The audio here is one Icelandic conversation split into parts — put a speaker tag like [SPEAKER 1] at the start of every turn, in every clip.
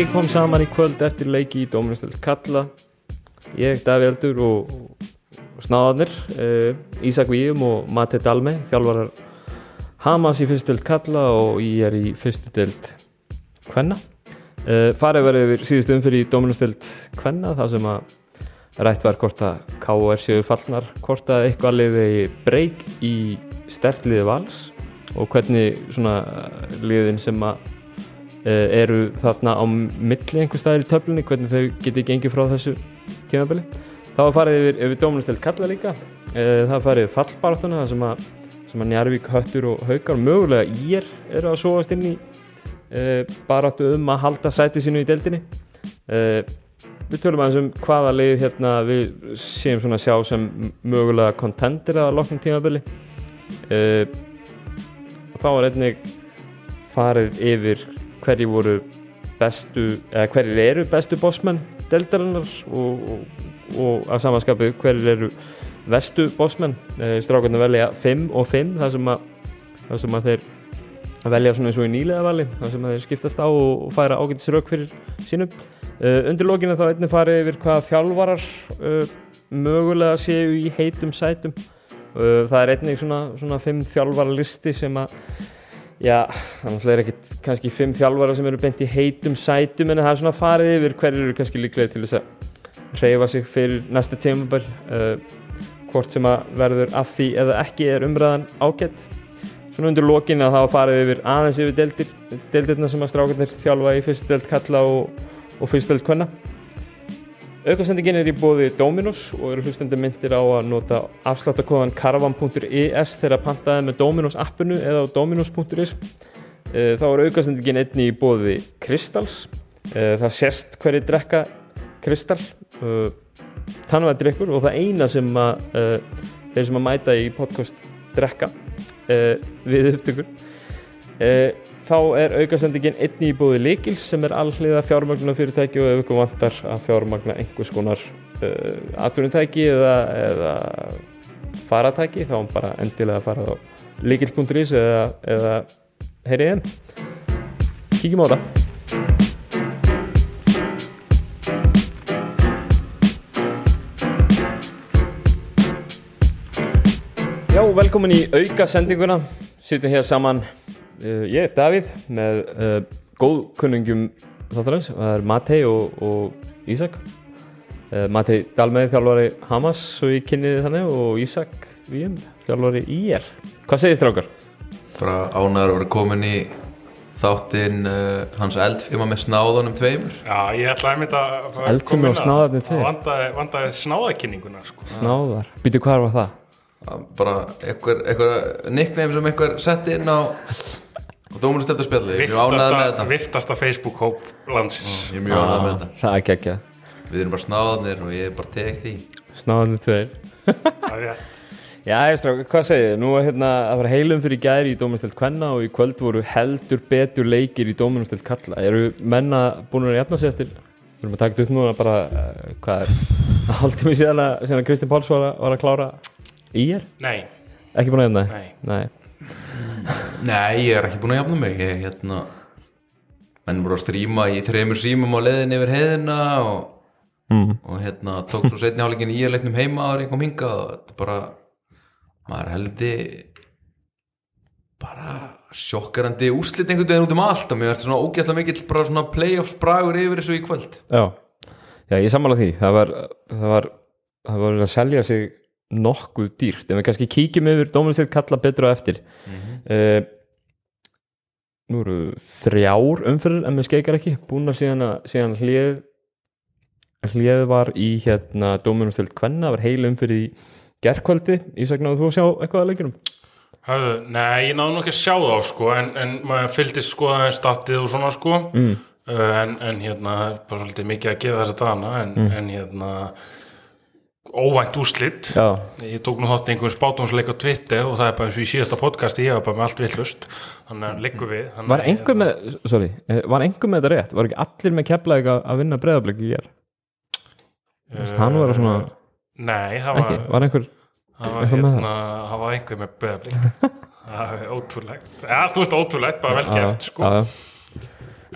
[SPEAKER 1] Aukasendingi kom saman í kvöld eftir leiki í Dóminustöld Kalla Ég, Daví Eldur og, og snáðanir uh, Ísak Víum og Matti Dalme þjálfarar Hamas í fyrstöld Kalla og ég er í fyrstöld Kvenna uh, Farið verið yfir síðust umfyrir í Dóminustöld Kvenna þar sem að rætt var hvort að K.O.R. séu fallnar hvort að eitthvað liði breyk í stertliði vals og hvernig svona liðin sem að eru þarna á milli einhver staðir í töflunni, hvernig þau geti gengið frá þessu tímabili? Þá farið yfir, yfir dómunastelt kalla líka. Uh, það farið fallbaráttuna það sem að, sem að Njarvík, Höttur og Haukar mögulega ír eru að sóast inn í uh, baráttu um að halda sæti sínu í deildinni. Við tölum aðeins um hvaða lið hérna við séum svona sjá sem mögulega kontendir að loknum tímabili. Þá var einnig farið yfir hverju voru bestu, eða hverju eru bestu bossmenn deltarinnar og, og, og af samanskapu hverju eru vestu bossmenn. Strákarnir velja 5 og 5 þar sem að, þar sem að þeir velja svona eins og í nýlega vali þar sem að þeir skiptast á og, færa ágætis rauk fyrir sínum uh, undir lókinu þá einnig farið yfir hvaða þjálfarar uh, mögulega séu í heitum sætum. Uh, það er einnig svona, svona 5 þjálfaralisti sem að Já, þannig að það er ekkert kannski fimm þjálfara sem eru beint í heitum sætum en það er svona farið yfir hverju eru kannski líklega til þess að reyfa sig fyrir næsta tímabær uh, hvort sem að verður af því eða ekki er umræðan ágætt svona undir lokin að það var farið yfir aðeins yfir deildir, deildirna sem að strákarnir þjálfa í fyrst deild kalla og, og fyrst deild kvenna Aukasendingin er í bóði Dominos og eru hlustandi myndir á að nota afsláttakóðan caravan.is þegar pantaði með Dominos appinu eða á dominos.is þá er aukasendingin einni í bóði Kristals. Það sést hverju drekka Kristal. Tannvæðdrykkur og það eina sem að þeir sem að mæta í podcast drekka við upptökur þá er aukasendingin einni í búið Likils sem er allhliða fjármagnar fyrirtæki og ef ykkur vantar að fjármagna einhvers konar uh, atvinnutæki eða, eða faratæki þá bara endilega að fara á likils.is eða, eða heyrið enn kíkjum á það. Já, velkomin í aukasendinguna. Sittum hér saman ég er Davíð með uh, góðkunningum þáttarins, það er Matei og, og Ísak uh, Matei Dalmeði þjálfari Hamas og ég kynniði þannig og Ísak Víum þjálfari IR Hvað segir strákar?
[SPEAKER 2] Bara ánæður að vera komin í þáttinn hans eldfima með snáðunum tveimur
[SPEAKER 3] Já, ég ætlaði að mynda
[SPEAKER 1] Eldfima og snáðarnir tveir
[SPEAKER 3] Vandaði, vandaði snáðakynninguna sko.
[SPEAKER 1] Snáðar, býtu hvað var það?
[SPEAKER 2] Bara einhver nickname sem einhver setti inn á og dómunustelta spjalli, ég er mjög ánægð með þetta.
[SPEAKER 3] Viftasta Facebook-hóp landsins.
[SPEAKER 2] Ég er mjög ánægð með þetta.
[SPEAKER 1] Það er ekki ekki
[SPEAKER 2] Við erum bara snáðanir og ég er bara tek því.
[SPEAKER 1] Snáðarnir tveir.
[SPEAKER 3] Það er rétt.
[SPEAKER 1] Já, ég strákar, hvað segir þið? Nú er hérna að fara heilum fyrir gæri í Dóminustelt Kvenna og í kvöld voru heldur betur leikir í Dóminustelt Kalla Eru menna búin að jafna sig eftir? Við erum að taka þetta upp núna bara uh, hvað er haldið mér síðan að, síðan að Kristinn Páls var, að- var að klára í er?
[SPEAKER 3] Nei,
[SPEAKER 2] ég er ekki búin að jafna mig. Ég, hérna menn voru að stríma í þreymur símum á leiðin yfir heiðina og,
[SPEAKER 1] Mm.
[SPEAKER 2] og hérna tók svo setni hálfleikin í leiknum heima en ég kom hingað og þetta bara maður heldi bara sjokkarandi úrslit einhvern veginn út um allt og mér er svona ógæslega mikill bara svona playoffs bragur yfir þessu í kvöld.
[SPEAKER 1] Já. Já, ég sammála því. Það var, það var það var að selja sig nokkuð dýrt. En við kannski kíkjum yfir Dóminustelt Kalla betur á eftir. Mm Nú eru þrjár umfyrir en við skeikar ekki. Búin að síðan, að, síðan hlið hlið var í hérna Dóminustelt Kvenna, það var heil umfyrir í gerkvöldi, Ísak náðu þú að sjá eitthvað að leikinum?
[SPEAKER 3] Hafðu, nei, ég náðu nú ekki að sjá þá sko, en, en maður fylgdist sko aðeins statið og svona sko. Mm. en, en hérna, það er bara svolítið mikið að gefa þessa dana en, en hérna óvænt úslit
[SPEAKER 1] Já,
[SPEAKER 3] ég tók nú þátt einhvern spátumsleik á Twitter og það er bara eins og í síðasta podcasti ég var bara með allt villust þannig að liggur við þannig
[SPEAKER 1] var
[SPEAKER 3] að,
[SPEAKER 1] einhver með sorry, eh, var einhver með þetta rétt? Var ekki allir með keflaðið að vinna breyðabliki í er? Uh, það nú vera svona
[SPEAKER 3] Nei, það var,
[SPEAKER 1] var einhver
[SPEAKER 3] það var, hérna, það var einhver með beðablík það er ótrúlegt. Ja, þú veist ótrúlegt, bara vel
[SPEAKER 1] Já,
[SPEAKER 3] gert sko.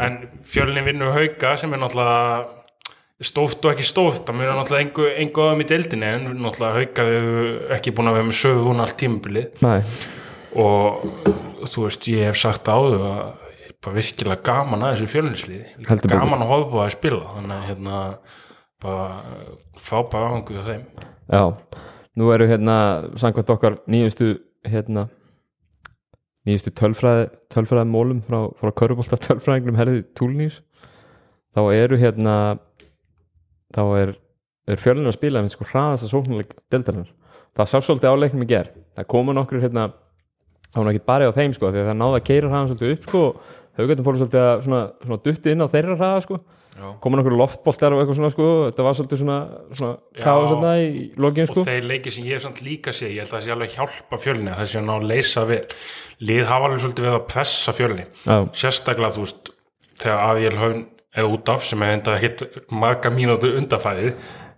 [SPEAKER 3] en fjölni vinnu hauka sem er náttúrulega stóft og ekki stóft það mjög náttúrulega engu, engu aðum í deildinni en náttúrulega hauka við hefur ekki búin að vera með sögu hún allt tímabilið.
[SPEAKER 1] Nei,
[SPEAKER 3] og þú veist, ég hef sagt áður að ég er bara virkilega gaman að þessu
[SPEAKER 1] betur.
[SPEAKER 3] gaman að horfa á að spila þannig að hérna bara fá bara áhengu á þeim.
[SPEAKER 1] Já. Nú eru hérna, samkvæmt okkar nýjustu hérna nýjustu tölfræði, tölfræði mólum frá, frá Körbólta tölfræðingnum herði Túlnís þá eru hérna þá er, er fjölinu að spila með sko hraðast að sóknuleik deltarinnar það sá svolítið á leiknum í ger það komu nokkur hérna það var ekki bara á þeim sko því að það náða að keira hraðan svolítið upp sko haugatum fóru svolítið að svona, svona dutti inn á þeirra hraða sko.
[SPEAKER 2] Já.
[SPEAKER 1] komu nokkur loftboltar og eitthvað svona sko þetta var svolítið svona, svona káð svona í lokin sko.
[SPEAKER 3] Og þeir leikir sem ég samt líka sé ég held að það sé alveg hjálpa fjölni að það sé ná að leysa vel. Lið hafa alveg svolítið við að pressa fjölni.
[SPEAKER 1] Já,
[SPEAKER 3] sérstaklega þú veist þegar Avíl Haun er út af sem er enda hitt marga mínútu undafæði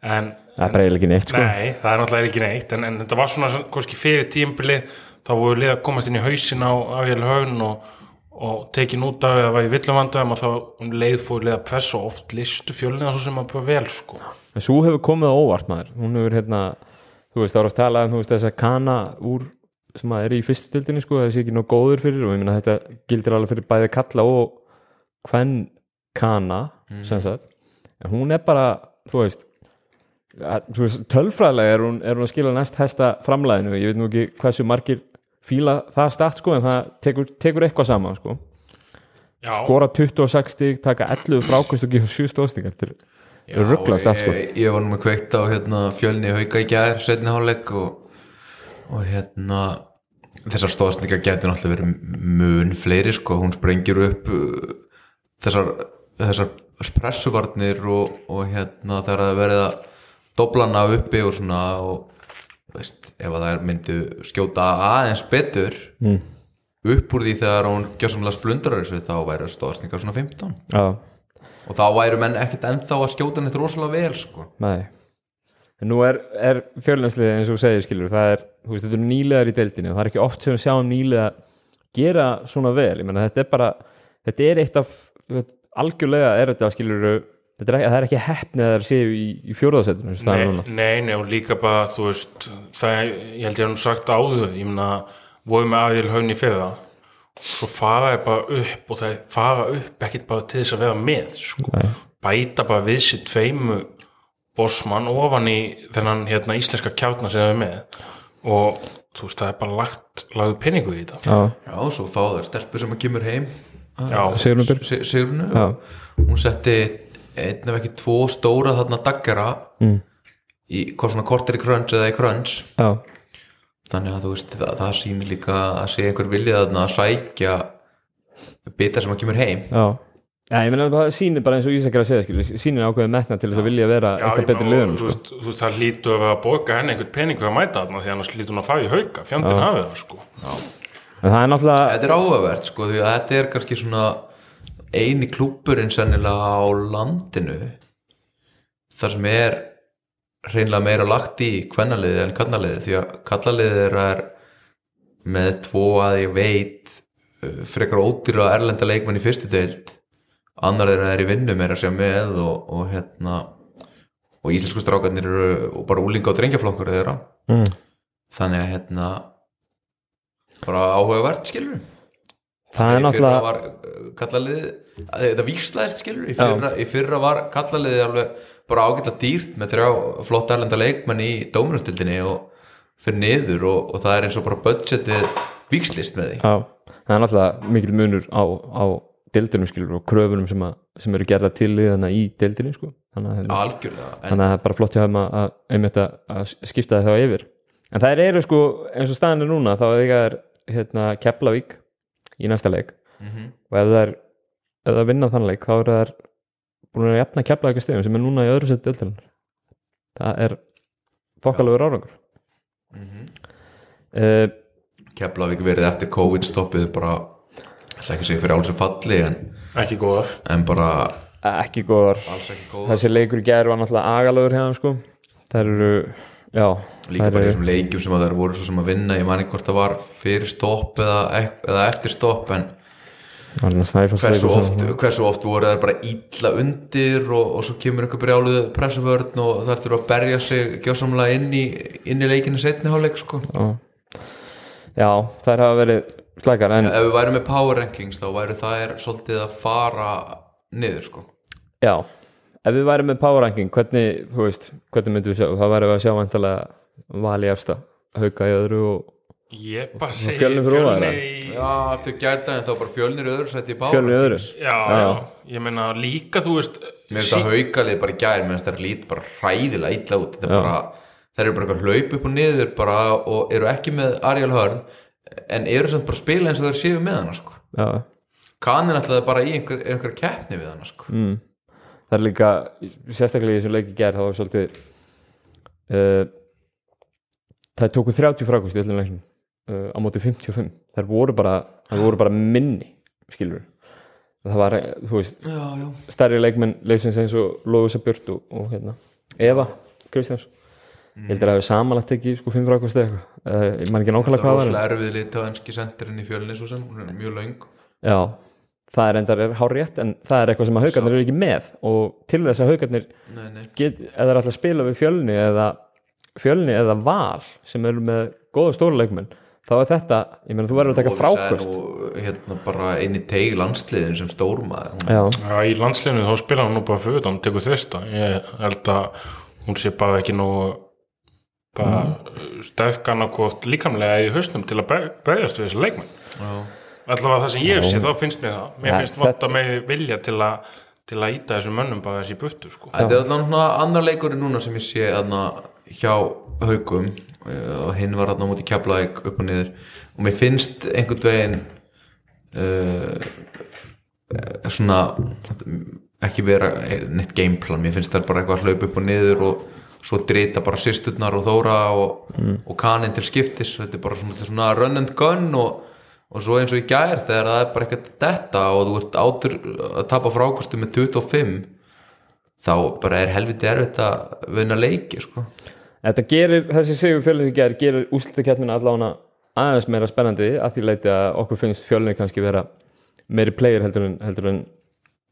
[SPEAKER 3] en
[SPEAKER 1] það er ekki neitt sko.
[SPEAKER 3] Nei, það er náttúrulega ekki neitt en, en þetta var svona kannski fyrir tímbili þá voru lið að komast inn í hausin á Avíl Haun og, og tekin út af eða var í villumvandum og þá um leið fór lið að pressa og oft listu fjölni svo sem að pröfa vel sko.
[SPEAKER 1] En svo hefur komið á óvart maður. Hún hefur hérna, þú veist, það var að tala um þess að kana úr sem að er í fyrstu tildinni sko, það sé ekki nóg góður fyrir og ég meina þetta gildir alveg fyrir bæði kalla og hvern kana sagt, en hún er bara þú veist, veist tölfræðilega er hún, er hún að skila næst hæsta framlæðinu, ég veit nú ekki hversu margir fíla það start sko en það tekur, tekur eitthvað saman sko.
[SPEAKER 3] Já,
[SPEAKER 1] skora 26 stig, taka 11 frákvæmst og gefa 7 stóðstingar þetta er rugglast allt sko.
[SPEAKER 2] ég, ég var nú með kveikt á hérna, fjölni hauka í gær setni hálfleik og, og hérna þessar stóðsningar getur náttúrulega verið mun fleiri sko, hún sprengir upp uh, þessar, þessar pressuvarnir og, og hérna það er verið að doblana uppi og svona og veist, ef að það myndu skjóta aðeins betur mm. upp úr því þegar hún gjössamlega splundrar þessu þá væri stóðsningar svona 15
[SPEAKER 1] Já,
[SPEAKER 2] og þá væru menn ekkert ennþá að skjóta henni rosalega vel sko.
[SPEAKER 1] Nei. En nú er, er fjölnæslið eins og segir skilur það er, þú veist, þetta eru nýlegar í deildinu og það er ekki oft sem við sjáum nýlega gera svona vel, ég menna þetta er bara þetta er eitt af algjörlega er þetta skilur þetta er, ekki- það er ekki hefnið að það séu í, í fjóraðasettinu
[SPEAKER 3] Nei, nei, nei, og líka bara, þú veist, það, ég held ég hef nú sagt áður, ég meina, voru með aðvíl haun í fyrra, svo fara ég bara upp og það fara upp ekkert bara til þess að vera með, sko, bæta bara við sér tveimu bossmann ofan í þennan hérna íslenska kjarnar sem það er með. Og þú veist, það er bara lagt, lagðu peningu í þetta.
[SPEAKER 1] Já,
[SPEAKER 2] Já, svo fá það stelpur sem að kemur heim Sigrunu
[SPEAKER 1] Já.
[SPEAKER 2] hún setti einn ef ekki tvo stóra þarna daggara
[SPEAKER 1] Mm.
[SPEAKER 2] í hvað svona kortir í krönns eða í krönns
[SPEAKER 1] já,
[SPEAKER 2] þannig að þú veist það, það sýnir líka að sé einhver viljið þarna að sækja bita sem að kemur heim.
[SPEAKER 1] Já. Já, ég meina það sýnir bara eins og Ísak er að segja skilur, sýnir ákveðið metna til þess að vilja vera
[SPEAKER 3] Já,
[SPEAKER 1] eitthvað betri
[SPEAKER 3] þú
[SPEAKER 1] sko.
[SPEAKER 3] þú veist, það lítur að að borga henni einhvern pening fyrir að mæta þarna því annars lítur hún að fara í hauka, fjandinn hafið það, sko.
[SPEAKER 1] það er náttúrulega
[SPEAKER 2] Þetta er áhugavert sko því að þetta er kannski svona eini klúpurinn sennilega á landinu þar sem er hreinlega meira lagt í kvennaliði en kannaliði því að kallaliði er, með tvo að ég veit uh, frekar ódýra erlenda leikmenn í fyrstu deild annar þeirra er í vinnu meira sem með og, og hérna og íslensku strákarnir eru bara úlinga og drengjaflokkur þeirra
[SPEAKER 1] mm.
[SPEAKER 2] þannig að hérna bara áhugavert skilur
[SPEAKER 1] það er
[SPEAKER 2] í
[SPEAKER 1] náttúrulega
[SPEAKER 2] var uh, kallalið þetta víxlaðist skilur í fyrra, í fyrra var kallalið alveg bara ágætla dýrt með þrjá flott erlenda leikmenn í dóminustildinni og fyrir niður og, og það er eins og bara budgetið víxlist með því.
[SPEAKER 1] Já, það er náttúrulega mikil munur á, á deildunum skilur og kröfunum sem, að, sem eru gerða til liðana í deildinu sko. þannig, að, hérna-
[SPEAKER 2] algjörlega en,
[SPEAKER 1] þannig að það er bara flott hjá þeim að, að, skipta það yfir. En það eru sko, eins og staðan er núna þá er það hérna, Keflavík í næsta leik.
[SPEAKER 2] Mhm.
[SPEAKER 1] og ef það er ef það vinna þann leik þá er það búin að jafna Keflavík stegum sem er núna í öðru sett deildarinnar. Það er fokkalegur árangur.
[SPEAKER 2] Mhm.
[SPEAKER 1] uh,
[SPEAKER 2] Keflavík verið eftir COVID stoppið bara ætla ekki að segja fyrir alls að falli en,
[SPEAKER 3] Ekki góða.
[SPEAKER 2] en bara
[SPEAKER 1] ekki góðar.
[SPEAKER 2] Alls ekki góð
[SPEAKER 1] þessi leikur í gær var náttúrulega agalögur hjá þeim sko. Það eru, já
[SPEAKER 2] líka bara í þessum leikjum sem að þær voru svo sem að vinna ég man ekki hvort það var fyrir stopp eða, eða eftir stopp en hversu oft, hversu oft voru það bara illa undir og, og svo kemur einhver brjáluð pressuvörn og þar þurfa að berja sig gjósamlega inn í, inn í leikinu setni hálfleik sko.
[SPEAKER 1] Já. já, þær hafa verið slækar en
[SPEAKER 2] ef við værum með power rankings þá væru það er svolítið að fara niður sko.
[SPEAKER 1] já, ef við værum með power ranking hvernig, þú veist, hvernig myndum við sjá það værum við að sjá vantilega vali efsta hauka í öðru og
[SPEAKER 3] Ég bara segi
[SPEAKER 1] Fjölnir
[SPEAKER 3] Fjölnir í
[SPEAKER 2] já, eftir gærtaginn þá bara fjölnir í öðru sætti í power
[SPEAKER 1] fjölni í öðru.
[SPEAKER 3] Já,
[SPEAKER 1] Já,
[SPEAKER 3] ég meina líka þú veist
[SPEAKER 2] mér finnst það haukalið bara í gær mér finnst það lít bara hræðilega illa út Þetta er bara, þeir eru bara eitthvað hlaup upp og niður bara, og eru ekki með Ariel Hörn en eru samt bara spila eins og þeir séu með hana sko.
[SPEAKER 1] já,
[SPEAKER 2] kanin ætlaði bara í einhver, einhver keppni við hana sko.
[SPEAKER 1] mm. Það er líka sérstaklega í þessum leiki ger það var svolítið uh, það tóku 30 frákust í öllum leiknum uh, á móti 55 þær voru bara, þær voru bara minni skilur það var, eh, þú veist,
[SPEAKER 2] já, já.
[SPEAKER 1] stærri leikmenn leysins eins og Lóðusa Björn og, og hérna, Eva Kristjáns. Ég heldur að það hefur samanlagt ekki sko 5 frákust eða eitthvað. Uh, ég man ekki
[SPEAKER 2] það
[SPEAKER 1] nákvæmlega hvað það var
[SPEAKER 2] rosalega erfið lit á enski sendirinn í fjölni svo sem, hún er mjög löng.
[SPEAKER 1] Já, það er endar er hár rétt en það er eitthvað sem að haugarnir eru ekki með og til þess að haugarnir
[SPEAKER 2] nei, nei.
[SPEAKER 1] get, eða er alltaf að spila við fjölni eða fjölni eða val sem eru með góða stóra leikmenn þá er þetta, ég meina þú verður að taka
[SPEAKER 2] Og
[SPEAKER 1] frákvöst
[SPEAKER 2] nú, hérna bara eini teig landsliðin sem stórmaður
[SPEAKER 1] Já,
[SPEAKER 3] Já, í landsliðinu þá spila hann nú bara fyrir hann tekur þrista, ég held að hún sé bara ekki nú bara mm. stefkan á hvort líkamlega í hausnum til að ber- berjast við þessi leikmenn
[SPEAKER 2] já.
[SPEAKER 3] Allavega það sem ég sé, þá finnst mér það. Mér
[SPEAKER 1] Ja,
[SPEAKER 3] finnst
[SPEAKER 1] þetta-
[SPEAKER 3] vanta mig vilja til að til að íta þessum mönnum bara þessi burtu sko.
[SPEAKER 2] þetta er allavega annar leikurinn núna sem ég sé aðna hjá haugum og hinn var aðna á móti keflaðik upp og niður. Og mér finnst einhvern veginn uh, eh, svona ekki vera neitt gameplan, mér finnst það bara eitthvað að hlaupa upp og niður og svo drita bara sýsturnar og þóra og, og kaninn til skiptis, þetta er bara svona, svona run and gun og, og svo eins og í gær þegar það er bara eitthvað detta og þú ert átur að tapa frákostu með 25 þá bara er helviti erfitt að vinna leiki sko.
[SPEAKER 1] þetta gerir, þessi sigur fjölni í gerð gerir úslitakeppnina allána aðeins meira spennandi að því leiti að okkur finnst fjölni kannski vera meiri player heldur en, heldur en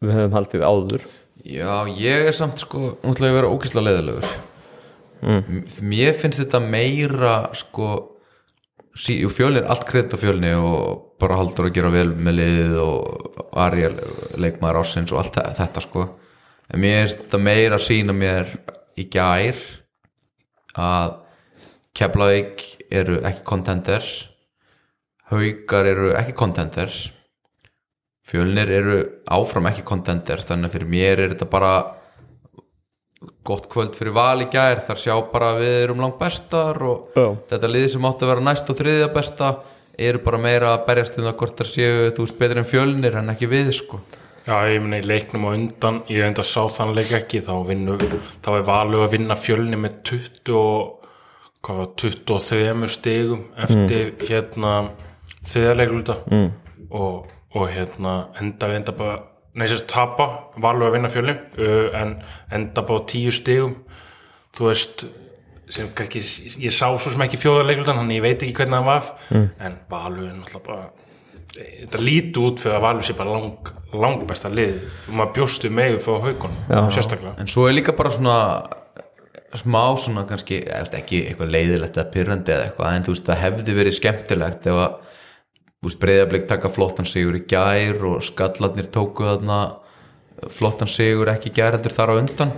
[SPEAKER 1] við hefum haldið áður
[SPEAKER 2] Já, ég er samt sko útlæði að vera ókýrslega leiðilegur mm. Mér finnst þetta meira sko sí, er allt kredit á fjölni og bara haldur að gera vel með liðið og Ariel leikmaður ásins og allt þe- þetta sko. En mér finnst þetta meira að sína mér í gær að Keflavík eru ekki contenders Haukar eru ekki contenders Fjölnir eru áfram ekki contender þannig að fyrir mér er þetta bara gott kvöld fyrir val í gær þar sjá bara að við erum langt bestar og
[SPEAKER 1] Já.
[SPEAKER 2] þetta liði sem átti að vera næst og þriðja besta eru bara meira að berjast um það hvort það séu þú veist betur en fjölnir en ekki við sko
[SPEAKER 3] Já, ég meina í leiknum á undan ég enda sá þann leik ekki þá, vinnu, þá er valið að vinna fjölni með 20 og hvað var 23 stigum eftir hérna þriðarleikluta mm. og, og hérna enda við enda bara neysast tapa, valið að vinna fjölni uh, en enda bara á 10 stigum. Þú veist sem kannski, ég sá svo sem ekki fjóðarleiklutan þannig ég veit ekki hvernig það var mm. en valið er náttúrulega bara þetta líti út fyrir að Valur sé bara lang, lang besta lið. Og maður bjóstu með frá haugunum sérstaklega.
[SPEAKER 2] En svo er líka bara svona smá svona kannski ekki eitthvað leiðilegt eða pyrrandi eða eitthvað en þú veist það hefði verið skemmtilegt ef að breyðablik taka flottan sigur í gær og skallarnir tóku þarna flottan sigur ekki gær heldur þar á undan.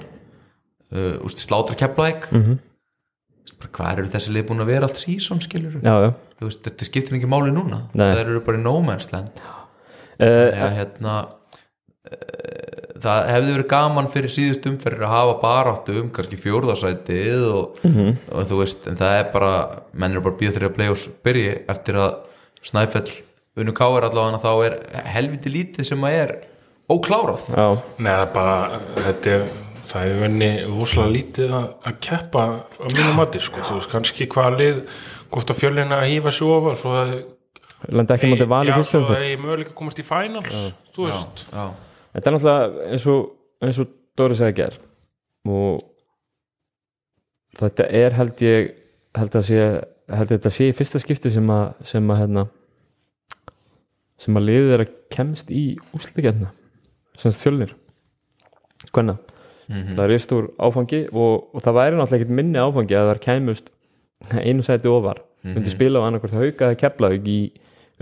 [SPEAKER 2] Uh, slátra keplaðik mm -hmm. hvað eru þessi lið búin að vera allt sísón skilur
[SPEAKER 1] Já, já.
[SPEAKER 2] Þú veist þetta skiptir ekki máli núna.
[SPEAKER 1] Nei.
[SPEAKER 2] það eru bara í nómennsland
[SPEAKER 1] uh,
[SPEAKER 2] Já, hérna uh, það hefði verið gaman fyrir síðust umferðir að hafa baráttu um kannski fjórðarsætið og, og þú veist, en það er bara menn er bara býða þeirri að og byrji eftir að Snæfell unnu káir allavega þá er helviti lítið sem að er óklárað.
[SPEAKER 1] Já,
[SPEAKER 3] Nei, það er bara þetta er, það er venni rosalega lítið að, að keppa á mínu mati sko, þú veist kannski hvað lið hvort að fjölina að hýfa sig ofar svo að
[SPEAKER 1] lenda ekki mútið vali
[SPEAKER 3] já,
[SPEAKER 1] fyrstu
[SPEAKER 3] svo
[SPEAKER 1] umferð.
[SPEAKER 3] að ég möguleika að komast í finals þú veist,
[SPEAKER 2] Já,
[SPEAKER 1] Þetta er náttúrulega eins og, eins og Dóri sagði ger og þetta er held ég held að sé held að þetta sé í fyrsta skipti sem að, sem að hérna sem að liðið er að kemst í úsliðkjarna semst fjölnir hvenna það er stór áfangi og, og það væri náttúrulega ekkert minni áfangi að það kæmust einu sæti ofar. Myndi spila á annarkvort hauka eða keflaug í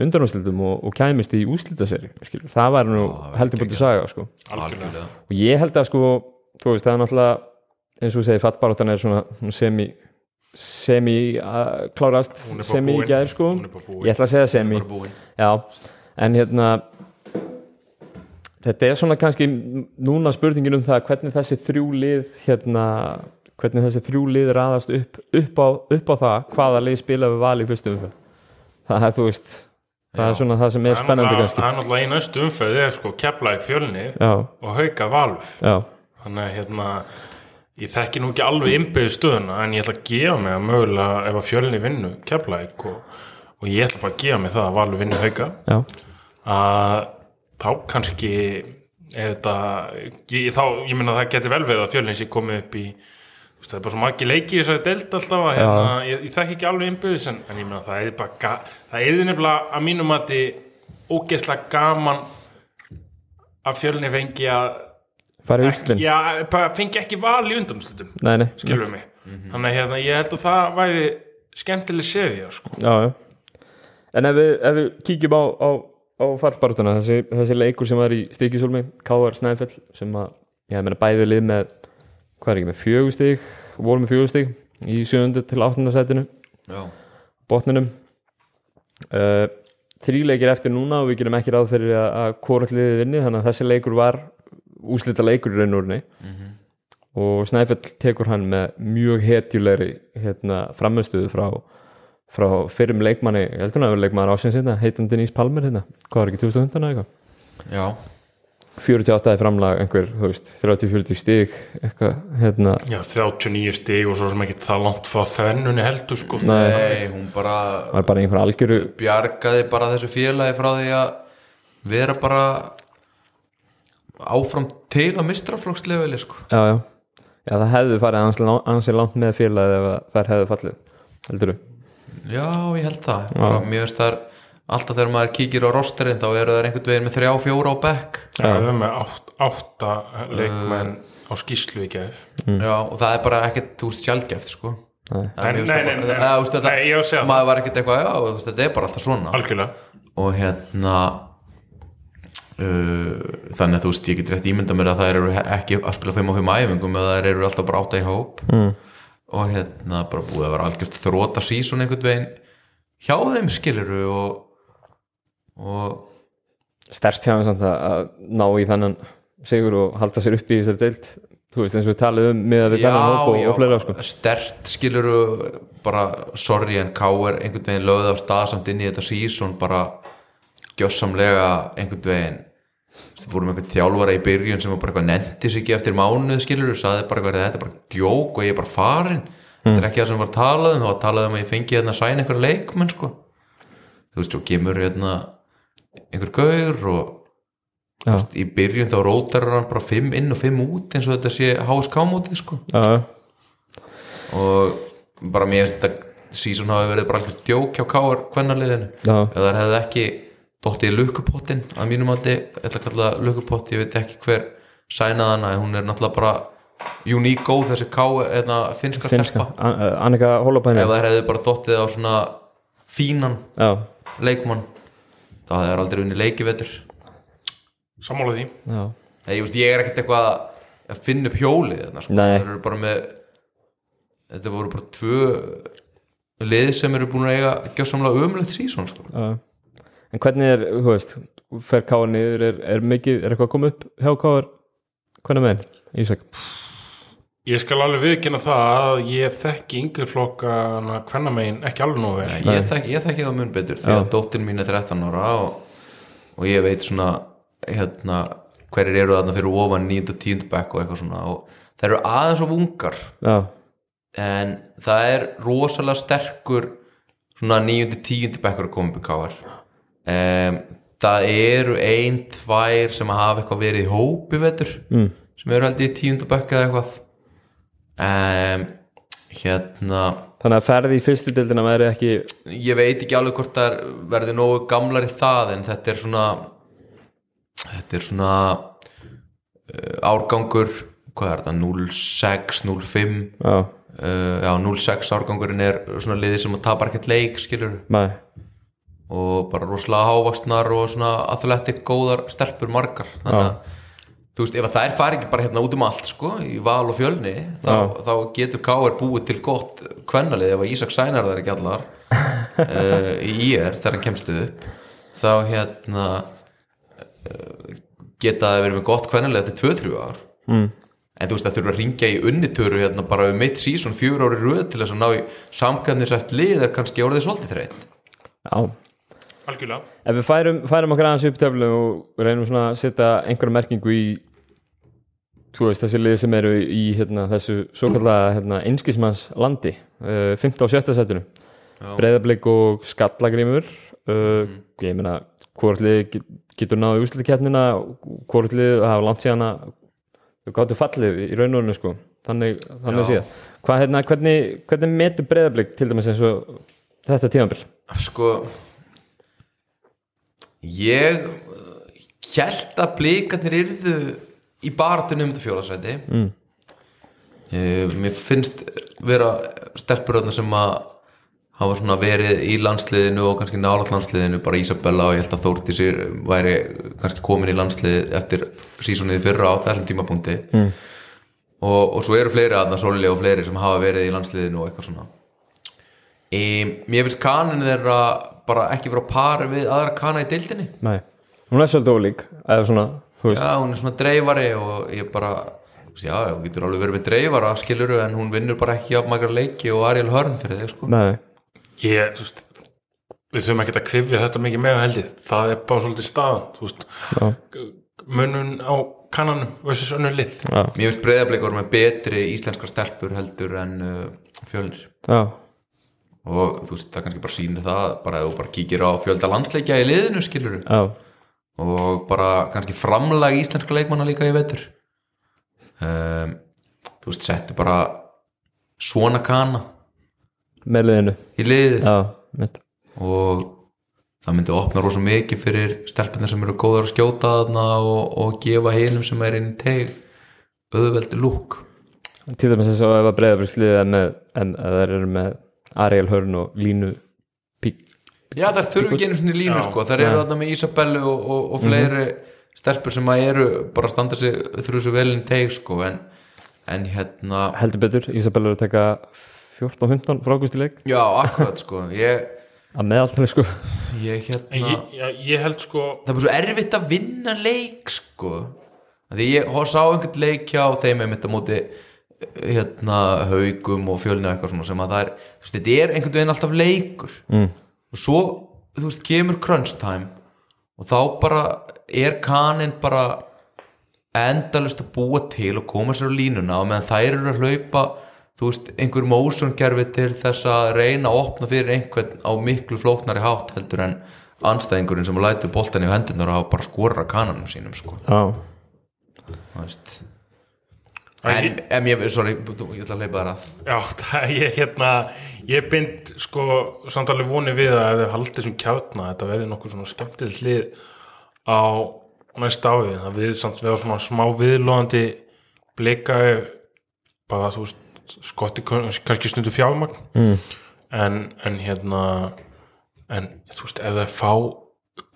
[SPEAKER 1] undanúslildum og, og kæmist í úslildaseri það væri nú heldur búin að saga sko. og ég held að sko veist það er náttúrulega eins og þú segir fattbaráttan er semi semi að klárast
[SPEAKER 3] er bara
[SPEAKER 1] semi í gæðir sko. Ég ætla að segja semi. Já, en hérna þetta er svona kannski núna spurningin um það hvernig þessi þrjú lið hérna, hvernig þessi þrjú lið raðast upp, upp, á, upp á það hvaða lið spila við val í fyrstu umferð. Það er þú veist það er svona það sem er
[SPEAKER 3] Það
[SPEAKER 1] spennandi kannski.
[SPEAKER 3] það er náttúrulega í næstu umfæði er sko keflaðið fjölni
[SPEAKER 1] Já,
[SPEAKER 3] og hauka valf
[SPEAKER 1] já,
[SPEAKER 3] þannig að hérna ég þekki nú ekki alveg innbyggðu stöðuna en ég ætla að gefa mig að mögulega ef að fjölni vinnu keflaðið og, og ég ætla bara að gefa mig það að valf vinnu hauka.
[SPEAKER 1] Já,
[SPEAKER 3] að þá kannski þetta ég, þá, ég meina það geti vel við að fjölinn sé komið upp í veist, það er bara svo margi leiki þess að deild alltaf að hérna, ég, ég þekki ekki alveg innbyggðis en, en ég meina það er bara það er nefnilega að mínum að þið ógeðslega gaman að fjölni fengi að
[SPEAKER 1] fara í úrslitin
[SPEAKER 3] já, bara fengi ekki val í
[SPEAKER 1] nei,
[SPEAKER 3] skilur mig þannig að hérna, ég held að það væri skemmtileg séðja sko.
[SPEAKER 1] já, já En ef við, ef við kíkjum á, á, á fallbarátana, þessi, þessi leikur sem var í Stíkisólmi, K.R. Snæfell sem að, ég meina bæði lið með hvað er ekki, með fjögustig voru með fjögustig í 7. til 8. setinu,
[SPEAKER 2] já,
[SPEAKER 1] botninum uh, þríleikir eftir núna og við gerum ekki ráð fyrir að, að liðið vinni, þannig að þessi leikur var úslita leikur í raun og úrni og Snæfell tekur hann með mjög hetjulegri hérna, framöstuðu frá frá fyrrum leikmanni, ég held að hafi verið leikmann ásins hérna, heitum Denise Palmer hérna. Hvað var ekki 2015 eða eitthvað?
[SPEAKER 2] Já.
[SPEAKER 1] 48 í framlag einhver, þú veist, 30-40 stig eitthvað, hérna.
[SPEAKER 3] Já, 39 stig og svo sem ekki það langt frá þennunni heldur sko.
[SPEAKER 1] Nei.
[SPEAKER 2] Nei, hún bara
[SPEAKER 1] var bara einhver algjöru
[SPEAKER 2] bjargaði bara þessu félagi frá því að vera bara áfram til að mistraflokksleifili sko.
[SPEAKER 1] já, já, já, það hefði farið ansi, ansi langt með félagið ef að þær hefði fallið heldur
[SPEAKER 2] Já, ég held það. Bara, finnst það alltaf þegar maður kíkir á rosterinn þá eru það einhvern veginn með þrjá, fjóra á bekk.
[SPEAKER 3] Já, við erum með átt, átta leikmenn á skýslu í gef
[SPEAKER 2] Já, og það er bara ekkert, þú veist, sjálfgeft sko.
[SPEAKER 1] Nei.
[SPEAKER 2] Það
[SPEAKER 3] Nei, nei,
[SPEAKER 2] það
[SPEAKER 3] nei,
[SPEAKER 2] þú
[SPEAKER 3] ég var að segja það.
[SPEAKER 2] maður var ekkert eitthvað, já, þú þetta er bara alltaf svona.
[SPEAKER 3] Algjörlega.
[SPEAKER 2] Og hérna uh, þannig að þú veist, ég get rétt ímynda mér að það eru ekki að spila 5 á 5 æfingum eða það eru alltaf bara átta í hóp mm. og hérna bara búið að vera algjört þróta sísun einhvern veginn hjá þeim skiluru og, og
[SPEAKER 1] stærst hjá hann samt að, að ná í þannan sigur og halda sér upp í þessari deild þú veist eins og við talið um með að við þannan hóp og, og fleira sko
[SPEAKER 2] stert skiluru bara sorry en K.R. einhvern veginn lögði á stað samt inn í þetta sísun bara gjössamlega einhvern veginn þú vorum einhvern þjálfara í byrjun sem var bara eitthvað nendis ekki eftir mánuð skiluru saði bara eitthvað þetta er bara djók og ég er bara farin þetta er ekki það sem var talað um þá var talað um að ég fengi hérna að sæna einhver leikmenn sko. Þú veist, svo kemur hérna einhver gaur og þú veist, í byrjun þá rótar hann bara 5 inn og 5 út eins og þetta sé HSK mótið sko.
[SPEAKER 1] Já,
[SPEAKER 2] og bara mér finnst þetta sísón hafi verið bara alveg djók hjá káar kvennaliðinu.
[SPEAKER 1] Já,
[SPEAKER 2] ef það hefði ekki dottið í lukkupottin að mínum að ég ætla að kalla það lukkupott ég veit ekki hver en hún er náttúrulega bara uník góð þessi ká eða finska,
[SPEAKER 1] finska,
[SPEAKER 2] stelpa.
[SPEAKER 1] An- Annika Hólapæni
[SPEAKER 2] ef það hefði bara dottið á svona fínan
[SPEAKER 1] já,
[SPEAKER 2] leikmann það aldrei unni leiki
[SPEAKER 3] sammála því.
[SPEAKER 2] Ég, veist, ég er ekkert eitthvað að finna upp hjólið þarna, sko. Það eru bara með þetta voru bara tvö lið sem eru búin að eiga gjössamlega ömulegt sísón sko.
[SPEAKER 1] já en hvernig er, þú veist fer Káar niður, er, er mikið er eitthvað að koma upp hjá Káar hvernig með Ísak
[SPEAKER 3] ég skal alveg viðkynna það að ég þekki yngri flokkana kvennamegin ekki alveg nógu vel
[SPEAKER 2] ég, þekki, ég þekki það mun betur því að dóttin mín er 13 ára og, og ég veit svona hérna, hverjir eru þarna fyrir ofan 9. og 10. bekk og eitthvað svona og það eru aðeins of ungar
[SPEAKER 1] já,
[SPEAKER 2] en það er rosalega sterkur svona 9. 10. bekkur að koma upp í káar um, það eru ein, tvær sem hafa eitthvað verið í hópi vetur mm. sem eru held í 10. bekk eða eitthvað um, hérna
[SPEAKER 1] þannig að ferði í fyrstu dildina væri ekki
[SPEAKER 2] ég veit ekki alveg hvort það verði nógu gamlar í það en þetta er svona þetta er svona uh, árgangur hvað er þetta, 06, 05
[SPEAKER 1] já,
[SPEAKER 2] uh, já, 06 árgangurinn er svona liði sem að tapar ekkert leik skilur
[SPEAKER 1] nei,
[SPEAKER 2] og bara rosalega hávaksnar og svona athletic góðar stelpur margar. Þannig að þú veist, ef að þær fari ekki bara hérna út um allt sko, í val og fjölni þá, þá getur K.R. búið til gott kvennalið. Ef að Ísak Sænar það er ekki allar uh, í IR þegar hann kemst upp þá hérna uh, geta það verið með gott kvennalið eftir 2-3 ár. Mm. en þú veist það þurfa að ringja í unnitöru hérna bara um mitt sísón fjör ári röð til þess að ná í samkvæmnisæft lið er kannski orðið svolítið þreitt
[SPEAKER 1] já
[SPEAKER 3] algjörlega.
[SPEAKER 1] Ef við færum, færum okkur aðeins upp töflu og reynum svona að setja einhverja merkingu í þú veist þessi liði sem eru í hérna, þessu svo kallega hérna, einskismanns landi uh, 15 og 17 setinu. Breyðablík og skallagrimur uh, ég meina hvort lið get- getur náðu úslutikernina hvort lið hafa langt síðan að þau gáttu fallið í raunurinu sko. Þannig, þannig síðan Hvað, hérna, hvernig, hvernig metur breyðablík til dæmis eins og þetta tíðanbill
[SPEAKER 2] sko ég held að blikarnir yrðu í baratunum um þetta fjólasæti mm. mér finnst vera stelpur þarna sem að hafa svona verið í landsliðinu og kannski nálat landsliðinu, bara Isabella og ég held að Þórdísir væri kannski komin í landslið eftir sísonið fyrra á þessum tímapunkti mm. og, og svo eru fleiri aðna, Sóli og fleiri sem hafa verið í landsliðinu og eitthvað svona e, mér finnst kanin þeirra bara ekki vera á pari við aðra kana í deildinni?
[SPEAKER 1] Nei, hún er svolítið ólík eða svona, þú veist.
[SPEAKER 2] Já, hún er svona dreifari og ég bara já, hún getur alveg verið með dreifara skiluru en hún vinnur bara ekki á makar leiki og Ariel Hörn fyrir þig sko.
[SPEAKER 1] Nei,
[SPEAKER 3] ég, þú veist við þurfum ekki að kvifja þetta mikið með heldið það er bara svolítið staðan þú veist,
[SPEAKER 1] já,
[SPEAKER 3] munun á kannanum versus önnur lið.
[SPEAKER 1] Já,
[SPEAKER 2] mér finnst breyðablik voru með betri íslenskar stelpur heldur en uh, fjölnir.
[SPEAKER 1] Já,
[SPEAKER 2] og þú veist, það kannski bara sýnir það bara ef þú bara kíkir á fjölda landsleikja í liðinu skiluru
[SPEAKER 1] já,
[SPEAKER 2] og bara kannski framlag íslenska leikmanna líka í vetur. Um, þú veist, settu bara svona kana
[SPEAKER 1] með liðinu.
[SPEAKER 2] í liðið.
[SPEAKER 1] Já, mitt.
[SPEAKER 2] Og það myndi opna rosa mikið fyrir stelpunir sem eru góðar að skjóta þarna og, og gefa hinum sem er inn í teg auðveldi lúk.
[SPEAKER 1] Til dæmis þess að ef að breyðabriksliðið er með en að það eru með Ariel Hörn og Línu Pík
[SPEAKER 2] Já, það þurfi ekki einu svona línu
[SPEAKER 3] Já.
[SPEAKER 2] sko, það eru þarna með Isabellu og, og, og fleiri stelpur sem að eru bara að standa sig þrjú svo vel inn í teg sko, en, en hérna
[SPEAKER 1] heldur betur, Isabella er að taka 14-15 frákustileik
[SPEAKER 2] já, akkurat sko. Ég,
[SPEAKER 1] að meðaltali sko.
[SPEAKER 2] ég hérna
[SPEAKER 3] ég, ég, ég held sko
[SPEAKER 2] það er bara svo erfitt að vinna leik sko. Af því ég sá einhvern leik hjá þeim einmitt á móti hérna haugum og fjölni og eitthvað svona sem að það er, þú veist, þetta er einhvern veginn alltaf leikur.
[SPEAKER 1] Mm.
[SPEAKER 2] og svo, þú veist, kemur crunch time og þá bara er kanin bara endalist að búa til og koma sér á línuna og meðan þær eru að hlaupa þú veist, einhver motion gerfi til þess að reyna að opna fyrir einhvern á miklu flóknari hátt heldur en anstæðingurinn sem lætur boltan í hendurnar og hafa bara skorra kananum sínum sko,
[SPEAKER 1] Já,
[SPEAKER 2] þú veist en,
[SPEAKER 3] ég-
[SPEAKER 2] en ég, sorry, ég ætla að hleypa þar að
[SPEAKER 3] Já, það, ég hérna ég bind sko samtalið voni við að ef þið haldið þessum kjarna þetta verði nokkuð svona skemmtilegt hlið á næsta ávið það við samt við á svona smá viðlóðandi blika bara þú veist skotti kannski stundu fjármagn mm. en, en hérna en þú veist ef það fá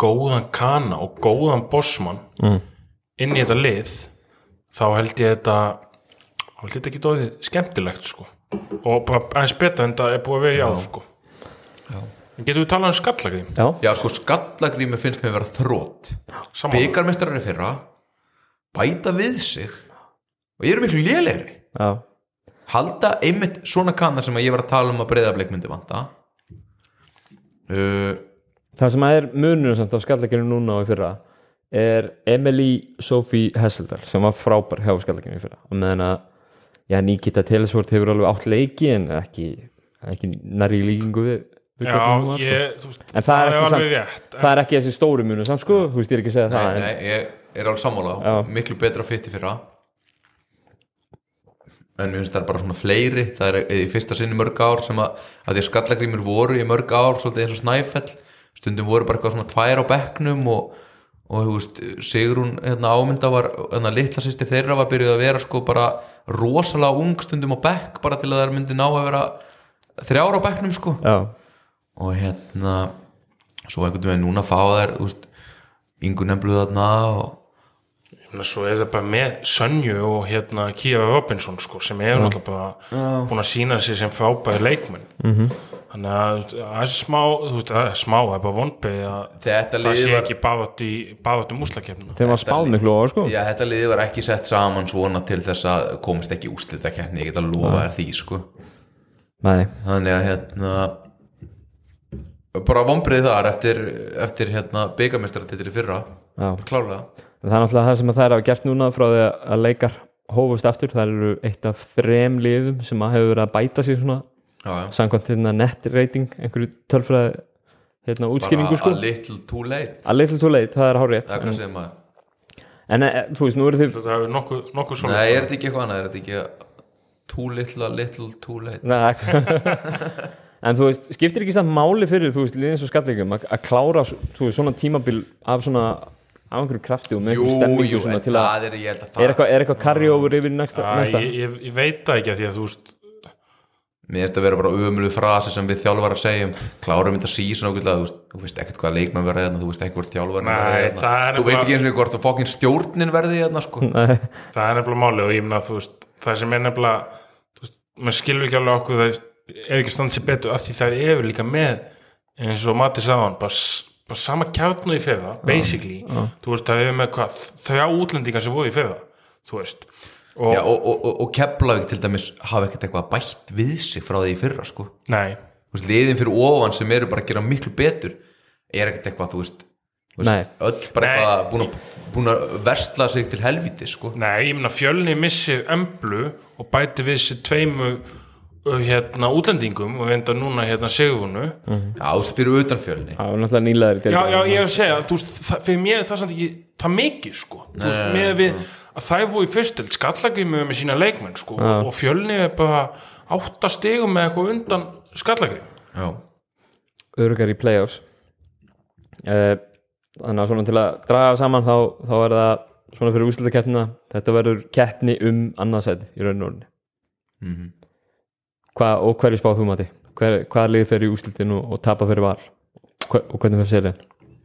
[SPEAKER 3] góðan kana og góðan bossmann mm. inn í þetta lið þá held ég þetta þá ég þetta ekki dóðið skemmtilegt sko? Og bara aðeins betra en það er búið að vera í ár sko.
[SPEAKER 2] Já.
[SPEAKER 3] en getum við talað um skallagri
[SPEAKER 1] já,
[SPEAKER 2] Já, sko, skallagrími finnst mér vera þrótt
[SPEAKER 3] saman
[SPEAKER 2] byggarmestararnir fyrra bæta við sig og ég eru miklu lélegri.
[SPEAKER 1] Já,
[SPEAKER 2] halda einmitt svona kannar sem að ég var að tala um að breyða myndi vanta. Uh,
[SPEAKER 1] það sem er munur samt á skallakinu núna og í fyrra er Emily Sophie Hesseldal sem var frábær hjá skallakinu í fyrra. Og meðan að já, Nikita Telesvort hefur alveg átt leiki en ekki, ekki nærri í líkingu við, við
[SPEAKER 3] já,
[SPEAKER 1] sko.
[SPEAKER 3] ég, þú veist,
[SPEAKER 1] En það er ekki
[SPEAKER 3] alveg
[SPEAKER 1] samt-
[SPEAKER 3] rétt
[SPEAKER 1] það er ekki þessi stóru munur samt sko, þú veist ég er ekki að segja það
[SPEAKER 2] nei,
[SPEAKER 1] en,
[SPEAKER 2] nei, ég er alveg sammála.
[SPEAKER 1] Já.
[SPEAKER 2] miklu betra fytti fyrra. En mér finnst það bara svona fleiri. Það er í fyrsta sinni mörg ár sem að, að því að skallagrímur voru í mörg ár svolítið eins og snæfell. Stundum voru bara eitthvað svona tvær á bekknum og, og þú veist, Sigrún hérna, ámynda var, hérna, litla sýsti þeirra var byrjuð að vera sko bara rosalega ung stundum á bekk bara til að það myndi ná að vera þrjár á bekknum sko.
[SPEAKER 1] Já,
[SPEAKER 2] og hérna svo einhvern veginn núna fá þær yngur nefnluð þarna og
[SPEAKER 3] svo er það bara með Sönju og hérna Kíva Robinson sko, sem er náttúrulega bara búin að sína sig sem frábæði leikmenn. -hmm. Þannig að það er smá það er smá, það er bara að
[SPEAKER 2] Þetta
[SPEAKER 3] það sé
[SPEAKER 2] var-
[SPEAKER 3] ekki báðat í báðat um úslakefnina
[SPEAKER 1] þeim var spáð miklu over sko.
[SPEAKER 2] Já, þetta liði var ekki sett saman svona til þess að komist ekki úslita keppni, ég get að lofa þér því sko.
[SPEAKER 1] Nei,
[SPEAKER 2] þannig að hérna bara vombrið þar eftir, eftir hérna byggamestratitli fyrra.
[SPEAKER 1] Já.
[SPEAKER 2] Klálega
[SPEAKER 1] Það er náttúrulega það sem að þær hafa gert núna frá því að leikar hófust aftur, það eru eitt af þrem liðum sem að hefur verið að bæta sig svona. Samkvæmt hérna net rating einhverju tölfræði hérna útskýringu sko.
[SPEAKER 2] a little too late.
[SPEAKER 1] A little too late, það er hárið
[SPEAKER 2] það er hvað sem maður?
[SPEAKER 1] En e, þú veist, nú eru þið
[SPEAKER 3] þetta hefur nokkuð, nokkuð svona.
[SPEAKER 2] Nei, er þetta ekki eitthvað annað, er þetta ekki too little a little too late?
[SPEAKER 1] Nei, en þú veist, skiptir ekki samt máli fyrir þú veist, liðins og skallingum að að klára þú veist, svona tímabil af svona af einhverju krafti og með
[SPEAKER 2] Jú,
[SPEAKER 1] einhverju stemmingu
[SPEAKER 2] jú,
[SPEAKER 1] svona
[SPEAKER 2] en
[SPEAKER 1] til að
[SPEAKER 2] það er, ég held að
[SPEAKER 1] er
[SPEAKER 2] það
[SPEAKER 1] eitthvað, er eitthvað over yfir næsta,
[SPEAKER 3] Æ,
[SPEAKER 1] næsta?
[SPEAKER 3] ég, ég, ég veit það ekki að því að þú veist
[SPEAKER 2] Mér finnst að vera bara umölu frasi sem við þjálfar að segja klárum þetta sísun ákveðlega, þú veist, þú veist ekkert hvað leikmenn verði hérna, þú veist ekki hvort þjálfar verði hérna, þú veist
[SPEAKER 3] nefnilega-
[SPEAKER 2] ekki eins og hvort þú fokkin stjórnin verði hérna sko.
[SPEAKER 1] Nei,
[SPEAKER 3] það er nefnilega máli og ég meina þú veist það sem er nefnilega veist, maður skilur ekki alveg okkur það er ekki standið sér betur af því það er líka með eins og Matti sagðan bara, bara sama kjarnu í fyrra basically, þú veist það er með hvað þrjá útlendingar sem voru í fyrra þú veist og,
[SPEAKER 2] Já, og, og, og, og Keflavík til dæmis hafa ekkert eitthvað bætt við sig frá því í fyrra sko.
[SPEAKER 3] Nei,
[SPEAKER 2] Þú veist, liðin fyrir ofan sem eru bara að gera miklu betur er ekkert eitthvað, þú veist, þú
[SPEAKER 1] Nei.
[SPEAKER 2] veist öll bara
[SPEAKER 3] Nei.
[SPEAKER 2] eitthvað búin að, búin að versla sig til helviti sko.
[SPEAKER 3] Nei, ég meina fjölni missir emblu og bæti við sér tveimu hérna útlendingum og við enda núna hérna segðunu
[SPEAKER 2] Já, þú veist, fyrir utan fjölni.
[SPEAKER 1] Það var náttúrulega nýlegaðri
[SPEAKER 3] já, já, ég er að segja, þú veist, það, fyrir mér er það samt ekki það mikið, sko. Þú veist, með við, að það er voru í fyrstöld skallagrimu með sína leikmenn, sko og fjölni er bara átta stigum með eitthvað undan skallagrim
[SPEAKER 2] Já,
[SPEAKER 1] örugar í playoffs. Uh, þannig að svona til að draga saman þá, þá er það svona fyrir úslitakeppnina þetta verður keppni um annarsæti í raun og orðinni
[SPEAKER 2] Mhm.
[SPEAKER 1] Hva, og hverju spáð þú mati Hver, hvað liði fyrir í úslitinu og tapa fyrir val? Hver, og hvernig fyrir serið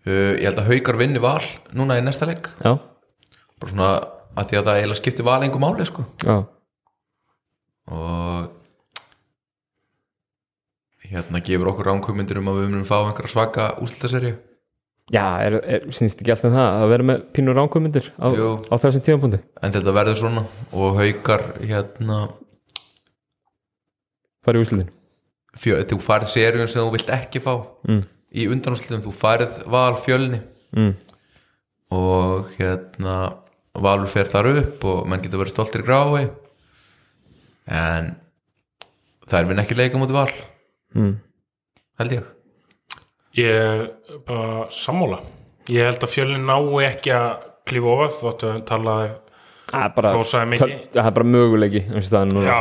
[SPEAKER 2] uh, ég held að Haukar vinni val núna í næsta leik.
[SPEAKER 1] Já,
[SPEAKER 2] bara svona að því að það eiginlega skipti val einhver máli sko.
[SPEAKER 1] Já,
[SPEAKER 2] og hérna gefur okkur ránkvömyndir um að við munum fá einhverja svaka úslitaserju
[SPEAKER 1] já er, er, snýst ekki allt með það að vera með pínur ránkvömyndir á, á þessum tímapunkti?
[SPEAKER 2] En þetta verður svona og Haukar hérna
[SPEAKER 1] úslitin
[SPEAKER 2] fjö, þú farið seríun sem þú vilt ekki fá
[SPEAKER 1] mm.
[SPEAKER 2] í undanúslitum, þú farið val fjölni.
[SPEAKER 1] Mm.
[SPEAKER 2] og hérna valur fer þar upp og menn getur verið stoltir í grái en það er vinn ekki leika mútið val.
[SPEAKER 1] Mm.
[SPEAKER 2] held ég.
[SPEAKER 3] Ég er bara sammála. Ég held að fjölni nái ekki að klífa ofað þóttu að talaði
[SPEAKER 1] það er bara,
[SPEAKER 3] Þó sagði mikið.
[SPEAKER 1] töl- það er bara möguleiki eins og það núna.
[SPEAKER 3] Já,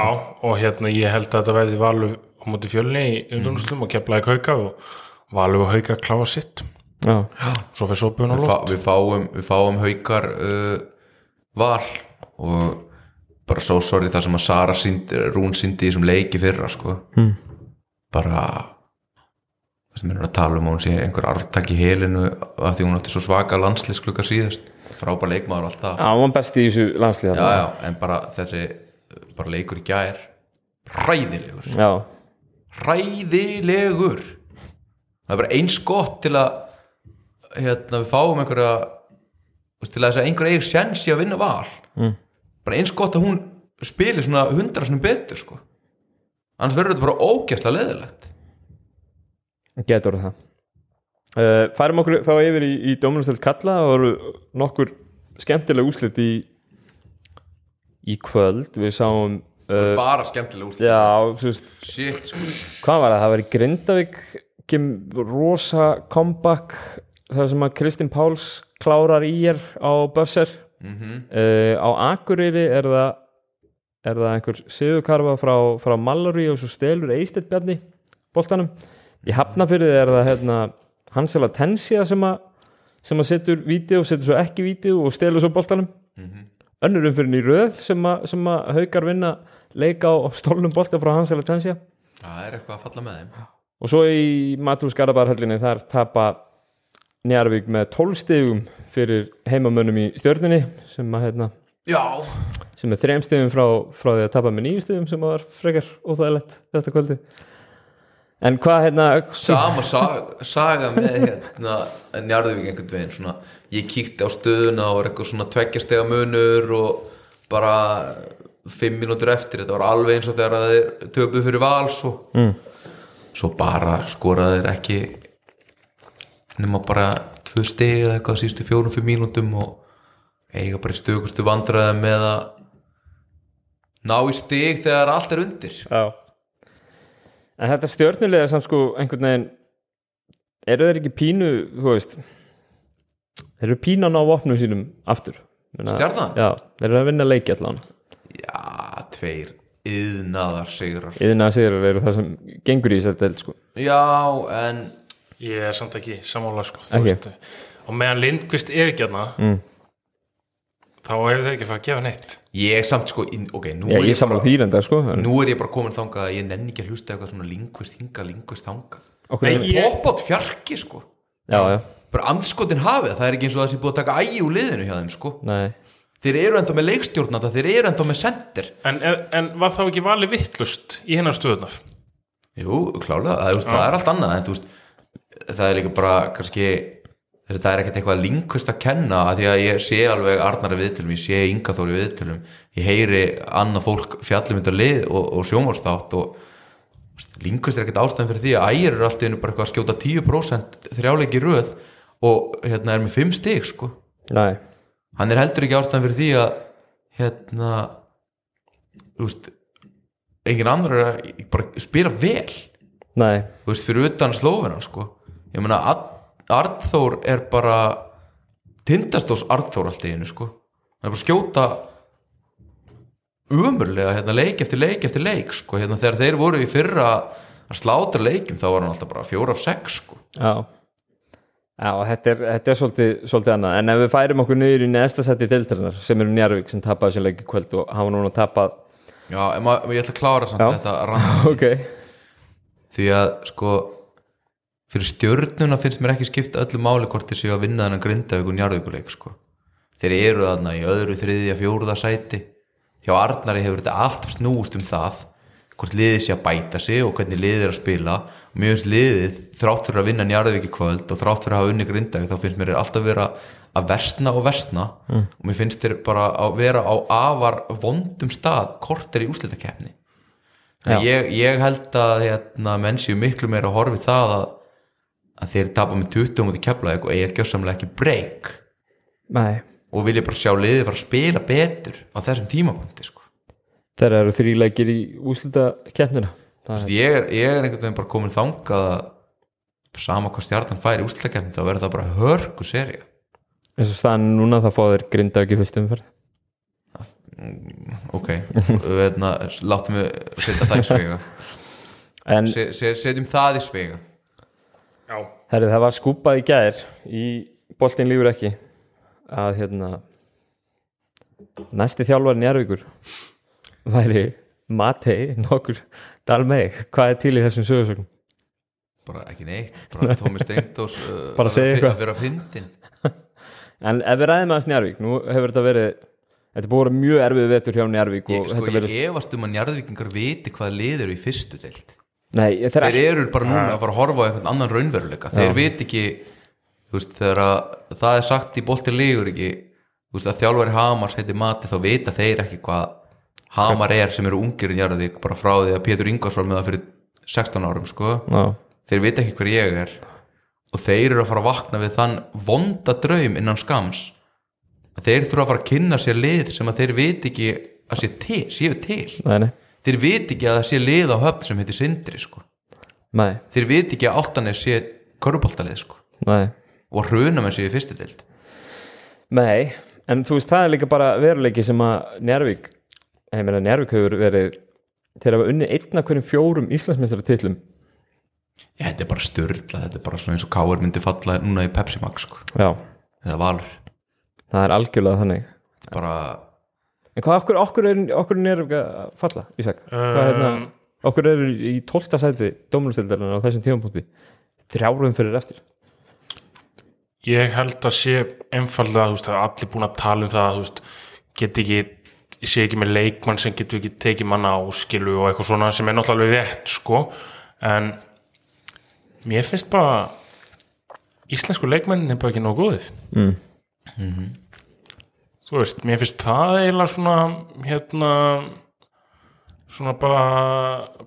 [SPEAKER 3] og hérna ég held að þetta verði valur á móti fjölni í undanúslum og keflaði kauka og valur og hauka kláfa sitt.
[SPEAKER 1] Já,
[SPEAKER 3] svo fyrir sopun
[SPEAKER 2] fá,
[SPEAKER 3] loft.
[SPEAKER 2] við, fáum, við fáum haukar uh, val og bara svo sorry það sem að Sara síndi, Rún síndi í þessum leiki fyrra sko.
[SPEAKER 1] Mm.
[SPEAKER 2] bara það sem er að tala um að hún sé einhver arftak í helinu af því hún átti svo svaka landsliðsklukka síðast. Frábær leikmaður og allt það.
[SPEAKER 1] Já, hann var besti í þessu landslið
[SPEAKER 2] já, já, en bara þessi bara leikur í gær hræðilegur,
[SPEAKER 1] já,
[SPEAKER 2] hræðilegur. Það er bara eins gott til að hérna við fáum einhverja veist, til að þess að einhver eigi sjens í að vinna val
[SPEAKER 1] Mm.
[SPEAKER 2] bara eins gott að hún spili svona hundra svona betur sko. Annars verður þetta bara ógæslega leðilegt
[SPEAKER 1] getur það. Uh, færum okkur þá yfir í, í Dóminustöld Kalla. Og voru nokkur skemmtileg úslit í í kvöld. Við sáum uh,
[SPEAKER 2] bara skemmtilega úrslit.
[SPEAKER 1] Já, veist,
[SPEAKER 2] shit sko.
[SPEAKER 1] hvað var það, það var í Grindavík rosa comeback það sem að Kristinn Páls klárar í er á Bösser
[SPEAKER 2] mm
[SPEAKER 1] uh, á Akureyri er það er það einhver sigurkarfa frá, frá Mallory og svo stelur Eistedd Bjarni boltanum. Í Hafnafyrði er það hérna, Hansela Tensia sem að sem að setur vídeo, setur svo ekki vídeo og stelur svo boltanum. Önnur umfyrin í röð sem að, sem að haukar vinna leika á stólnum bolta frá Hansela Tensia.
[SPEAKER 2] Það er eitthvað að falla með þeim.
[SPEAKER 1] Og svo í Matús Garðabærhöllinni þar tapa Njarvík með 12 stigum fyrir heimamönnum í stjörninni sem, að, hérna,
[SPEAKER 2] já,
[SPEAKER 1] sem er þrejum stigum frá, frá því að tapa með nýju stigum sem var frekar óþægilegt þetta kvöldi en hvað hérna
[SPEAKER 2] sama saga, saga með hérna Njarðvík einhvern veginn svona, ég kíkti á stöðuna og var eitthvað svona tveggjastega munur og bara fimm mínútur eftir, þetta var alveg eins og þegar þeir töpuð fyrir val svo, mm. svo bara skoraði þeir ekki nema bara tvö stegi eða eitthvað sístu fjórum fyrir mínútum og eiga bara í stökustu vandræði með að ná í steg þegar allt er undir.
[SPEAKER 1] Já. En þetta stjörnulega samt sko einhvern veginn eru þeir ekki pínu, þú veist þeir eru pínu að ná vopnum sínum aftur.
[SPEAKER 2] Stjarnan?
[SPEAKER 1] Já, þeir eru að vinna leiki allan.
[SPEAKER 2] Já, tveir yðnaðar sigrar
[SPEAKER 1] Yðina að segja eru það sem gengur í þessari del sko.
[SPEAKER 2] Já, en
[SPEAKER 3] Ég er samt ekki sammála sko veist, og meðan Lindqvist er ekki hérna
[SPEAKER 1] mm.
[SPEAKER 3] þá hefur þið ekki fara að gefa neitt.
[SPEAKER 2] Ég samt sko, in, ok, nú
[SPEAKER 1] Já,
[SPEAKER 2] er
[SPEAKER 1] ég
[SPEAKER 2] ég bara
[SPEAKER 1] þýrenda sko en,
[SPEAKER 2] nú er ég bara komin þangað að ég nenni ekki að hlusta eitthvað svona lingvist hinga, lingvist þangað.
[SPEAKER 1] Okkur,
[SPEAKER 3] Nei, ég-
[SPEAKER 2] pop átt fjarki sko.
[SPEAKER 1] Já, já,
[SPEAKER 2] bara andskotin hafið, það er ekki eins og það sé búið að taka ægi úr liðinu hjá þeim sko.
[SPEAKER 1] Nei.
[SPEAKER 2] Þeir eru enda með leikstjórnanda, þeir eru enda með sender
[SPEAKER 3] en, en var þá ekki valið vittlust í hennar stöðunaf
[SPEAKER 2] jú, klálega, það, er, það er allt annað en þú veist, það er líka bara kannski, það er ekkert eitthvað lingvist að kenna, að því að ég sé alveg Arnari viðtölum, ég sé Inga Þóri viðtölum ég heyri annað fólk fjallum þetta lið og, og sjónvarstátt og lingvist er ekkert ástæðan fyrir því að ægir eru alltaf einu bara eitthvað að skjóta 10% þrjáleiki röð og hérna er með 5 stig sko.
[SPEAKER 1] Nei,
[SPEAKER 2] hann er heldur ekki ástæðan fyrir því að hérna þú veist engin annar er að bara spila vel
[SPEAKER 1] nei,
[SPEAKER 2] þú veist fyrir utan slófina sko. Ég meina Ar- Arnþór er bara tindastós Arnþór allt í einu sko. Hann er bara skjóta umurlega hérna leik eftir leik eftir leik sko. Hérna þegar þeir voru í fyrra að slátra leikim þá var hann alltaf bara fjóra af sex sko.
[SPEAKER 1] Já. Já, þetta er, þetta er svolítið, svolítið annað. En ef við færum okkur niður í næsta seti deildarinnar sem eru Njarvík sem tapaði sér leiki kvöld og hafa núna tapað
[SPEAKER 2] já, ég ætla að klára samt
[SPEAKER 1] Já.
[SPEAKER 2] þetta rand
[SPEAKER 1] ok,
[SPEAKER 2] því að sko fyrir stjörnuna finnst mér ekki skipta öllu máli hvort séu að vinna þennan grindavík og njarðvíkuleik sko. þeir eru þarna í öðru, þriðja, fjóruða sæti hjá Arnari hefur þetta alltaf snúist um það hvort liðið sé að bæta sig og hvernig liðið er að spila og mér finnst liðið þrátt fyrir að vinna njarðvík í kvöld og þrátt fyrir að hafa unni grindavík þá finnst mér alltaf vera að versna og versna mm. og mér finnst þeir bara að vera á afar vondum stað korter í úslitakeppni Þannig ég, ég held að hérna, menn séu miklu meira að horfi það að, að þeir tapa með 20 mútið keflaðið og eigi gjössamlega ekki breyk og vilja bara sjá liðið fara að spila betur á þessum tímapunkti sko.
[SPEAKER 1] þeir eru þrýleikir í úslita
[SPEAKER 2] veist, ég, er, ég er einhvern veginn bara komin þangað að sama hvað stjarnan fær í úslutakefni þá verður það bara hörku serja
[SPEAKER 1] eins og staðan núna það þeir grinda ekki fyrst umferð
[SPEAKER 2] ok, Veðna, láttum við setja það í svega
[SPEAKER 1] en
[SPEAKER 2] Se, se, setjum það í svega
[SPEAKER 3] Já,
[SPEAKER 1] herri, það var skúpað í gær í boltin lífur ekki að hérna næsti þjálfari Njarvíkur væri Matei nokkur Dalmeg, hvað er til í þessum sögursögnum?
[SPEAKER 2] bara ekki neitt, bara Tómi Steindós uh,
[SPEAKER 1] Bara
[SPEAKER 2] að
[SPEAKER 1] segja eitthvað.
[SPEAKER 2] að vera fyndin
[SPEAKER 1] En ef við ræðum aðeins Njarvík, nú hefur þetta verið þetta búið að vera mjög erfið vetur hjá Njarvík
[SPEAKER 2] ég, sko,
[SPEAKER 1] þetta verið,
[SPEAKER 2] ég efast um að njarðvíkingar viti hvað lið eru í fyrstu deild.
[SPEAKER 1] Nei, þeir
[SPEAKER 2] þeir eru bara núna að fara að horfa á einhvern annan raunveruleika. Þeir viti ekki þú veist, þegar að, það er sagt í bolti lígur ekki þú veist, að þjálfari Hamars heiti Mati þá vita þeir ekki hvað Hamar er sem eru ungir í Njarðvík bara frá því að Pétur Ingvars var með það fyrir 16 árum sko.
[SPEAKER 1] Já,
[SPEAKER 2] þeir vita ekki hver ég er. Og þeir eru að fara að vakna við þann vonda draum innan skams að þeir þurfa að fara að kynna sér lið sem að þeir viti ekki að sé til, séu til.
[SPEAKER 1] Nei, nei,
[SPEAKER 2] þeir viti ekki að það sé lið á höfn sem heitir Sindri sko. þeir viti ekki að áltanis sé köruboltalið sko. og hrunum en séu fyrstu deild.
[SPEAKER 1] Nei, en þú veist það er líka bara veruleiki sem að Njarvík ég meina Njárvík hefur verið þeir hafa unnið einn af hverjum fjórum Íslandsmeistara titlum
[SPEAKER 2] Já, þetta er bara störla, þetta er bara svona eins og Káar myndi falla núna í Pepsi Max sko. eða Valur
[SPEAKER 1] það er algjörlega þannig.
[SPEAKER 2] Þetta er bara,
[SPEAKER 1] en hvað, okkur, okkur er, okkur er að falla Ísak, hvað hérna
[SPEAKER 3] Um,
[SPEAKER 1] okkur er í 12. sæti dómunustildarinn á þessum tímapunkti? Þrjárum fyrir eftir.
[SPEAKER 3] Ég held að sé einfallega að allir búin að tala um það þú veist, get ekki ég sé ekki með leikmann sem getur ekki tekið manna á skilu og eitthvað svona sem er náttúrulega alveg rétt sko. En mér finnst bara íslensku leikmennin er bara ekki nóg góðið
[SPEAKER 1] mm.
[SPEAKER 3] Þú veist, mér finnst það eiginlega svona hérna svona bara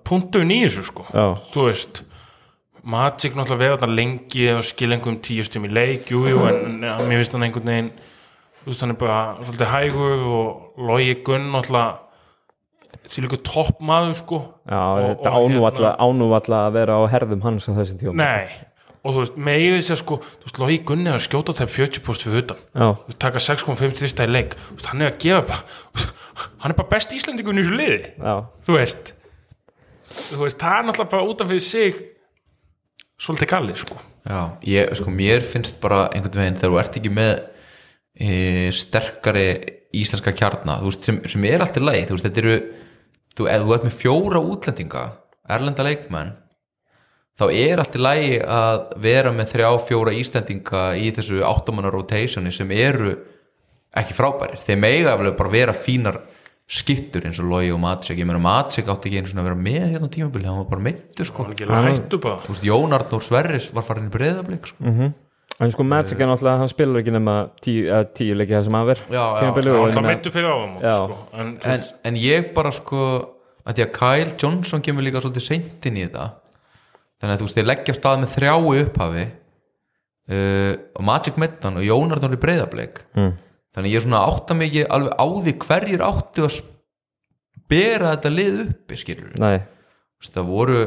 [SPEAKER 3] punktun í þessu sko.
[SPEAKER 1] Já.
[SPEAKER 3] þú veist Magic náttúrulega veið þarna lengi og skil einhverjum tíu stum í leik jú, jú, en, en mér finnst hann einhvern veginn þú veist, hann er bara svolítið hægur og logi gunn náttúrulega til ykkur topp maður sko.
[SPEAKER 1] Já,
[SPEAKER 3] Og-
[SPEAKER 1] þetta
[SPEAKER 3] og
[SPEAKER 1] ánú
[SPEAKER 3] hérna-
[SPEAKER 1] að vera á herðum hans á þessum tíma.
[SPEAKER 3] Nei, og þú veist, megið þess að sko þú veist, logi gunn er að skjóta þeim 40 post fyrir utan.
[SPEAKER 1] Já,
[SPEAKER 3] Þú veist, taka 6,5 þrista í leik. Þú veist, hann er að gefa bara hann er bara best íslendingun í þessu liði.
[SPEAKER 1] Já,
[SPEAKER 3] þú veist. Þú veist, það er náttúrulega bara út af fyrir sig svolítið kallið sko.
[SPEAKER 2] Já, ég, sko, mér finnst bara einhvern veginn þegar þú ert ekki með e, sterkari íslenska kjarna, þú veist, sem, sem er alltaf leið, þú veist, þetta eru þú, ef þú ert með fjóra útlendinga erlenda leikmenn þá er alltaf lægi að vera með þrjá, fjóra Íslendinga í þessu áttamanna rotationi sem eru ekki frábærir þeir mega eflega bara vera fínar skittur eins og Logi og Matsek ég meina Matsek átti ekki einu svona að vera með hérna tímabili hann var bara meittur sko
[SPEAKER 3] hann
[SPEAKER 2] Þú veist, Jón Arnór Sverris var farin í breyðablík sko.
[SPEAKER 1] Mhm. en sko Magic er náttúrulega hann spilar ekki nema tíu, eða tíu leiki það sem
[SPEAKER 2] Já, já,
[SPEAKER 1] tímabilið og
[SPEAKER 3] hann meittu fyrir áfum
[SPEAKER 1] Já.
[SPEAKER 3] sko. en,
[SPEAKER 2] en, en ég bara sko að því að Kyle Johnson kemur líka svolítið seint inn í þetta þannig að þú veist, þeir leggja stað með þrjá í upphafi uh, og Magic Meddan og Jón Arnór í breyðablík
[SPEAKER 1] Mm.
[SPEAKER 2] þannig ég er svona átta mikið alveg á því hverjir áttu að bera þetta lið uppi skilur
[SPEAKER 1] nei,
[SPEAKER 2] það voru,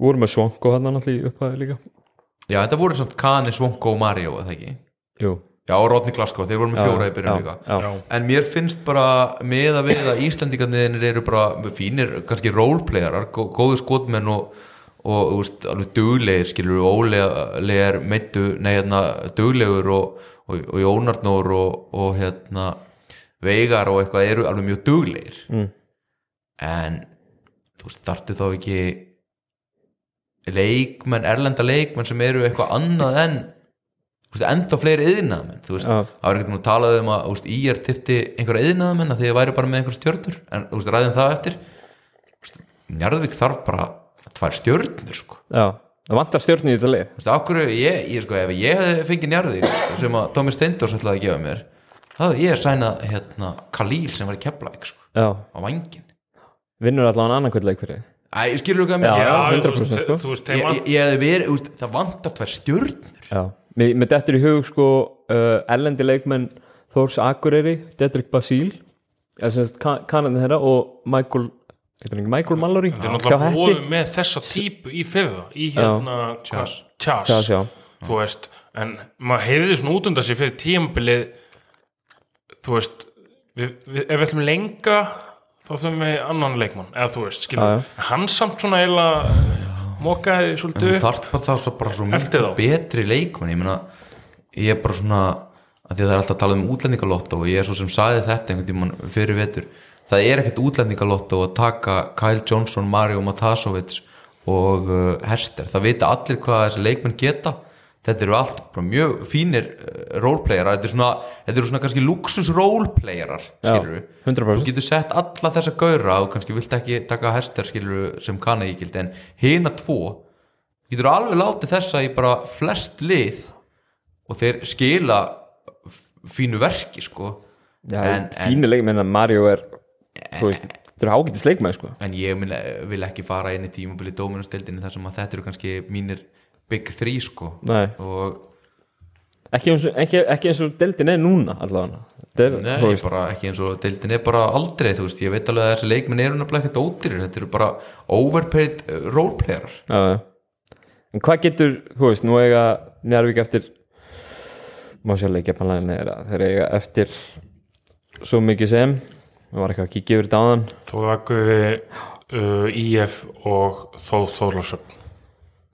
[SPEAKER 1] voru með Svonko hann í upphæði líka.
[SPEAKER 2] Já þetta voru svona Kani, Svonko og Mario, eða ekki?
[SPEAKER 1] Jú,
[SPEAKER 2] já, og Rodney Glasgow, þeir voru með fjóra í byrjun líka.
[SPEAKER 1] já,
[SPEAKER 2] en mér finnst bara með að við að Íslandingarnir eru bara fínir, kannski roleplayerar gó- góðu skotmenn og, og veist, alveg duglegir skilur ólegar meittu, nei hérna duglegur og, og, og Jónarnór og, og hérna veigar og eitthvað eru alveg mjög duglegir
[SPEAKER 1] Mm.
[SPEAKER 2] en þú veist, þarftu þá ekki leikmenn, erlenda leikmenn sem eru eitthvað annað en enda fleiri
[SPEAKER 1] Já.
[SPEAKER 2] það var ekkert um að tala um að veist, í er þyrti einhverja yðnaðmenn að því að væri bara með einhverja stjörnur en veist, ræðum það eftir Njarðvík þarf bara tvær stjörnur sko.
[SPEAKER 1] Já, það vantar stjórn í þetta lið.
[SPEAKER 2] Þú veist, okkur, ég, ég sko, ef ég hefði fengið Njarðvík sem að Tómi Steindors ætlaði að gefa mér þá hefði ég sænað hérna Kalíl sem var í Keflæk sko,
[SPEAKER 1] já,
[SPEAKER 2] á vangin
[SPEAKER 1] vinnur allavega annað kvöld leik fyrir.
[SPEAKER 2] Æ, skilur þú hvað
[SPEAKER 1] Já,
[SPEAKER 2] mér
[SPEAKER 3] já, þú
[SPEAKER 1] 100%
[SPEAKER 3] veist,
[SPEAKER 1] sko.
[SPEAKER 3] þú veist,
[SPEAKER 2] ég, ég, ég hefði verið, þú veist, það vantar tvær stjörnur.
[SPEAKER 1] Já, mér, mér dettur í hug sko uh, ellendi leikmenn Þórs Akureyri, Dedrick Basíl eða sem sagt ka- kanadinn þeirra og Michael, Michael Mallory?
[SPEAKER 3] Þeir
[SPEAKER 1] hjá
[SPEAKER 3] náttúrulega voru með þessa típu í fyrra í hérna
[SPEAKER 2] Chas.
[SPEAKER 3] Chas,
[SPEAKER 1] Chas, já.
[SPEAKER 3] þú veist en maður heyrði svona út undan sig fyrir tímabilið þú veist við, við, ef við ætlum lenga þá þurfum við annan leikmann eða þú veist, hann samt svona eiginlega mokaði
[SPEAKER 2] en
[SPEAKER 3] svolítið upp
[SPEAKER 2] þarf bara það svo, bara svo
[SPEAKER 3] Eftir þá.
[SPEAKER 2] betri leikmenn ég meina, ég er bara svona að því að það er alltaf að tala um útlendingalotto og ég er svo sem saði þetta einhvern tímann fyrir vetur það er ekkert útlendingalotto að taka Kyle Johnson, Mario Matasovic og uh, Hester það vita allir hvað þessi leikmenn geta. Þetta eru allt mjög fínir uh, roleplayerar, þetta er svona, þetta eru svona kannski luxus roleplayerar skilur við,
[SPEAKER 1] 100%.
[SPEAKER 2] þú getur sett alla þessa gaura og kannski vilt ekki taka Hester skilur sem kann ekki gildi en hina tvo getur alveg látið þessa í bara flest lið og þeir skila fínu verki sko.
[SPEAKER 1] Já,
[SPEAKER 2] en,
[SPEAKER 1] fínu leikmenn að Mario er þú veist, þetta er ágættis leikmenn sko.
[SPEAKER 2] En ég vil, ekki fara inn í tímabili dóminustildinni þar sem að þetta eru kannski mínir big three sko. Og
[SPEAKER 1] ekki eins og, ekki, ekki eins og deildin er núna allavega. Er,
[SPEAKER 2] Nei, bara ekki eins og deildin er bara aldrei þú veist, ég veit alveg að þessi leikminn eru nefnilega ekkert ódýrir, þetta eru bara overpaid roleplayerar.
[SPEAKER 1] Já, já. en hvað getur þú veist, nú eiga Njárvík eftir má sjá leikja pannlega neður þeir eiga eftir svo mikið sem það var eitthvað að kíkja yfir þetta áðan.
[SPEAKER 3] Þóðaguði uh, IF og Þóð Þórlásöfn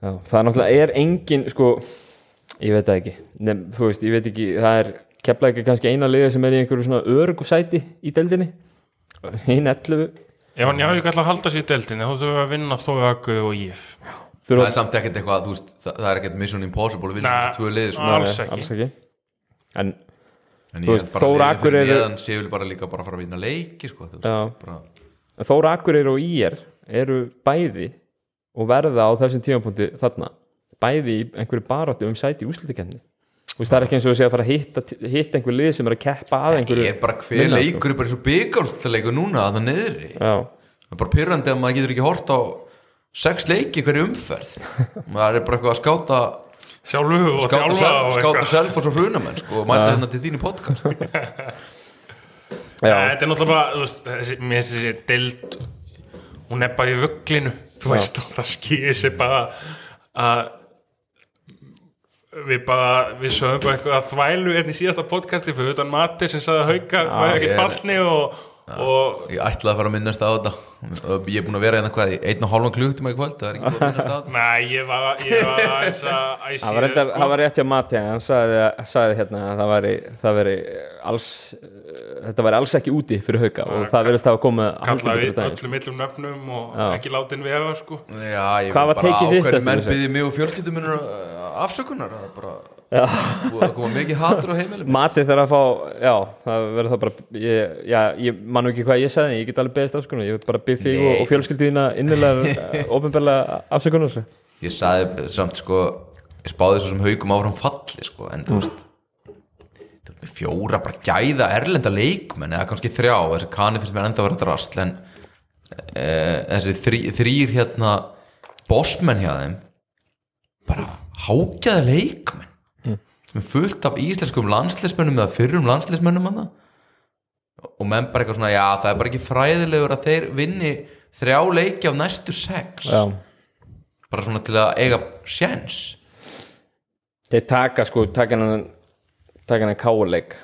[SPEAKER 1] Já, það er náttúrulega er engin sko, ég veit það ekki. Nefn, þú veist, ég veit ekki, það er kefla ekki kannski eina liða sem er í einhverju svona örugu sæti í deildinni. Hinn 11
[SPEAKER 3] Ef hann jáðu ekki alltaf að halda sér í deildinni þá þurfum við að vinna Þóðaguði og IF
[SPEAKER 2] það er samt ekkert eitthvað, þú veist, það, er ekkert mission impossible að vinna þessu tvö liði sko.
[SPEAKER 3] alls ekki.
[SPEAKER 1] alls ekki. En
[SPEAKER 2] en ég held bara
[SPEAKER 1] Akureyri-
[SPEAKER 2] fyrir neðan séu bara líka bara að fara að vinna leiki sko, bara,
[SPEAKER 1] Þóra Akureyri og IR eru bæði og verða á þessum tímapunkti þarna bæði í einhverju baráttu um sæti í úslitikefni það er ekki eins og að segja að fara að hitta, hitta einhver lið sem er að keppa að einhverju
[SPEAKER 2] ég er bara hver
[SPEAKER 1] minna, sko.
[SPEAKER 2] leikur er bara eins og byggarúsleikur núna að það neðri það er bara pyrrandi að maður getur ekki hort á sex leiki hverju umferð. Maður er bara eitthvað að skáta
[SPEAKER 3] Sjálfu og
[SPEAKER 2] skáta,
[SPEAKER 3] þjálfa og eitthvað.
[SPEAKER 2] Selfos og hrunamenn sko, og mæta hérna til þínu podcast.
[SPEAKER 3] Nei,
[SPEAKER 1] já,
[SPEAKER 3] Þetta er náttúrulega bara, veist, þessi, mér finnst þessi deild hún er bara í vögglinu þú veist, og það skýr sér bara að við bara, við sögum bara einhverja þvælu hérna í síðasta podcasti fyrir utan Mati sem sagði að hauka ekkert
[SPEAKER 2] er-
[SPEAKER 3] fallni og, og
[SPEAKER 2] ég ætlaði að fara að minnast á þetta ég er búin að vera hérna hvað í einn og hálfan klukkutíma í kvöld það er ekki búin að minnast á þetta?
[SPEAKER 3] Nei, ég var, ég var aðeins að
[SPEAKER 1] það var, reyndar, það var rétt hjá Mati hann sagði, sagði hérna að það væri, það væri alls þetta væri alls ekki úti fyrir hauka og það verðist hafa komið
[SPEAKER 3] kallaði öllum millum nöfnum og
[SPEAKER 1] Já.
[SPEAKER 3] ekki látin vera sko.
[SPEAKER 2] Já, ég
[SPEAKER 1] Hvað
[SPEAKER 2] var bara
[SPEAKER 1] tekið þitt
[SPEAKER 2] ákveðin menn byggði mig og fjölskyldum minnur afsökunar það er bara búið að koma mikið hatur á heimilum
[SPEAKER 1] Mati þegar að fá, já, það verður það bara ég, já, ég man nú ekki hvað ég sagði ég get alveg beðist afsökunar, ég vil bara byrð þig
[SPEAKER 2] Nei.
[SPEAKER 1] og, þína innilega ofinbarlega afsökunar
[SPEAKER 2] ég sagði samt sko ég spáði sem haugum áfram falli sko en þú veist þú veist, fjóra bara gæða erlenda leikmenn eða kannski þrjá, þessi kani finnst mér enda að vera drasl en e, þessi þrý, þrýr hérna bossmenn hjá þeim bara hágjaða leikmenn. Sem er fullt af íslenskum landslismennum eða fyrrum landslismennum hann og menn bara eitthvað svona, já það er bara ekki fræðilegur að þeir vinni þrjá leiki af næstu sex.
[SPEAKER 1] Já,
[SPEAKER 2] bara svona til að eiga sjens
[SPEAKER 1] þeir taka sko taka hann taka hann káleik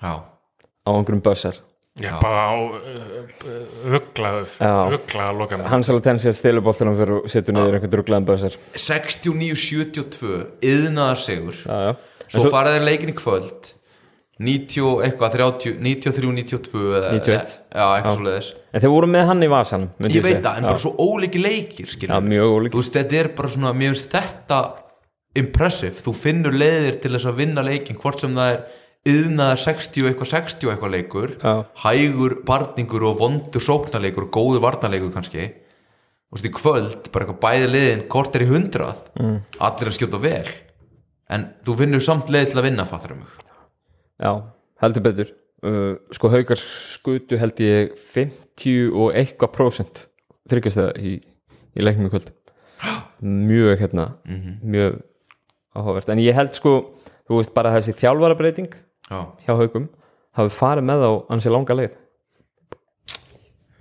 [SPEAKER 2] já,
[SPEAKER 1] á einhverjum bössar
[SPEAKER 3] ég bara á uh, rugglaðu
[SPEAKER 1] Já.
[SPEAKER 3] rugglaðu að loka mig
[SPEAKER 1] Hans alveg tensi að stilu bóltunum fyrir og setur niður einhvern druglaðan bössar
[SPEAKER 2] 69-72 yðnaðar sigur
[SPEAKER 1] Já, já.
[SPEAKER 2] Svo,
[SPEAKER 1] svo,
[SPEAKER 2] fara þeir leikin í kvöld 90 og eitthvað 30, 93-92 eða,
[SPEAKER 1] 91.
[SPEAKER 2] já, eitthvað svo leiðis
[SPEAKER 1] En þeir voru með hann í vasanum
[SPEAKER 2] ég veit það, en bara svo ólíki leikir
[SPEAKER 1] Já, mjög ólíkir.
[SPEAKER 2] þú veist, þetta er bara svona, mér finnst þetta impressive, þú finnur leiðir til þess að vinna leikin, hvort sem það er yðnaðar 60 og eitthvað 60 og eitthvað leikur
[SPEAKER 1] Já.
[SPEAKER 2] hægur barningur og vondur sóknarleikur og góður varnarleikur kannski. Þú veist, í kvöld, bara eitthvað bæði liðin kort er í hundrað, mm. allir að skjóta vel. En þú finnur samt leið til að vinna, fattur mig
[SPEAKER 1] Já, heldur betur. Uh, Sko haukar skutu held ég 50 og eitthvað prósent þryggjast það í, í leiknum í kvöld. Mjög hérna mjög áhugavert. En ég held sko, þú veist bara þessi þjálfarabreiting
[SPEAKER 2] já,
[SPEAKER 1] hjá haukum hafi farið með á ansi langa leið.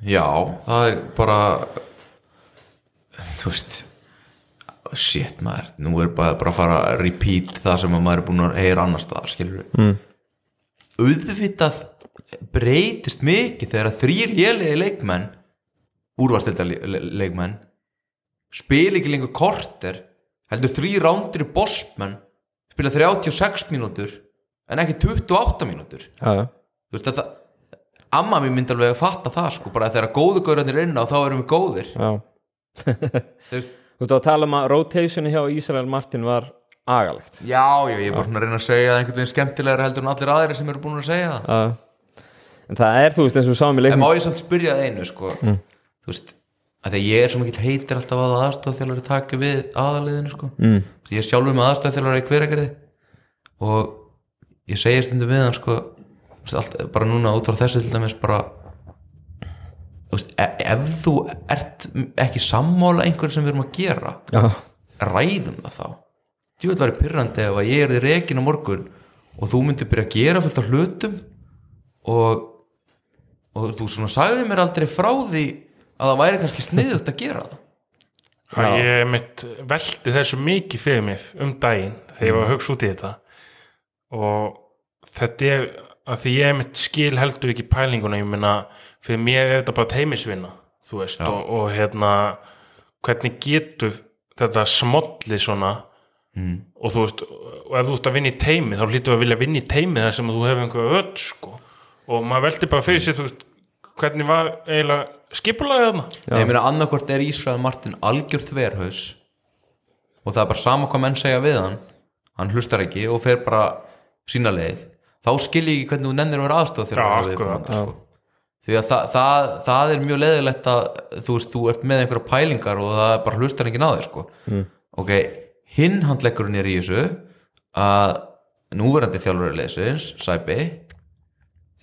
[SPEAKER 2] Já það er bara þú veist shit maður, nú er bara, bara að fara að repeat það sem að maður er búin að heyra annars staðar, skilur við mm. Auðvitað breytist mikið þegar þrýr lélegi leikmenn úrvastilda leikmenn spila ekki lengur korter heldur þrý rándir í bossmenn spila 36 mínútur en ekki 28 mínútur.
[SPEAKER 1] Já
[SPEAKER 2] þú veist þetta amma mér myndi alveg að fatta það sko bara þegar góðu gaurarnir inn á þá erum við góðir.
[SPEAKER 1] Já.
[SPEAKER 2] þú veist
[SPEAKER 1] Þú ert að tala um að rotationi hjá Ísrael Martin var agalegt.
[SPEAKER 2] Já, já, ég er bara svona að reyna að segja það einhvern veginn skemmtilegra heldur en allir aðrir sem eru búin að segja það.
[SPEAKER 1] Uh, En það er, þú veist, eins og við sáum í
[SPEAKER 2] En
[SPEAKER 1] leiknum
[SPEAKER 2] má ég samt spyrja það einu, sko? Þú veist, að því að ég er svo mikill heitir alltaf að aðstofþjálfari taki við aðaliðinu, sko. Mm. Ég er sjálfur með aðstofþjálfari í hveragerði og ég segi stundum við hann, sko þú veist, allt, bara núna út frá þessu til dæmis bara þú veist, e ef þú ert ekki sammála einhverju sem við erum að gera ræðum það þá ég veit væri pyrrandi ef að ég er því rekin á morgun og þú myndir byrja að gera fullt af hlutum og, og þú svona sagði mér aldrei frá því að það væri kannski sniðut að gera það.
[SPEAKER 3] Að
[SPEAKER 1] Já.
[SPEAKER 3] ég mitt veldi þessu mikið fyrir mig um daginn þegar ég var að hugsa út í þetta. Og þetta er að því ég mitt skil heldur ekki pælinguna ég meina, fyrir mér er þetta bara teimisvinna þú veist, og, og hérna hvernig getur þetta smolli svona mm. og þú veist, og ef þú ert að vinna í teimi þá hlýtur að vilja vinna í teimi þar sem að þú hefur einhverju öll, sko og maður veldi bara fyrir sér, þú veist hvernig var eiginlega skipulaðið þarna
[SPEAKER 2] Nei, ég meina annarkvort er Ísrael Martin algjör þverhaus og það er bara sama hvað menn segja við hann hann hlustar ekki og fer bara sína leið þá skil ég ekki hvernig þú nennir að vera aðstof þegar
[SPEAKER 3] Já,
[SPEAKER 2] hann er
[SPEAKER 3] akkurat.
[SPEAKER 2] viðkomandi, sko. því að það, það, það er mjög leðilegt að þú veist, þú ert með einhverja pælingar og það er bara hlustar ekki náði sko. mm. ok, hinn handlegurinn er í þessu að núverandi þjálfur leysins, Sæbi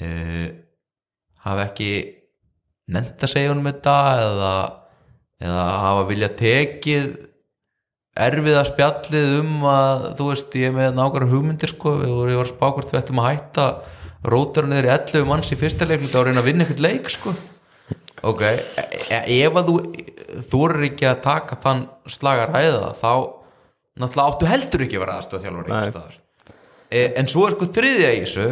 [SPEAKER 2] uh, hafa ekki nefnt að segja honum þetta eða, eða hafa vilja tekið erfiða spjallið um að þú veist ég er með nákvæmlega hugmyndir sko og ég var að spá hvort við ættum að hætta rótarinn í 11 manns í fyrsta leiklut og reyna að vinna eitthvað leik sko. Ok, e e ef að þú þú eru ekki að taka þann slag að ræða þá náttúrulega áttu heldur ekki að vera aðstöð þjálfur
[SPEAKER 1] Nei.
[SPEAKER 2] einhvers staðar. E, en svo er sko þriðja í þessu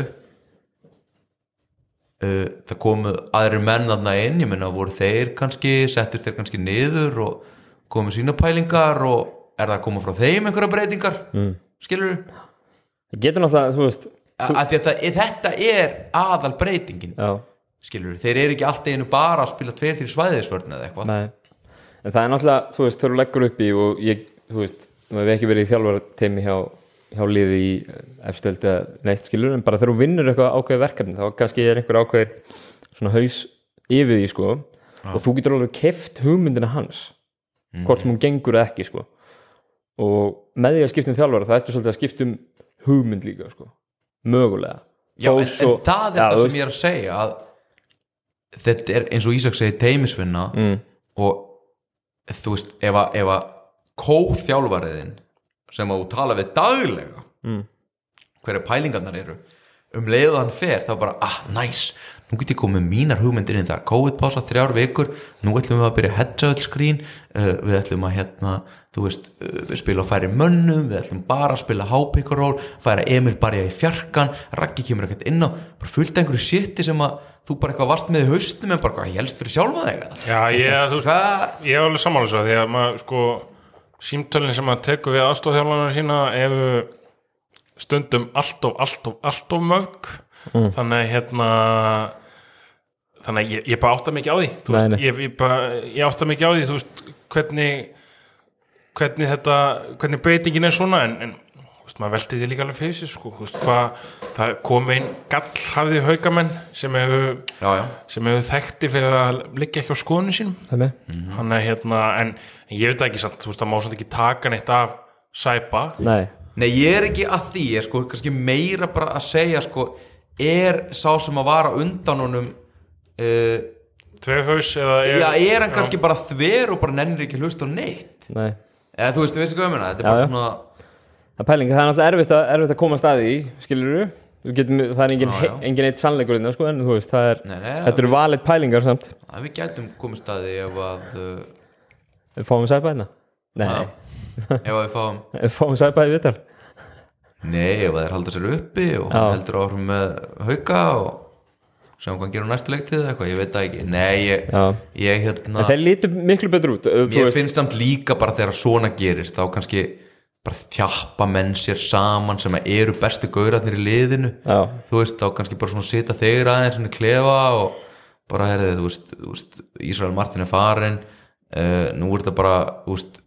[SPEAKER 2] uh, það komu aðri menn þarna inn, ég menna voru þeir kannski, settur þeir kannski niður og komu sína pælingar og er það að koma frá þeim einhverja breytingar? Mm. skilur
[SPEAKER 1] það getur náttúrulega, þú veist
[SPEAKER 2] því að það, þetta er aðal breytingin
[SPEAKER 1] já,
[SPEAKER 2] skilur, þeir eru ekki alltaf einu bara að spila tveir þrjir svæðisvörn eða eitthvað.
[SPEAKER 1] Nei. En það er náttúrulega, þú veist, þegar þú leggur upp í og ég, þú veist, við hefum ekki verið í þjálfarateimi hjá, hjá liði í efstöld eða neitt skilur en bara þegar þú vinnur eitthvað ákveðið verkefni þá kannski er einhver ákveðið svona haus yfir því sko. Og þú getur alveg keft hugmyndina hans hvort sem hún gengur eða ekki sko. Og með því að skipta um þjálfara það ættu svolítið að skipta um hugmynd líka sko. Mögulega.
[SPEAKER 2] Já, en,
[SPEAKER 1] svo-
[SPEAKER 2] en það er
[SPEAKER 1] Já,
[SPEAKER 2] það sem ég er að segja að þetta er eins og Ísak segir teimisvinna
[SPEAKER 1] mm,
[SPEAKER 2] og þú veist, ef að kóþjálfariðin sem að þú tala við daglega
[SPEAKER 1] Mm.
[SPEAKER 2] hverja pælingarnar eru um leið og hann fer þá bara, ah, nice nú get ég komið mínar hugmyndir inn það COVID-pása þrjár vikur, nú ætlum við að byrja headsöld skrín, uh, við ætlum að hérna, þú veist, uh, spila á færi mönnum, við ætlum bara að spila hápíkaról, færa Emil bara í fjarkan Raggi kemur ekkert inn á bara fullt einhverju shiti sem að þú bara eitthvað varst með í haustum en bara hvað helst fyrir sjálfa þig?
[SPEAKER 3] Já, ég, þú ég er alveg sammála svo því að maður sko símtölin sem maður tekur við aðstofþjálfarnar sína eru stundum allt of, allt of, allt of mörg. Þannig að hérna þannig að ég, ég bara átta mikið á því
[SPEAKER 1] Nei,
[SPEAKER 3] veist,
[SPEAKER 1] nei.
[SPEAKER 3] ég, ég, bara, ég átta mikið á því þú veist, hvernig hvernig þetta hvernig breytingin er svona en, en veist, maður velti því líka alveg fyrir sér sko, þú veist, hvað, það kom einn gall hafði haugamenn sem hefur
[SPEAKER 2] Já, já,
[SPEAKER 3] sem hefur þekkti fyrir að liggja ekki á skoðinu sínum.
[SPEAKER 1] Það með
[SPEAKER 3] hann er hérna, en, en ég veit ekki samt, þú veist, það má samt ekki taka neitt af sæpa,
[SPEAKER 1] nei,
[SPEAKER 2] Nei, ég er ekki að því, ég er sko kannski meira bara að segja sko, er sá sem að vara undan honum uh,
[SPEAKER 3] tveifaus eða
[SPEAKER 2] já, er hann kannski bara þver og bara nennir ekki að hlusta á neitt?
[SPEAKER 1] Nei.
[SPEAKER 2] Eða þú veist, þú veist hvað ég meina, þetta er
[SPEAKER 1] Já,
[SPEAKER 2] bara
[SPEAKER 1] já.
[SPEAKER 2] svona
[SPEAKER 1] það er pæling, það er náttúrulega erfitt erfitt að koma að staði í skilur þú getum, það er engin,
[SPEAKER 2] Já, já.
[SPEAKER 1] engin eitt sannleikur innan, sko, en þú veist, það er
[SPEAKER 2] Nei, nei,
[SPEAKER 1] þetta eru valið pælingar samt.
[SPEAKER 2] Að við gætum komið staði ef að uh,
[SPEAKER 1] við fáum sæpa hérna. Nei,
[SPEAKER 2] ef að við fáum
[SPEAKER 1] við fáum sæpa í viðtal.
[SPEAKER 2] Nei, ef að þeir halda sér uppi og
[SPEAKER 1] Já.
[SPEAKER 2] heldur áfram með hauka og sem hvað hann gerir á næstu leiktið eða eitthvað, ég veit það ekki. Nei, ég, ég hérna
[SPEAKER 1] en þeir lítu miklu betur út þú
[SPEAKER 2] Mér
[SPEAKER 1] veist,
[SPEAKER 2] finnst samt líka bara þegar svona gerist þá kannski bara þjappa menn sér saman sem að eru bestu gaurarnir í liðinu.
[SPEAKER 1] Já,
[SPEAKER 2] þú veist, þá kannski bara svona sita þeir aðeins svona klefa og bara herðið, þú veist, veist Ísrael Martin er farin uh, nú er þetta bara, þú veist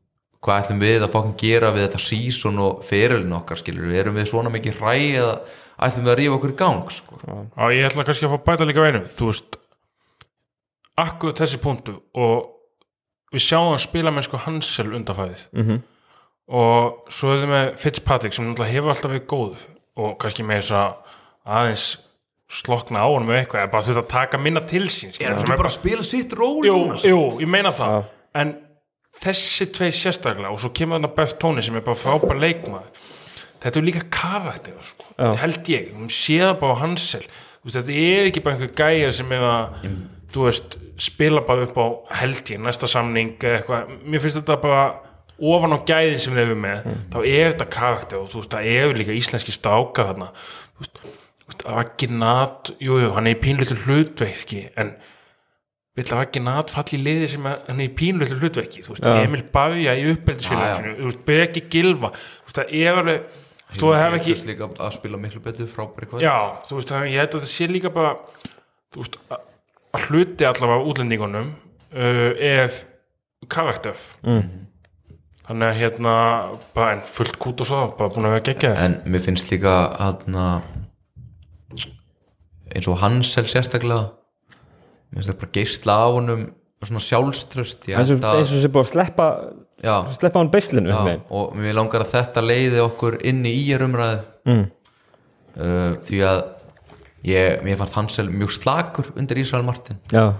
[SPEAKER 2] hvað ætlum við að fókum gera við þetta síson og ferilin okkar, skilur erum við svona mikið hræ eða ætlum við að rífa okkur í gang sko.
[SPEAKER 3] Já, ég ætla kannski að fá bæta líka veinu þú veist akkurat þessi punktu og við sjáum að spila með sko Hansel undanfæðið
[SPEAKER 1] Mhm.
[SPEAKER 3] Og svo er þið með Fitzpatrick sem náttúrulega hefur alltaf við góð og kannski með þess að aðeins slokna á honum með eitthvað eða bara þurft að taka minna til sín
[SPEAKER 2] er
[SPEAKER 3] skilur,
[SPEAKER 2] hann
[SPEAKER 3] sem
[SPEAKER 2] ekki bara að spila sitt ról
[SPEAKER 3] jú,
[SPEAKER 2] núna, sko?
[SPEAKER 3] jú, ég meina það
[SPEAKER 1] Já.
[SPEAKER 3] en þessi tvei sérstaklega og svo kemur þarna Beth Tony sem er bara frábær leikmaður þetta er líka kavættið sko.
[SPEAKER 1] Já.
[SPEAKER 3] held ég, hún sé það bara á Hansel Þú veist, þetta er ekki bara einhver gæja sem er að þú veist, spila bara upp á held ég, næsta samning eða eitthvað, mér finnst þetta bara ofan á gæðin sem þeir eru með þá er þetta karakter og þú veist, það eru líka íslenski stáka þarna. Þú veist, Vaggi Nat, jú, jú, hann er í pínlutur hlutveiki en vill að Vaggi Nat falli í liði sem hann er í pínlutur hlutveiki þú veist,
[SPEAKER 1] Já.
[SPEAKER 3] Emil Bavja í uppeldisfélaginu þú veist, Beki Gilva þú veist, það er alveg þú veist, þú hef ekki
[SPEAKER 2] Ég líka að spila miklu betur frábæri hvað
[SPEAKER 3] já, þú veist, það, ég held að það sé líka bara þú veist, að að hluti allavega útlendingunum uh, er karakter.
[SPEAKER 1] Mm.
[SPEAKER 3] Þannig að hérna bara en fullt kút og svo, bara búin að vera geggja
[SPEAKER 2] en mér finnst líka hana, eins og Hansel sérstaklega mér finnst það bara geisla á honum svona sjálfströst ég
[SPEAKER 1] eins og og sé búið að sleppa
[SPEAKER 2] já,
[SPEAKER 1] sleppa hann beislinu
[SPEAKER 2] já, og mér langar að þetta leiði okkur inn í íjarumræðu
[SPEAKER 1] mm.
[SPEAKER 2] uh, því að ég, mér fannst Hansel mjög slakur undir Ísrael Martin. Uh,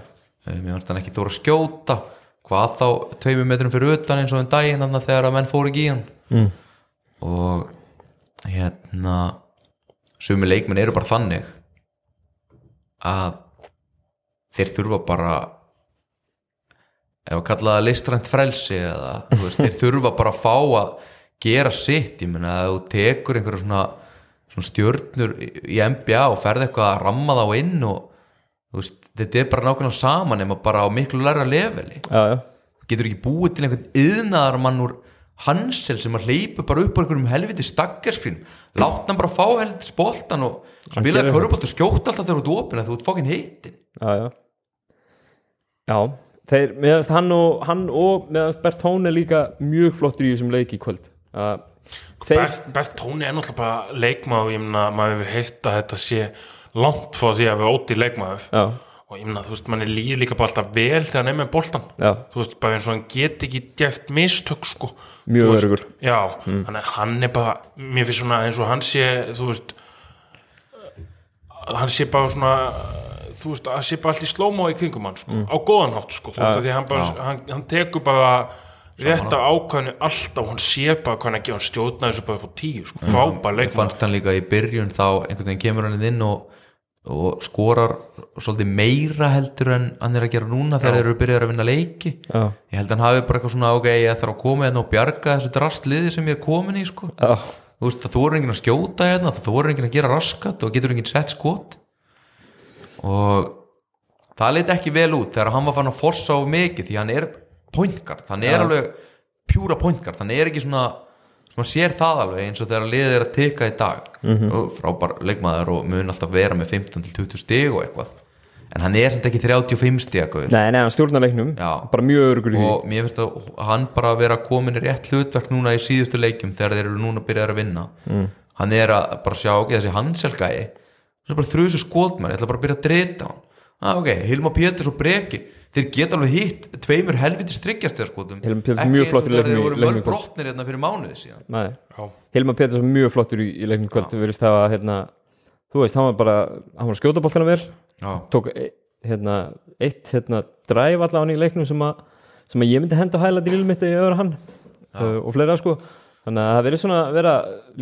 [SPEAKER 2] mér fannst hann ekki þóra skjóta hvað þá tveimur metrum fyrir utan eins og um daginn hann þegar að menn fóru ekki í hann
[SPEAKER 1] mm.
[SPEAKER 2] og hérna sumi leikmenn eru bara þannig að þeir þurfa bara ef að kalla það listrænt frelsi eða veist, þeir þurfa bara að fá að gera sitt, ég meina að þú tekur einhverja svona, svona stjörnur í NBA og ferð eitthvað að ramma þá inn og veist, þetta er bara nákvæmlega saman nema bara á miklu læra leveli.
[SPEAKER 1] Já, já,
[SPEAKER 2] getur ekki búið til einhvern yðnaðar mann úr Hansel sem að hleypu bara upp á einhverjum helviti stakkarskrín látt hann bara fá helviti spoltan og spilaði
[SPEAKER 1] gerir
[SPEAKER 2] körubolt og skjótt alltaf þegar þú ert opin að þú ert fokkin hittin
[SPEAKER 1] já, já. Já, þeir, meðanst hann og hann og meðanst Bertone er líka mjög flottur í þessum leik í kvöld. Uh, þeir,
[SPEAKER 3] best, best tóni er náttúrulega bara leikmaður ég meina, maður hefur heilt að þetta sé langt frá því að við óti leikmaður.
[SPEAKER 1] Já,
[SPEAKER 3] og ég meina, þú veist, manni líður líka bara alltaf vel þegar hann er með boltan
[SPEAKER 1] já,
[SPEAKER 3] þú veist, bara eins og hann get ekki gert mistök, sko.
[SPEAKER 1] Mjög öruggur.
[SPEAKER 3] já, þannig að hann er bara mér finnst svona eins og hann sé þú veist hann sé bara svona þú veist, hann sé bara allt í slómá í kringum hann, sko, á góðan hátt, sko þú veist, að því hann bara, hann, hann tekur bara rétt af ákvæðinu alltaf hann sé bara hvað hann gefa hann stjórna þessu bara upp á tíu, sko, frábær
[SPEAKER 2] Mér
[SPEAKER 3] leikmaður
[SPEAKER 2] fannst hann líka í byrjun þá einhvern veginn kemur hann inn og, og skorar svolítið meira heldur en hann er að gera núna þegar þeir eru byrjaðar að vinna leiki.
[SPEAKER 1] Já,
[SPEAKER 2] ég held að hann hafi bara eitthvað svona ok, ég þarf að koma hérna og bjarga þessu drastliði sem ég er komin í sko. Þú veist að þú er enginn að skjóta hérna þú er enginn að gera raskat og getur enginn sett skot. Og það leiti ekki vel út þegar hann var fann að forsa of mikið því hann er pointgard, hann er
[SPEAKER 1] Já.
[SPEAKER 2] alveg pjúra pointgard, hann er ekki svona sem sér það alveg eins og þegar liðið er að teka í dag.
[SPEAKER 1] Mhm.
[SPEAKER 2] og frábær leikmaður og mun alltaf vera með 15 til 20 stig og eitthvað. En hann er sem ekki 35 stig
[SPEAKER 1] nei, nei, hann stjórnar leiknum. Bara mjög örugur í því.
[SPEAKER 2] Og mér finnst að hann bara vera komin í rétt hlutverk núna í síðustu leikjum þegar þeir eru núna byrjaðar að vinna. Mm. hann er að bara sjá ok, þessi Hanselgæi það er bara þrjusu skóldmann, ég ætla bara að byrja að drita hann ah, ok, Hilma Péturs og Breki þeir geta alveg hitt tveimur helvitis
[SPEAKER 1] Péturs mjög flottur í
[SPEAKER 2] þegar þeir voru mörg brotnir hérna fyrir mánuði síðan.
[SPEAKER 1] Nei,
[SPEAKER 3] Já.
[SPEAKER 1] Hilmar Péturs var mjög flottur í, í leiknum kvöld, það að hérna, þú veist, hann var bara hann var að skjóta boltana vel.
[SPEAKER 2] Já,
[SPEAKER 1] tók e- hérna, eitt hérna, dræf allavega í leiknum sem að, sem að ég myndi henda hæla til mitt ef ég öðru hann uh, og fleira sko þannig að það verið svona vera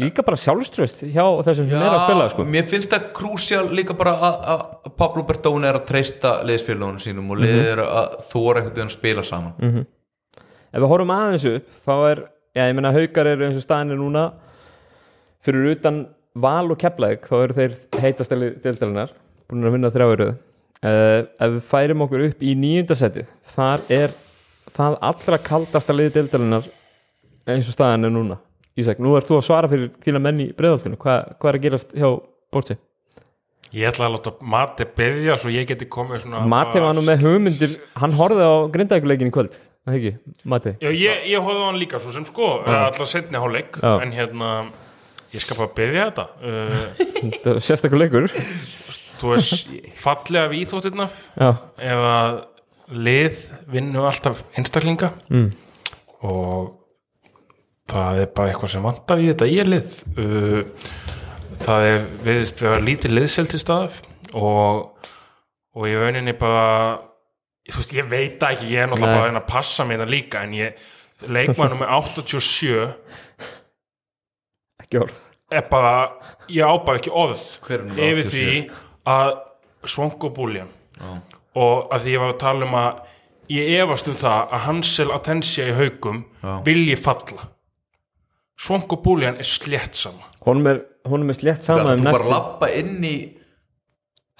[SPEAKER 1] líka bara sjálfströst hjá þessum sem er að spila sko.
[SPEAKER 2] mér finnst það krúsjál líka bara að, að að Pablo Bertone er að treysta liðsfélagunum sínum og liðið er að þóra einhvern veginn að spila saman.
[SPEAKER 1] Ef við horfum aðeins upp þá er, já ég meina haukar eru eins og staðinni núna. Fyrir utan val og keflæk þá eru þeir heitastæli deildarinnar búin að vinna þrjáiröð uh, ef við færum okkur upp í nýjundasæti þar er það allra kaldasta liði deildarinnar eins og staðinni er núna. Ísak, nú ert þú að svara fyrir þína menn í breiðoltinu Hva, hvað er að gerast hjá Bortsi?
[SPEAKER 3] ég ætla að láta Mati byrja svo ég geti komið svona
[SPEAKER 1] Mati var nú með hugmyndir. Hann horfði á grindaðikuleikin í kvöld það ekki, Mati
[SPEAKER 3] Já, ég, ég hóði á hann líka svo sem sko alltaf setni hálfleik.
[SPEAKER 1] Já.
[SPEAKER 3] en hérna, ég skal bara byrja þetta. Uh,
[SPEAKER 1] Þetta var sérstakur leikur.
[SPEAKER 3] Þú veist, fallega við íþóttirnaf ef að lið vinnu alltaf einstaklinga.
[SPEAKER 1] Mm.
[SPEAKER 3] og það er bara eitthvað sem vantar í þetta ég lið uh, það er viðist vera lítið liðsel til stað og, og í rauninni bara þú veist, ég veit það ekki, ég er náttúrulega
[SPEAKER 1] Nei.
[SPEAKER 3] bara að að passa mér það líka en ég, leikmannum með 87
[SPEAKER 1] ekki orð
[SPEAKER 3] er bara, ég á bara ekki orð yfir
[SPEAKER 2] 87?
[SPEAKER 3] því að Svonko Búljan og að því ég var að tala um að ég efast um það að Hansel Atensia í haugum
[SPEAKER 2] Já.
[SPEAKER 3] vilji falla Svonko Búljan er slétt sama
[SPEAKER 1] honum er, honum er slétt
[SPEAKER 2] Það
[SPEAKER 1] saman
[SPEAKER 2] þú
[SPEAKER 1] um
[SPEAKER 2] bara
[SPEAKER 1] næstu
[SPEAKER 2] lappa inn í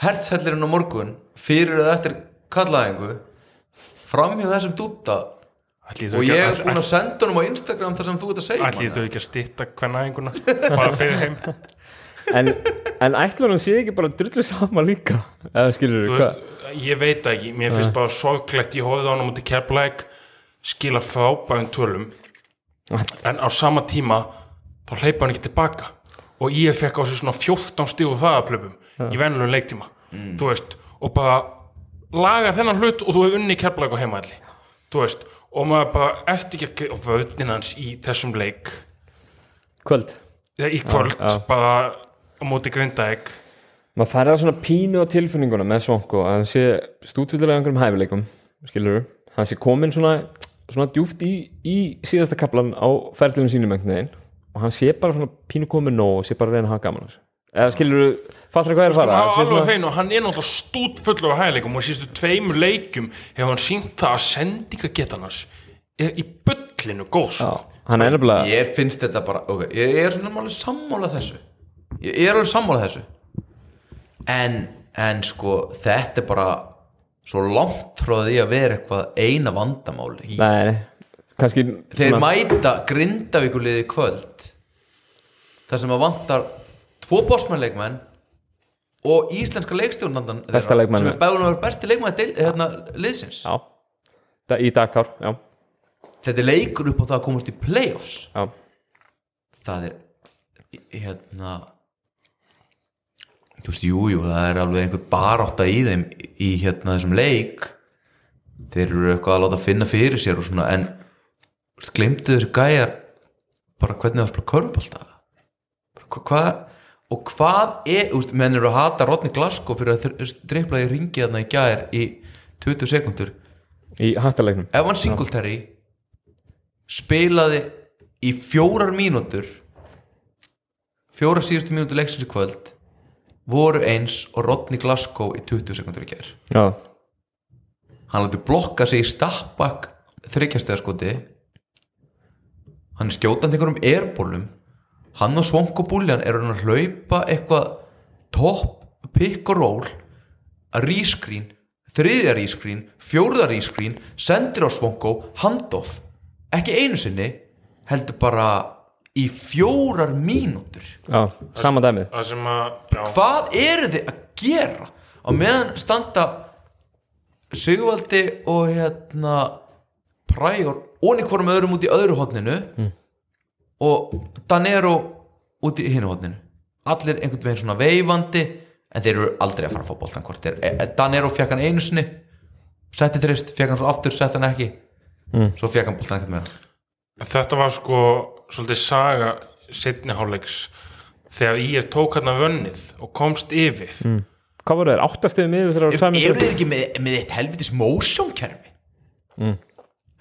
[SPEAKER 2] hertshellirinn á morgun fyrir eða eftir kallaðingu framhjá þessum dúta
[SPEAKER 3] Ætli
[SPEAKER 2] og ég er búin að senda honum á Instagram þar sem þú ert að segja
[SPEAKER 3] Ætli þau ekki að stytta hvernæðinguna bara fyrir heim?
[SPEAKER 1] En, en hann sé ekki bara drullu sama líka? Eða skilur
[SPEAKER 3] Þú veist, ég veit ekki, mér finnst bara sorglegt ég hóðið á hann á múti keflæk skila frábæðum tölum en á sama tíma þá hleypa hann ekki tilbaka. Og ég fekk á sig svona 14 stígu þaðaplöfum í venjulegum leiktíma. Þú veist, og bara laga þennan hlut og þú hefur unni keflæk á heimaðli þú veist, og maður bara eftir ekki og vöðnin hans í þessum leik.
[SPEAKER 1] Kvöld.
[SPEAKER 3] Eða í kvöld,
[SPEAKER 1] já.
[SPEAKER 3] bara á móti grindaeg
[SPEAKER 1] maður færði það svona pínu á tilfinninguna með Svonko að hann sé stútvillilega einhverjum hæfileikum skilur hann sé komin svona, svona djúft í, í síðasta kaplan á ferðlunum sínum einhvern veginn og hann sé bara svona pínu komin nóg og sé bara reyna að hafa gaman af eða skilur fattur hvað er að fara?
[SPEAKER 3] Hann,
[SPEAKER 1] Sé
[SPEAKER 3] alveg
[SPEAKER 1] svona-
[SPEAKER 3] hreinu, hann er náttúrulega stút fullur á hægleikum og síðustu tveimur leikjum hefur hann sínt það að sendingagetan hans er í bullinu góð
[SPEAKER 1] Já,
[SPEAKER 3] sko.
[SPEAKER 1] hann er nefnilega
[SPEAKER 2] ég finnst þetta bara ok, ég er svona alveg sammála þessu. Ég er alveg sammála þessu. En, en sko þetta er bara svo langt frá því að vera eitthvað eina vandamál í,
[SPEAKER 1] nei, kannski
[SPEAKER 2] þeir
[SPEAKER 1] svona-
[SPEAKER 2] mæta grindavíkuliði kvöld þar sem að vantar tvo bósmannleikmenn og íslenska leikstjórnandan sem er bæðun að vera besti leikmann deil, hérna, liðsins.
[SPEAKER 1] Já, í já,
[SPEAKER 2] þetta leikur upp á það að komast í playoffs.
[SPEAKER 1] Já,
[SPEAKER 2] það er hérna þú veist, jú, jú, það er alveg einhver barátta í þeim í hérna þessum leik. Þeir eru eitthvað að láta finna fyrir sér og svona, en veist, glemdu þessu gæjar bara hvernig það spila körfbalta hvað hva, og hvað er, veist, menn eru að hata Rodney Glasgow fyrir að dreifla í ringi þarna í gæjar í 20 sekundur
[SPEAKER 1] í hættaleiknum
[SPEAKER 2] Evan Singletary spilaði í fjórar mínútur fjórar síðustu mínútur leiksins í kvöld voru eins og Rodney Glasgow í 20 sekundur í
[SPEAKER 1] já,
[SPEAKER 2] hann láti blokka sig í stappbak þryggjastæðaskoti hann er skjótandi einhverjum erbólum hann og Svonko Búljan eru hann að hlaupa eitthvað topp pick og roll að rískrín þriðja rískrín, fjórða rískrín sendir á Svonko, handoff. Ekki einu sinni heldur bara í fjórar mínútur.
[SPEAKER 1] Já, sama
[SPEAKER 3] já,
[SPEAKER 2] hvað eru þið að gera á meðan standa Sigvaldi og hérna Præjor onni hvorum öðrum út í öðru hotninu og Danero út í hinu hotninu allir einhvern veginn svona veifandi en þeir eru aldrei að fara að fá boltan hvort e- e- Danero fekk hann einu sinni setti þrist, fekk hann svo aftur, setti hann ekki. Svo fekk hann boltan ekkert meira
[SPEAKER 3] þetta var sko svolítið saga setni hálfleiks þegar ég tók hann vönnið og komst yfir.
[SPEAKER 1] Hvað voru þeir, áttastiðum yfir þegar það
[SPEAKER 2] eru
[SPEAKER 1] var tvær
[SPEAKER 2] þeir
[SPEAKER 1] mínútur?
[SPEAKER 2] ekki með, með eitt helvitis motion kerfi það,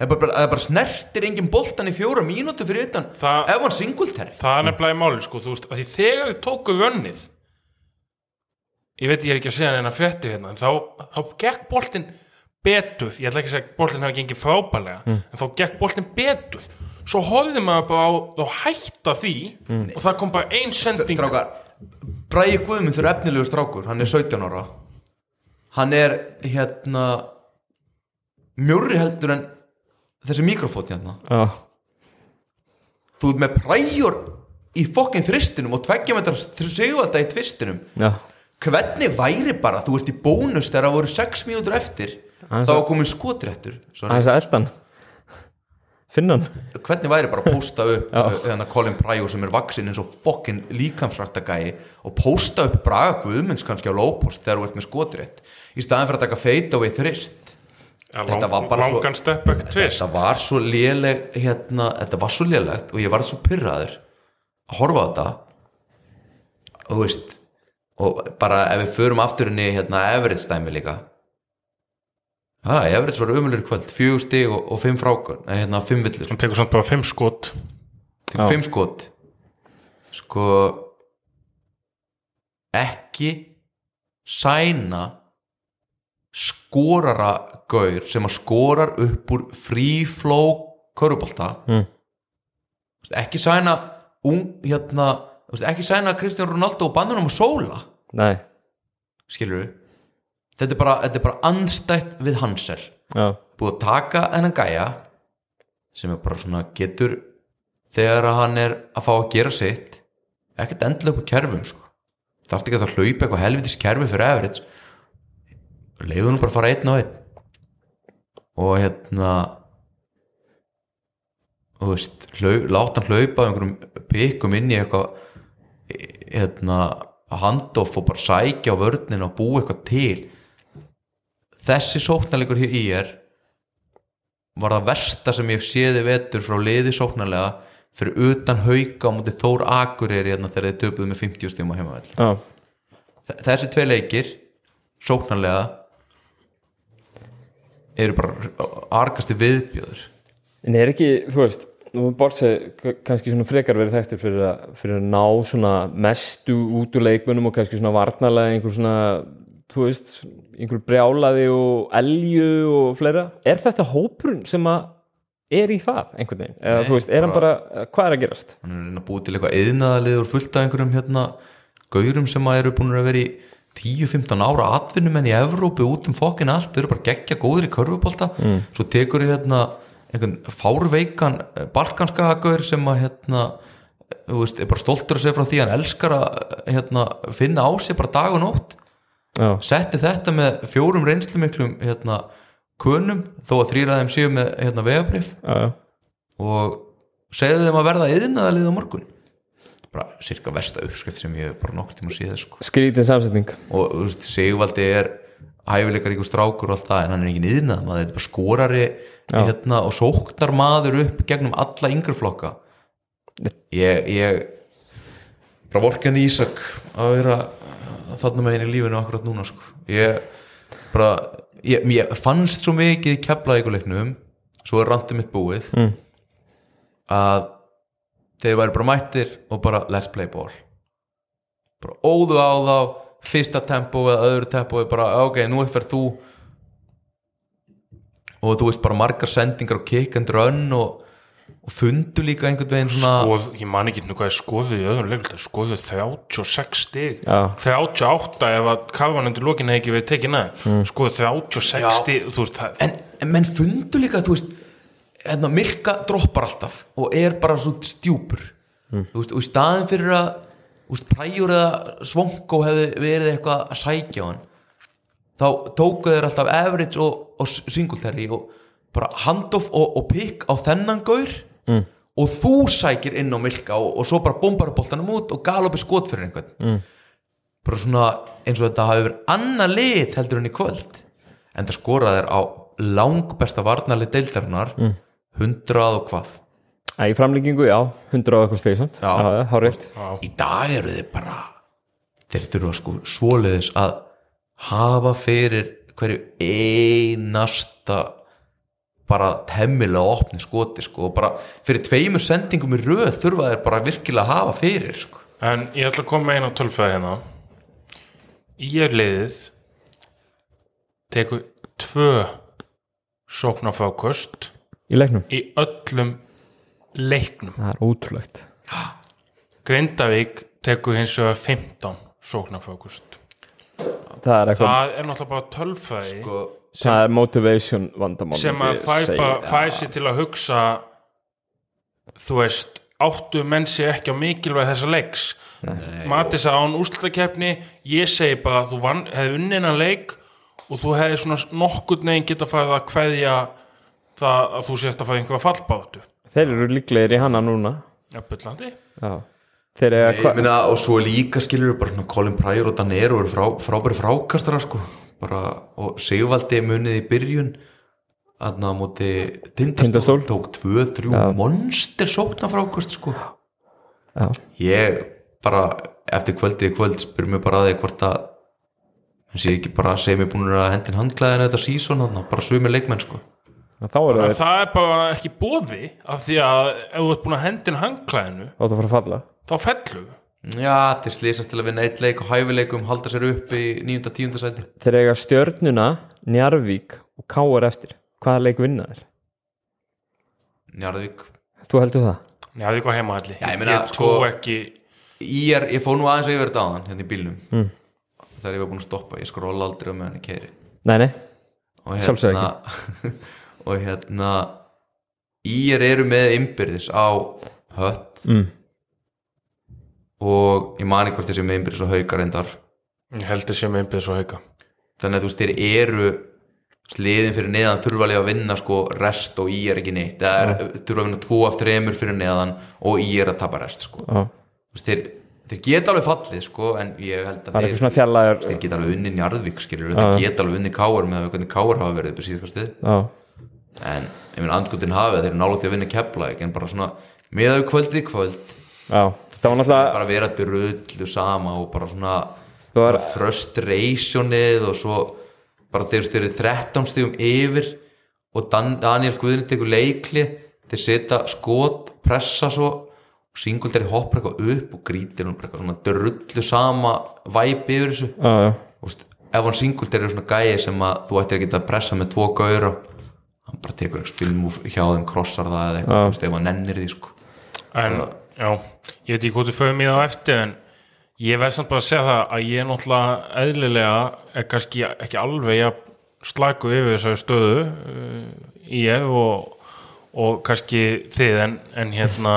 [SPEAKER 2] er bara, er bara snertir engin boltan í fjóra mínútu fyrir utan
[SPEAKER 3] Það-
[SPEAKER 2] ef hann singultæri
[SPEAKER 3] það er nefnilega í máli sko, þú veist, að því þegar ég tóku vönnið ég veit ég er ekki að segja neina frétti hérna, en þá, þá gekk boltinn betur, ég ætla ekki að segja að boltinn hafi gengið frábælega, en þá gekk boltinn betur, svo horfði maður bara á þá hætta því og það kom bara ein sending.
[SPEAKER 2] strákar Bræði Guðmunds er efnilegu strákur hann er 17 ára. Hann er hérna mjórri heldur en þessi mikrofót hérna.
[SPEAKER 1] Já,
[SPEAKER 2] þú ert með præjor í fokkin þristinum og tveggja metrar sigvalda í tvistinum.
[SPEAKER 1] Já,
[SPEAKER 2] hvernig væri bara, þú ert í bónus þegar það voru 6 mínútur eftir þá skotréttur Sorry.
[SPEAKER 1] aðeins að eldan finnan
[SPEAKER 2] hvernig væri bara að posta upp uh, hérna Colin Pryor sem er vaksin eins og fokkin líkamsræktagæi og posta upp Braga Guðmunds kannski á lowpost þegar þú ert með skotrétt í staðan fyrir að taka feit og við þrist?
[SPEAKER 3] Ja,
[SPEAKER 2] þetta
[SPEAKER 3] lang,
[SPEAKER 2] var bara svo-
[SPEAKER 3] langan step back twist.
[SPEAKER 2] þetta var svo léleg hérna, þetta var svo lélegt og ég var svo pyrraður að horfa á þetta. Og veist og bara ef við förum aftur inn í hérna Everett stæmi líka Það, ja, Everett var umulur kvöld, fjögur stig og, og fimm frákar, nei, hérna, fimm villur.
[SPEAKER 3] Hann tekur samt bara fimm skot.
[SPEAKER 2] Tekur fimm skot. Sko ekki sæna skorara gaur sem að skorar upp úr free flow körubolta
[SPEAKER 1] Mm.
[SPEAKER 2] Ekki sæna ung, hérna, ekki sæna Kristján Ronaldo og bandunum og sóla
[SPEAKER 1] nei,
[SPEAKER 2] skilur við þetta er bara, þetta er bara anstætt við Hansel
[SPEAKER 1] já,
[SPEAKER 2] búið að taka þennan gæja sem er bara svona getur þegar að hann er að fá að gera sitt ekkert endilega upp á kerfum sko. þarf ekki að það hlaupa eitthvað helvitis kerfi fyrir average leiðu hann bara að fara einn á einn. Og hérna og þú veist láta hann hlaupa einhverjum pikkum inn í eitthvað hérna að handoff og bara sækja á vörnin og búa eitthvað til þessi sóknarleikur hér í er var það versta sem ég séði vetur frá liði sóknarlega fyrir utan hauka á mútið Þór Akureyri hérna þegar þið töpuðu með 50 stíma heimavell
[SPEAKER 1] já,
[SPEAKER 2] þessi tvei leikir sóknarlega eru bara argasti viðbjöður
[SPEAKER 1] en er ekki, þú veist nú er Borse kannski svona frekar verið þekktur fyrir fyrir að ná svona mestu út úr leikmunum og kannski svona varnarlega einhver svona, þú veist einhver brjálaði og elju og fleira, er þetta hópurinn sem að er í það einhvern veginn, eða
[SPEAKER 2] Nei,
[SPEAKER 1] þú veist, er hann bara hvað er að gerast?
[SPEAKER 2] hann er að búið til eitthvað eðnaðaliður fullt af einhverjum hérna gaurum sem að eru búin að vera í 10-15 ára atvinnumenn í Evrópu út um fokkin allt, þau eru bara geggja góður í körfubólta, mm. svo tekur þau hérna einhvern fárveikan eh, balkanska gaur sem að hérna þú veist, er bara stoltur að segja frá því að hann elskar að hérna, finna á sig bara dag og nótt
[SPEAKER 1] Já,
[SPEAKER 2] setti þetta með fjórum reynslumiklum hérna kunum þó að þrýra þeim séu með hérna vegabrif og segði þeim að verða yðnaðalið á morgun. Bara cirka versta uppskrift sem ég bara nokkur tíma síða sko.
[SPEAKER 1] skrítin samsetning.
[SPEAKER 2] Og þú veist, Sigvaldi er hæfileikar ykkur strákur og allt það en hann er ekki yðnað maður, þetta er bara skorari hérna, og sóknar maður upp gegnum alla yngri flokka. Ég, ég bara vorkan Ísak að vera þarna með henni í lífinu akkurat núna sko. ég bara ég, ég fannst svo mikið í kefla leiknum svo er randið mitt búið
[SPEAKER 1] mm.
[SPEAKER 2] að þeir væri bara mættir og bara let's play ball bara óðu á þá fyrsta tempo eða öðru tempo bara ok, nú er þú og þú veist bara margar sendingar og kick and run og, og fundu líka einhvern veginn svona
[SPEAKER 3] Skoð, ég man ekki nú hvað ég skoði í öðrum leikluta skoði 36 stig
[SPEAKER 1] Já.
[SPEAKER 3] 38 ef að kafan undir lokin hefði ekki við tekið neð mm. skoði 36
[SPEAKER 2] Já.
[SPEAKER 3] stig veist
[SPEAKER 2] en, en menn fundu líka þú veist hérna, Milka droppar alltaf og er bara svo stjúpur þú veist, og í staðin fyrir að veist, præjur eða svongo hefði verið eitthvað að sækja á hann þá tóku þeir alltaf average og, og singletary og bara handoff og, og pick á þennan gaur mm. og þú sækir inn á Milka og, og svo bara bombar boltanum út og galopi skot fyrir einhvern. Mm. bara svona eins og þetta hafi verið annað lið heldur en í kvöld. En það skoraði þér á langbesta varnarlið deildarinnar mm. 100 og hvað?
[SPEAKER 1] Æ, í framlíkingu, já, 100 og eitthvað stegi
[SPEAKER 2] í dag eru þið bara þeir þurfa sko svoleiðis að hafa fyrir hverju einasta bara temmilega opni skoti sko og bara fyrir tveimur sendingum í röð þurfa þeir bara virkilega að hafa fyrir sko.
[SPEAKER 3] En ég ætla að koma eina tölfæði hérna. Í er liðið tekur tvö sóknarfákust
[SPEAKER 1] í leiknum,
[SPEAKER 3] í öllum leiknum.
[SPEAKER 1] Það er ótrúlegt.
[SPEAKER 3] Grindavík tekur hins vegar 15 sóknarfákust
[SPEAKER 1] það er eitthvað,
[SPEAKER 3] það er náttúrulega bara tölfæði
[SPEAKER 2] sko
[SPEAKER 1] það er motivation vandamál
[SPEAKER 3] sem að
[SPEAKER 1] ég
[SPEAKER 3] fæ,
[SPEAKER 1] segja.
[SPEAKER 3] ba- fæ sér til að hugsa þú veist áttu menn sér ekki á mikilvæg þessa leiks? Matis að án úrslutakeppni ég segi bara að þú vann, hefði unninan leik og þú hefði svona nokkurn veginn geta fæðið að kveðja það að þú sést að fæða einhverja fallbáttu
[SPEAKER 1] þeir eru líklegir í hana núna.
[SPEAKER 3] Jafnbyllandi
[SPEAKER 1] já. þeir eru
[SPEAKER 2] Ég meina, og svo líka skilur bara svona Colin Pryor og Danero eru frá, frábæri frákastara sko bara, og Sigvaldi munið í byrjun aðna á móti
[SPEAKER 1] Tindastól.
[SPEAKER 2] Tók 2-3
[SPEAKER 1] Já.
[SPEAKER 2] monster sókna frákast sko.
[SPEAKER 1] Já,
[SPEAKER 2] ég bara eftir kvöldið í kvöld spyr mér bara að því hvort að hann sé ekki bara segja mér búin að hendin handklæðinu þetta sísón bara svömi leikmenn sko.
[SPEAKER 1] Þá eru þeir
[SPEAKER 3] það er bara ekki bóði af því að ef þú ert búin að hendin hangklæðinu
[SPEAKER 1] átt að fara að falla.
[SPEAKER 3] þá fellu
[SPEAKER 2] já, til slýsast til að vinna eitt leik og hæfileikum halda sér upp í 9.10. sæti
[SPEAKER 1] þeir eiga stjörnuna, Njarvík og Káar eftir, hvaða leik vinna þeir?
[SPEAKER 2] Njarðvík
[SPEAKER 1] þú heldur það?
[SPEAKER 3] Er eitthvað heimahalli
[SPEAKER 2] Já, ég meina,
[SPEAKER 3] Ég trú
[SPEAKER 2] sko-
[SPEAKER 3] ekki
[SPEAKER 2] Ég, er, ég fór nú aðeins yfir þetta áðan hérna í bílnum mm. þegar ég var búin að stoppa, ég skrolla aldrei á meðan ég keiri
[SPEAKER 1] nei, nei,
[SPEAKER 2] og
[SPEAKER 1] Sjálfsögðu
[SPEAKER 2] hérna og hérna Ír eru með innbyrðis á hött
[SPEAKER 1] mm.
[SPEAKER 2] Og ég mani hvort þessi með innbyrðis og haukar endar
[SPEAKER 3] Ég heldur sem einbjöð svo hauka.
[SPEAKER 2] Þannig að þú veist, þeir eru sliðin fyrir neðan þurfa að vinna sko rest og í er ekki neitt. Það er, þurfa að vinna tvo af þremur fyrir neðan og í er að tapa rest sko. Þú veist, þeir, þeir geta alveg fallið sko en ég held að þeir,
[SPEAKER 1] fjarlægur
[SPEAKER 2] þeir geta alveg unni Njarðvík skilur þeir geta alveg unni Káar með hvernig Káar hafa verið upp í
[SPEAKER 1] já,
[SPEAKER 2] en ég minn andgutin hafið þeir eru nálægt í að vinna kepla en bara svona meðau kvöldið í kvöld
[SPEAKER 1] það var náttúrulega
[SPEAKER 2] bara vera drullu sama og bara svona
[SPEAKER 1] Það var-
[SPEAKER 2] frustrationið og svo bara þeir styrir 13 stíðum yfir og Dan, Daniel Guðni tekur leikli þeir setja skot, pressa svo og Singletary hoppar eitthvað upp og grítir bara eitthvað svona drullu sama væpi yfir þessu.
[SPEAKER 1] Já, já,
[SPEAKER 2] Þú veist, ef hann Singletary er svona gæi sem að þú ættir að geta að pressa með tvo gaur og hann bara tekur eitthvað spilmúf hjá þeim krossar það eða eitthvað,
[SPEAKER 1] Já.
[SPEAKER 2] þú veist, ef hann nennir því sko.
[SPEAKER 3] En, já, ég veit ekki hvort við förum í það á eftir en ég veist samt bara að segja það að ég er náttúrulega eðlilega er kannski ekki alveg jafn slagu yfir þessari stöðu uh, í ef og, og kannski þið en, en hérna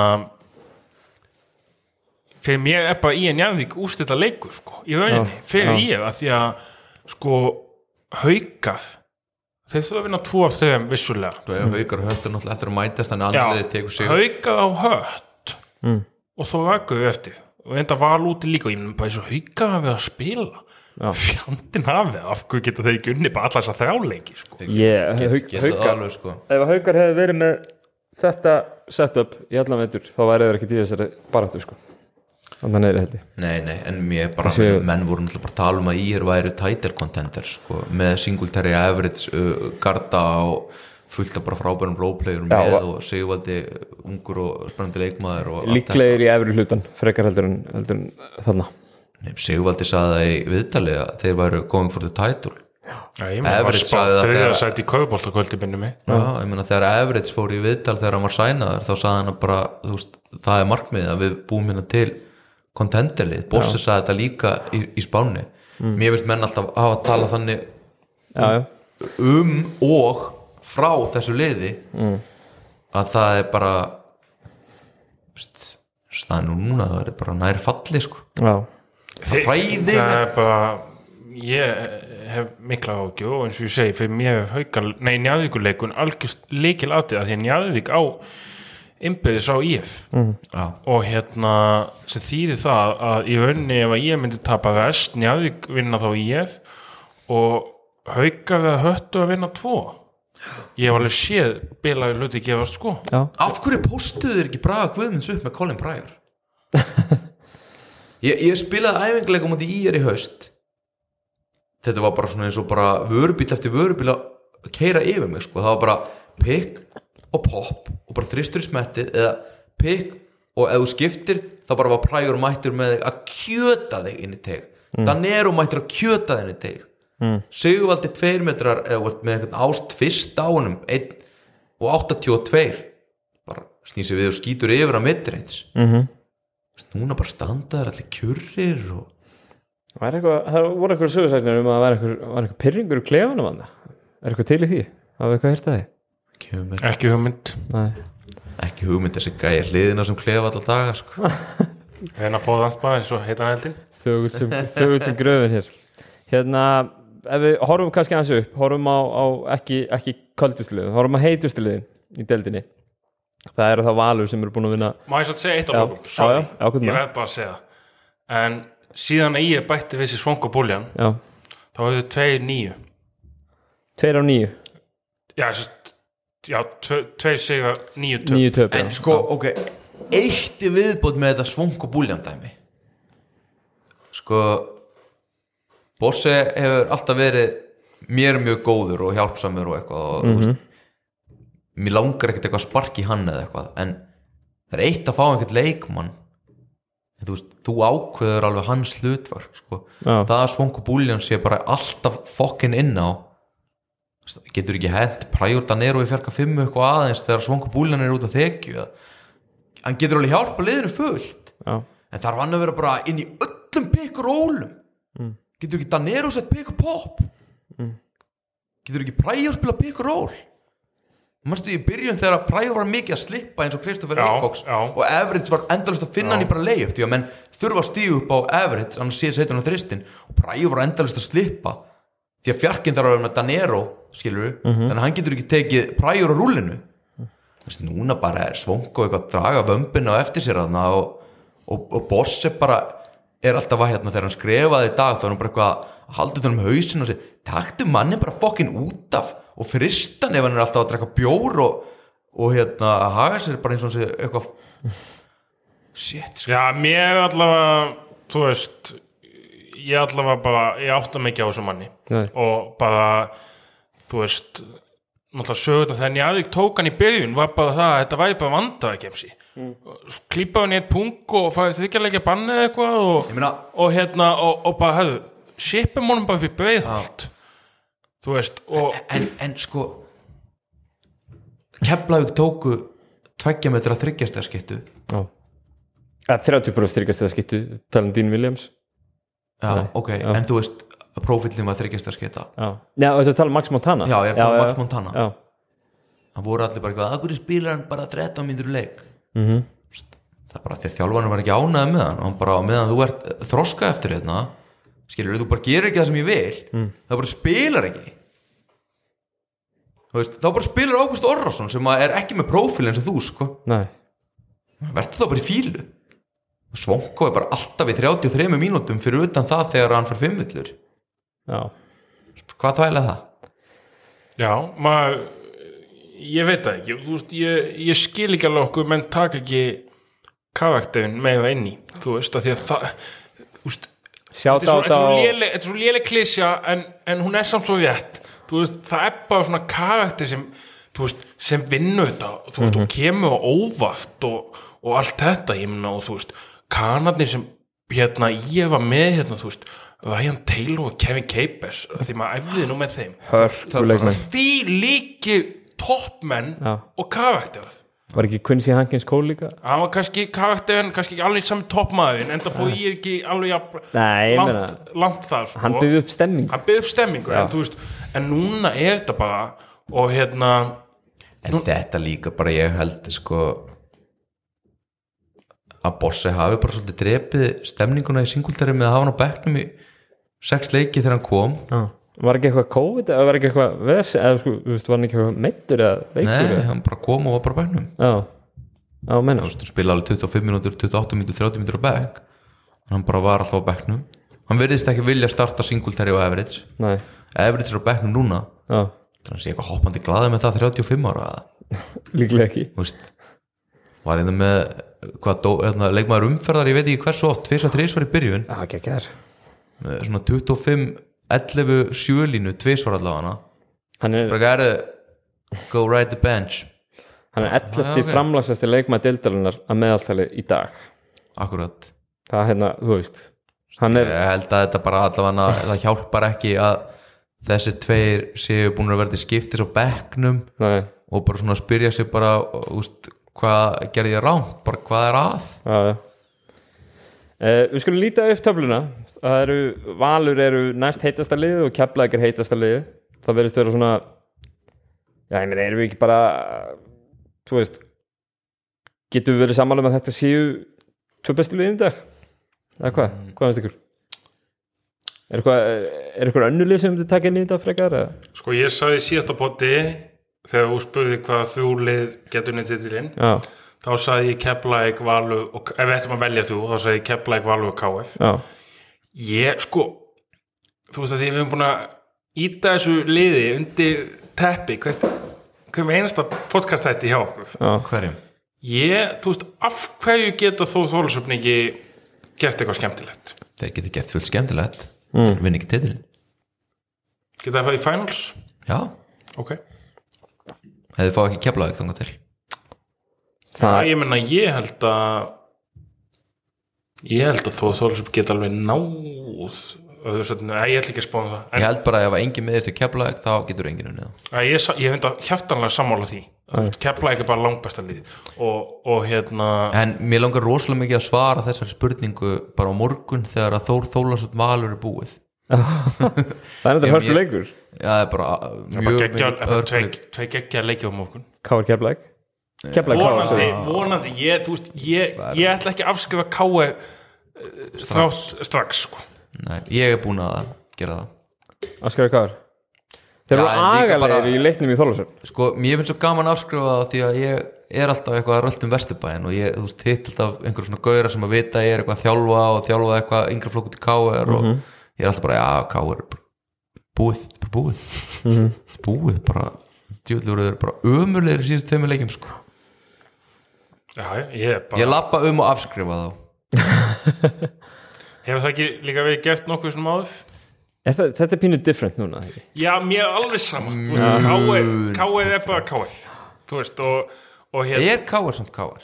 [SPEAKER 3] fyrir mér er bara í en Jarðvík úrstilla leikur sko, í rauninni, fyrir í ef að því að sko haukað þeir þurfa að vinna tvo af þeim vissulega.
[SPEAKER 2] Þú að að
[SPEAKER 3] Já, haukað á hött og þó vakaðu eftir. Og enda val úti líka og ég myndi bara eins og haukað hafið að spila. Fjandinn hafið, af hverju geta þeir ekki unni bara alla þess að þrjáleiki sko.
[SPEAKER 1] Ég-
[SPEAKER 2] það
[SPEAKER 1] Haukar-
[SPEAKER 2] alveg sko.
[SPEAKER 1] Ef að haukar hefði verið með þetta setup í allan veitur þá væri þeir ekki í þessari baráttu sko. Þannig neyri held ég.
[SPEAKER 2] Nei, nei, en mér bara,
[SPEAKER 1] Þessi-
[SPEAKER 2] menn voru náttúrulega bara að tala um að ír væru title contender sko, með Singletary average uh, Garda og fullt af bara frábærum roleplayerum
[SPEAKER 1] Já,
[SPEAKER 2] með
[SPEAKER 1] va-
[SPEAKER 2] og Sigvaldi ungur og spennandi leikmaður og
[SPEAKER 1] líklegir í efri hlutan frekar heldur en, heldur en þarna.
[SPEAKER 2] Sigvaldi saði það í viðtali að þeir væru going for the title.
[SPEAKER 3] Já, ég
[SPEAKER 2] Everett sagði það
[SPEAKER 3] þriðja
[SPEAKER 2] þegar-
[SPEAKER 3] sæti í kaupoltakvöldi minni mig.
[SPEAKER 2] Já, ég meina þegar Average fór í viðtal þegar hann var sænaður þá saði hann að bara, þú veist, það er markmið að við búum hérna til kontenderlið, Bossi saði þetta líka í, í spáni, mér finnst menn alltaf hafa að tala þannig
[SPEAKER 1] já, já,
[SPEAKER 2] um og frá þessu liði mm. að það er bara staðan nú núna það er bara nær falli sko.
[SPEAKER 1] Já,
[SPEAKER 3] það er bara ég hef mikla ágjó og eins og ég segi fyrir mér hef haukar nei njæðvíkuleikun algjörst leikil aðið að því að njæðvík á innbyggðis á IF
[SPEAKER 2] Já,
[SPEAKER 3] og hérna sem þýðir það að í rauninni ef að ég myndi tapa vest njæðvík vinna þá IF og hauka við að höttu að vinna tvo ég hef alveg séð bilaði hluti gefast sko.
[SPEAKER 1] Já,
[SPEAKER 2] af hverju postuðu þeir ekki Braga Guðmunds upp með Colin Pryor? Ég, ég spilaði æfinguleika mútið í er í haust. Þetta var bara svona eins og bara vörubíl eftir vörubíl að keira yfir mig sko, það var bara pick og pop og bara þristur í smettið eða pick og ef þú skiptir þá bara var Pryor mættur með þig að kjöta þig inn í teg mm. Danero mættur að kjöta þig inn í teg mm. Sigurvaldi tveir metrar eða með einhvern ást fyrst á honum 1 og 82 bara snýsi við og skýtur yfir að midreins
[SPEAKER 1] mhm.
[SPEAKER 2] Núna bara standa þær allir kjurrir og
[SPEAKER 1] Það, er eitthvað, það voru eitthvað sögursæknir um að það var eitthvað, var eitthvað pyrringur í klefanum hann er eitthvað til í því, hafið eitthvað hýrt að því?
[SPEAKER 2] Kemur mér
[SPEAKER 3] ekki hugmynd.
[SPEAKER 1] Nei,
[SPEAKER 2] ekki hugmynd þessi gæja hliðina sem klefa allar daga sko.
[SPEAKER 3] en að fá það bara eins og heitan heldin
[SPEAKER 1] þögut sem, þögut sem gröfin hér. Hérna, ef við horfum kannski aðeins upp, horfum á, á ekki, ekki köldustliðin, horfum á heitustliðin í deildinni. Það eru það valur sem eru búin að vinna
[SPEAKER 3] má ég svo segja eitt
[SPEAKER 1] Já,
[SPEAKER 3] lókum, sorry,
[SPEAKER 1] já, já,
[SPEAKER 3] ég verð bara að segja en síðan að ég bætti við sér svongu búljan
[SPEAKER 1] já,
[SPEAKER 3] þá hefur þau tveir nýju
[SPEAKER 1] tveir á nýju
[SPEAKER 3] já, já tve, tveir siga nýju töp.
[SPEAKER 1] Nýju töp
[SPEAKER 2] en
[SPEAKER 1] já.
[SPEAKER 2] sko, ok eitt í viðbót með þetta svong og búljandæmi sko Bosse hefur alltaf verið mér mjög góður og hjálpsamur og eitthvað og þú veist mér langar ekkert eitthvað að sparki í hann eða eitthvað en það er eitt að fá einhvern leikmann en þú veist, þú ákveður alveg hans hlutverk sko.
[SPEAKER 1] Já.
[SPEAKER 2] það að svongu búlján sé bara alltaf fokkin inn á getur ekki hent præjur Danero í fjarka fimmu eitthvað aðeins þegar svongu búlján er út af þekju hann getur alveg hjálpa liðinu fullt.
[SPEAKER 1] Já,
[SPEAKER 2] en þarf hann að vera bara inn í öllum pick og rólum getur ekki Danero sett pick og pop? Getur ekki Præjó spila pick og ról Manstu í byrjun þegar Præjó var mikið að slippa eins og Kristoffer
[SPEAKER 3] Já,
[SPEAKER 2] Eikoks
[SPEAKER 3] já.
[SPEAKER 2] og Everett var endalist að finna hann í bara leiðup því að menn þurfa að stíu upp á Everett annars sé setja hann á þristin og Præjó var endalist að slippa. Því að fjarkinn þarf að vera með Danero skilur þannig að hann getur ekki tekið Præjó á rúlinu Þess, núna bara er svong og eitthvað að draga vömbina á eftir sér þarna og, og, og Bosse bara er alltaf að hérna þegar hann skrifaði í dag þá er hann bara eitthvað að halda utan um hausin og segja, taktu manni bara fokkin út af og fristan ef hann er alltaf að drekka bjór og, og hérna að haga sér bara eins og segja eitthvað shit, sko.
[SPEAKER 3] Já, mér allavega, þú veist ég allavega bara, ég átta mikið á þessu manni
[SPEAKER 1] Nei.
[SPEAKER 3] og bara þú veist náttúrulega sögurnar þegar Njarðvík tók hann í byrjun var bara það að þetta væri bara vandaði kemsi mm. klípaði hann í eitt pung og farið þykjarleikja bannið eitthvað og,
[SPEAKER 2] ég meina,
[SPEAKER 3] og hérna og, og bara hefðu, shipum honum bara fyrir breiðholt þú veist og
[SPEAKER 2] en, en sko Keflavík tóku tveggja metra þryggjastarskiptu
[SPEAKER 1] já. Að 30% styrkast það skiptu talan Dean Williams.
[SPEAKER 2] Já,
[SPEAKER 1] Nei,
[SPEAKER 2] ok,
[SPEAKER 1] já.
[SPEAKER 2] en þú veist prófillin var þryggjastarskipta
[SPEAKER 1] já, já og þetta tala um Max Montana?
[SPEAKER 2] Já, ég er að tala um Max Montana.
[SPEAKER 1] já,
[SPEAKER 2] það voru allir bara eitthvað, að hverju spilar hann bara 13 mínútur í leik
[SPEAKER 1] Mhm.
[SPEAKER 2] það er bara því að þjálfarinn var ekki ánæði með hann og hann bara meðan þú ert þroska eftir hérna skilur þú bara gerir ekki það sem ég vil
[SPEAKER 1] Mm.
[SPEAKER 2] það bara spilar ekki þú veist, þá bara spilar Ágúst Orrason sem er ekki með prófíl eins og þú sko,
[SPEAKER 1] nei
[SPEAKER 2] verður þá bara í fílu Svonko er bara alltaf í 33 mínútum fyrir utan það þegar hann fær fimmvillur
[SPEAKER 1] já,
[SPEAKER 2] hvað þvælega það?
[SPEAKER 3] já, maður ég veit það ekki, þú veist ég, ég skil ekki alveg okkur, menn taka ekki karakterin með það inn í þú veist, að því að það þú veist, þetta er svo,
[SPEAKER 1] á
[SPEAKER 3] þetta svo léleg, klísja en, en hún er samt svo rétt. Þú veist, það er bara svona karakter sem, þú veist, sem vinnur þetta. Þú veist, og kemur á óvart og, og allt þetta, ég meina og þú veist, kanarnir sem hérna, ég var með hérna, þú veist Ryan Taylor og Kevin Capers því maður æfði nú með þeim.
[SPEAKER 1] Hörkuleikmenn.
[SPEAKER 3] Því líki toppmenn
[SPEAKER 1] Já.
[SPEAKER 3] og karakterað
[SPEAKER 1] var ekki Quincy Hankins Cole líka
[SPEAKER 3] hann var kannski karakterin, kannski ekki alveg sami toppmaðurinn, en það fóð ég ekki alveg jafn,
[SPEAKER 1] Nei, ég
[SPEAKER 3] langt, langt það sko.
[SPEAKER 1] hann byggði upp stemming
[SPEAKER 3] hann byggði upp stemmingu en, þú veist, en núna er þetta bara og hérna
[SPEAKER 2] En þetta líka bara ég held sko að Bossi hafi bara svolítið drepið stemninguna í singultari með að hafa hann á bekknum í sex leiki þegar hann kom
[SPEAKER 1] já. Var ekki eitthvað COVID eða var ekki eitthvað ves, eða sko, þú veist, var hann ekki eitthvað meittur eða veikur
[SPEAKER 2] Nei, hann bara kom og var bara á bekknum
[SPEAKER 1] já, já, menn
[SPEAKER 2] Þú veist, hann spila alveg 25 mínútur, 28 mínútur, 30 mínútur á bekk. Hann bara var alltaf á bekknum. Hann verðist ekki vilja starta singultari og average
[SPEAKER 1] nei,
[SPEAKER 2] average er á bekknum núna.
[SPEAKER 1] Já,
[SPEAKER 2] þannig að sé eitthvað hoppandi glaði með það 35 ára
[SPEAKER 1] líklega ekki.
[SPEAKER 2] Þú veist var einnig með hvað eðna, leikmaður umferðar, ég veit ekki hversu oft tvis að þrísvar í byrjun. Svona 25 11 sjölínu, tvisvar allavega.
[SPEAKER 1] Hann er,
[SPEAKER 2] bara gæri go ride the bench.
[SPEAKER 1] Hann er 11.
[SPEAKER 2] Já, ok.
[SPEAKER 1] framlagsasti leikmaður deildarinnar að meðaltali í dag.
[SPEAKER 2] Akkurat.
[SPEAKER 1] Það er hérna, þú veist er,
[SPEAKER 2] ég held að þetta bara allavega það hjálpar ekki að þessi tveir séu búin að verða skiptis á bekknum
[SPEAKER 1] nei,
[SPEAKER 2] og bara svona spyrja sig bara úst, hvað gerði ég rámt, bara hvað er að?
[SPEAKER 1] Já, já Uh, við skulum líta upp töfluna. Það eru, Valur eru næst heitasta liðið og Keflæk er heitasta liðið. Það verðist vera svona já, ég meina, erum við ekki bara þú veist getum við verið sammála um að þetta séu tvö bestu liðin í dag? Eða hvað, hvað finnst ykkur? Er eitthvað er eitthvað önnu lið sem inn í þetta frekar eða?
[SPEAKER 3] sko ég sagði síðasta potti þegar þú spurði hvað þúlið getur neitt titilinn.
[SPEAKER 1] Já,
[SPEAKER 3] þá sagði ég Keflæk, Valu og ef við ættum að velja þú, þá sagði ég Keflæk, Valu og KF
[SPEAKER 1] já,
[SPEAKER 3] ég sko þú veist að því við erum búin að íta þessu liði undir teppi hvert, hver með einasta podcast þetta hjá okkur.
[SPEAKER 1] Já,
[SPEAKER 2] hverjum?
[SPEAKER 3] Ég, þú veist, af hverju geta þó þólusöfni ekki gert eitthvað skemmtilegt?
[SPEAKER 2] Þeir geti gert fullt skemmtilegt. Mm. vinn ekki titilin
[SPEAKER 3] geta það í finals?
[SPEAKER 2] Já,
[SPEAKER 3] ok,
[SPEAKER 2] hefði fá ekki keflaðið þangað til
[SPEAKER 1] það,
[SPEAKER 3] ég menna ég held að ég held að þó þólusöfni geta alveg náð ég ætla ekki að spána það
[SPEAKER 2] ég
[SPEAKER 3] en
[SPEAKER 2] held bara að ef engin miðist við keflaðeg þá getur engin unnið það.
[SPEAKER 3] að ég, ég finnst að hjartanlega sammála því. Kepla ekki bara langbæsta lið. Og, og hérna
[SPEAKER 2] en mér langar rosalega mikið að svara þessari spurningu bara á morgun þegar að Þór Þólasson Valur er búið.
[SPEAKER 1] Það er þetta
[SPEAKER 2] Ég- ég-
[SPEAKER 1] leikur.
[SPEAKER 2] Já, það er bara
[SPEAKER 3] bara
[SPEAKER 2] mjög
[SPEAKER 3] geggja,
[SPEAKER 2] mikið
[SPEAKER 3] tvei, geggja leikja um okkur
[SPEAKER 1] Káar Keflæk Keflæk Káar
[SPEAKER 3] vonandi, vonandi ég, þú veist, ég, ég ætla ekki að afskrifa káe þrátt strax sko.
[SPEAKER 2] Nei, ég er búin að gera það.
[SPEAKER 1] Áskar Káar Þeir eru
[SPEAKER 2] bara-
[SPEAKER 1] í leiknum í Þólasöfn
[SPEAKER 2] sko, mér finnst svo gaman að afskrifa það því að ég er alltaf eitthvað að röltum vesturbæin og ég, þú veist, hitt alltaf einhver svona gauðra sem að vita að ég er eitthvað að þjálfa og þjálfa eitthvað yngri flokk út í KR og ég er alltaf bara, já, KR er bara búið, bara búið. Búið, bara djúðlur eru bara ömulegir í síðustu tveimur leikjum sko.
[SPEAKER 3] Já, ég er bara
[SPEAKER 2] ég lappa um og afskrifa þá
[SPEAKER 3] hefur það ekki líka verið gert nokkuð svona áður
[SPEAKER 1] Er það- Þetta er pínu different núna ekki?
[SPEAKER 3] já, mér er alveg sama þú veist, káe, káe er bara káe þú veist, og, og hérna
[SPEAKER 2] er KR samt KR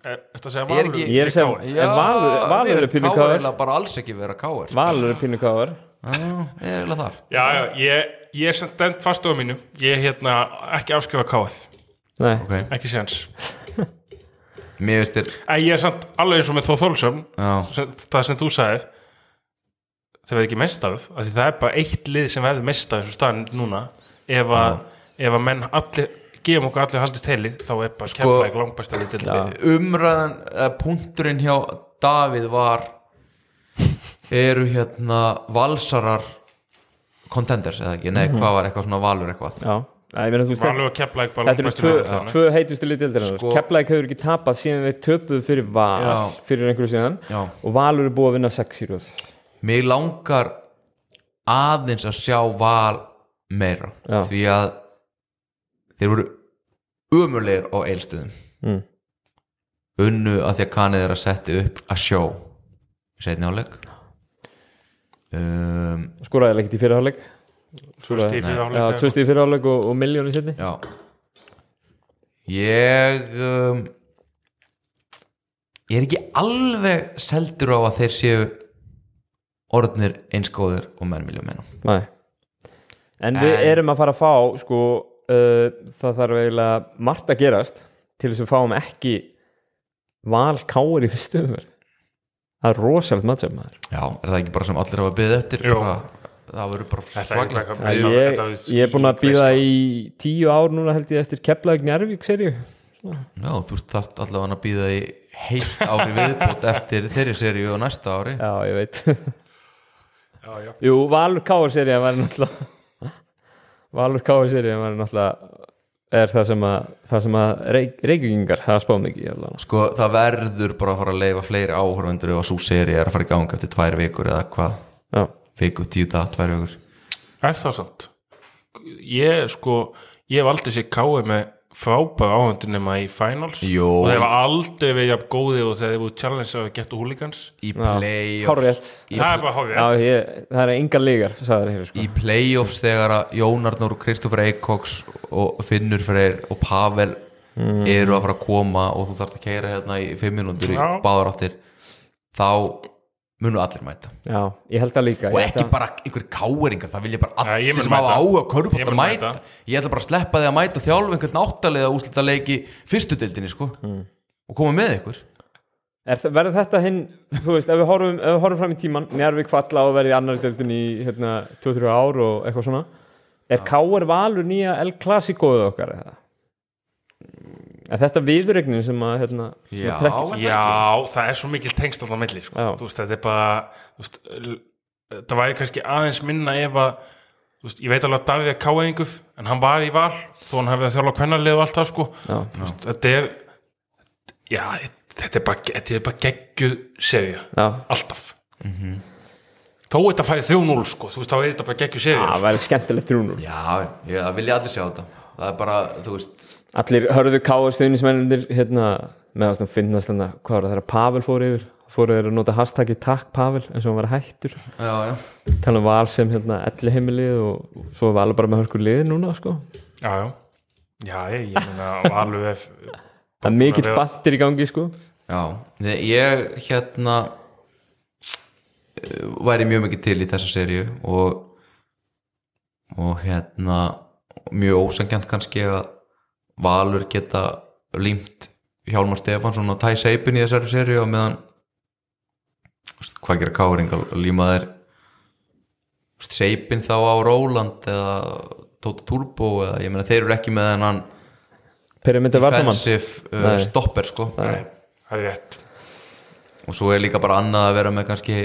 [SPEAKER 3] Þetta að segja
[SPEAKER 2] Ég er
[SPEAKER 3] Valur
[SPEAKER 1] Ég er að segja- Valur- Valur er pínu KR.
[SPEAKER 2] KR bara alls ekki vera KR sko.
[SPEAKER 1] Valur er pínu Káar
[SPEAKER 2] Já, ég er eiginlega þar
[SPEAKER 3] Já, já, ég, ég er sem dent fast á mínu Ég er hérna ekki afskrifa
[SPEAKER 2] okay.
[SPEAKER 3] Ekki séns
[SPEAKER 2] mér veist þér
[SPEAKER 3] En ég er samt alveg eins og með Þór Þólsum Það sem þú sagðið Það verður ekki mest af af Því það er bara eitt lið sem verður mest af þessu staðan núna. Ef að, ef að menn allir Gefum okkur allir haldist heili Þá er bara sko, kemla ekki langbæsta lið til
[SPEAKER 1] Já.
[SPEAKER 2] umræðan eða punkturinn hjá Davíð var eru hérna valsarar contenders eða ekki, nei hvað var eitthvað svona valur eitthvað?
[SPEAKER 1] Já
[SPEAKER 3] Valur og bara
[SPEAKER 1] Þetta eru tvö, heitustu liðildir
[SPEAKER 2] Sko-
[SPEAKER 1] Keflæk hefur ekki tapað síðan þeir töpuðu fyrir Val
[SPEAKER 2] Já.
[SPEAKER 1] fyrir einhverju síðan
[SPEAKER 2] Já.
[SPEAKER 1] og Valur er búið að vinna 6 í röð
[SPEAKER 2] mig langar aðeins að sjá val meira
[SPEAKER 1] Já.
[SPEAKER 2] því að þeir voru umulegir á eilstöðum
[SPEAKER 1] mm.
[SPEAKER 2] unnu að því að kanið er að setja upp að sjó setni áleik um,
[SPEAKER 1] skoraði ekkert í fyrirháleik
[SPEAKER 3] Tvö stíð fyrir
[SPEAKER 1] fyrirháleik og, og miljónu setni
[SPEAKER 2] já. Ég um, ég er ekki alveg seldur á að þeir séu orðnir einskóðir og menn viljum menna
[SPEAKER 1] Nei. En við
[SPEAKER 2] En-
[SPEAKER 1] erum að fara að fá sko, uh, það þarf eiginlega margt að gerast til þess að fáum ekki val káir í fyrstu umverð það er rosalegt mattsefn maður.
[SPEAKER 2] Já, er það ekki bara sem allir hafa byggðið eftir
[SPEAKER 3] Jú.
[SPEAKER 2] bara, það verður bara svaglegt
[SPEAKER 1] ég, ég er búin að býða í tíu ár núna held ég eftir Keflavík Njárvík serju
[SPEAKER 2] já, þú ert þarft allavega að býða í heilt ári viðbót eftir þeirri seríu og næsta ári.
[SPEAKER 1] Já, ég veit.
[SPEAKER 3] Já, já.
[SPEAKER 1] Jú, Valur Káir serja var náttúrulega Valur Káir serja var náttúrulega er það sem að, það sem að reik, reykvíkingar hafa spáð mikið
[SPEAKER 2] sko það verður bara að fara að leifa fleiri áhörvendur ef að svo seri er að fara í gang eftir tvær vikur eða hvað,
[SPEAKER 1] Já,
[SPEAKER 2] viku, tíu dag, tvær vikur
[SPEAKER 3] Er það sant? Ég sko, ég hef aldrei sér káið með frábæð áhundur nema í finals
[SPEAKER 2] Jó.
[SPEAKER 3] og þeir var aldrei verið jafn góði og þegar þeir voru challenge að geta húligans
[SPEAKER 2] í playoffs
[SPEAKER 3] Það er bara hárið
[SPEAKER 1] Já ég, það er enga lígar sagði þeir sko.
[SPEAKER 2] í playoffs þegar að Jón Arnór, Kristoffer Eikóks og Finnur Freyr og Pavel eru að fara að koma og þú þarft að keira hérna í fimm minútur í
[SPEAKER 3] Já.
[SPEAKER 2] báðar áttir þá munu allir mæta.
[SPEAKER 1] Já, ég held það líka
[SPEAKER 2] og ekki bara einhver káeringar það vilja bara
[SPEAKER 3] Nei, ég
[SPEAKER 2] allir
[SPEAKER 3] mun
[SPEAKER 2] sem hafa áhuga
[SPEAKER 3] Ég
[SPEAKER 2] körubótt að mæta.
[SPEAKER 3] mæta.
[SPEAKER 2] ég ætla bara að sleppa því að mæta og þjálfa einhvern náttalega úslita leiki fyrstu dildinni sko. Og koma með ykkur.
[SPEAKER 1] Er það- Verður þetta hinn, þú veist, ef við horfum, ef við horfum fram í tíman Njárvík falla og verði í annar deildin í hérna, 2-3 ár og eitthvað svona. Er Káir Valur nýja El Clasicoðu okkar eða? Er þetta viðregnin sem að hérna, sem
[SPEAKER 2] Já, er það
[SPEAKER 3] Já, það er svo mikil tengst það milli sko.
[SPEAKER 1] Já.
[SPEAKER 3] þú veist, þetta er bara þú veist, þetta væri kannski aðeins minna ef að þú veist, ég veit alveg að Davíð er káeðinguð en hann var í val þó hann hefði að þjálfa kvennarlið og allt það sko.
[SPEAKER 1] Já.
[SPEAKER 3] Þú veist, þetta er já, þetta er bara, þetta er bara geggjuð segja,
[SPEAKER 1] Já,
[SPEAKER 3] alltaf. Þó þetta fæði 3-0 sko, þú veist, þá er þetta bara geggjuð segja
[SPEAKER 1] það væri skemmtilegt þrjúnur
[SPEAKER 2] já, ég, það vilja allir sjá þetta. Það er bara, þú veist
[SPEAKER 1] Allir hörðu Káir stuðnismennir hérna, með að finnast þarna, hvað var það þegar Pavel fór yfir fóru þeir að nota hashtaggi takk Pavel eins og hann var hættur tala um val sem hérna elli heimilið og svo var alveg bara með hörkur lið núna sko.
[SPEAKER 3] já, já, já, ég, ég meina valur ef
[SPEAKER 1] það er mikill bandir í gangi sko.
[SPEAKER 2] já ég hérna væri mjög mikið til í þessa serju og og hérna mjög ósangjant kannski að Valur geta límt Hjálmar Stefansson og Tæ Seipin í þessari serju og meðan hvað gera Káring að líma þeir Seipin þá á Róland eða Tóta Turbo eða ég meina þeir eru ekki með hennan defensive uh, stopper sko.
[SPEAKER 3] Nei, það er rétt.
[SPEAKER 2] Og svo er líka bara annað að vera með kannski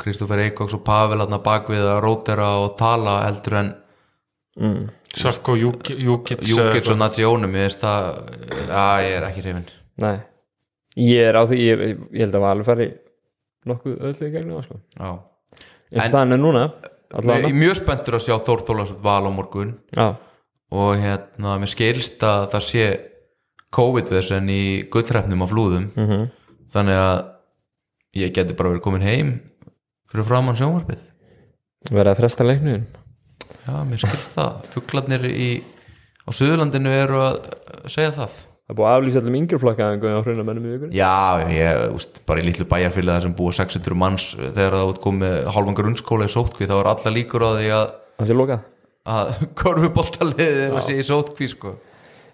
[SPEAKER 2] Kristoffer Eikóks og Pavel aðna bakvið að rótera og tala heldur en
[SPEAKER 1] mm.
[SPEAKER 3] Sarko Júkits
[SPEAKER 2] Júkits og Natsjónum ég er ekki reyfin
[SPEAKER 1] Nei. Ég er á því, ég, ég held að Valur fari nokkuð öllu í gegnum það, sko.
[SPEAKER 2] En-
[SPEAKER 1] þannig núna
[SPEAKER 2] Ég er mjög spenntur að sjá Þór Þólas val á morgun.
[SPEAKER 1] Já,
[SPEAKER 2] og hérna mér skilst að það sé COVID-versen í gullrefnum á flúðum.
[SPEAKER 1] Mhm.
[SPEAKER 2] Þannig að ég geti bara verið komin heim fyrir framann sjónvarpið.
[SPEAKER 1] Verið að fresta leiknuðin
[SPEAKER 2] Já, mér skilst það. Fuglarnir í, á Suðurlandinu eru að segja það.
[SPEAKER 1] Það er búið að aflýsa allum yngri flokkaðingum á hruna mennum í vikunni.
[SPEAKER 2] Já, ég, úst, bara í litlu bæjarfélagi þar sem búa 600 manns þegar það komið hálfan grunnskóla í sótkví þá er alla líkur á því að,
[SPEAKER 1] Það sé lokað.
[SPEAKER 2] að korfuboltaliðið er að sé í sótkví sko.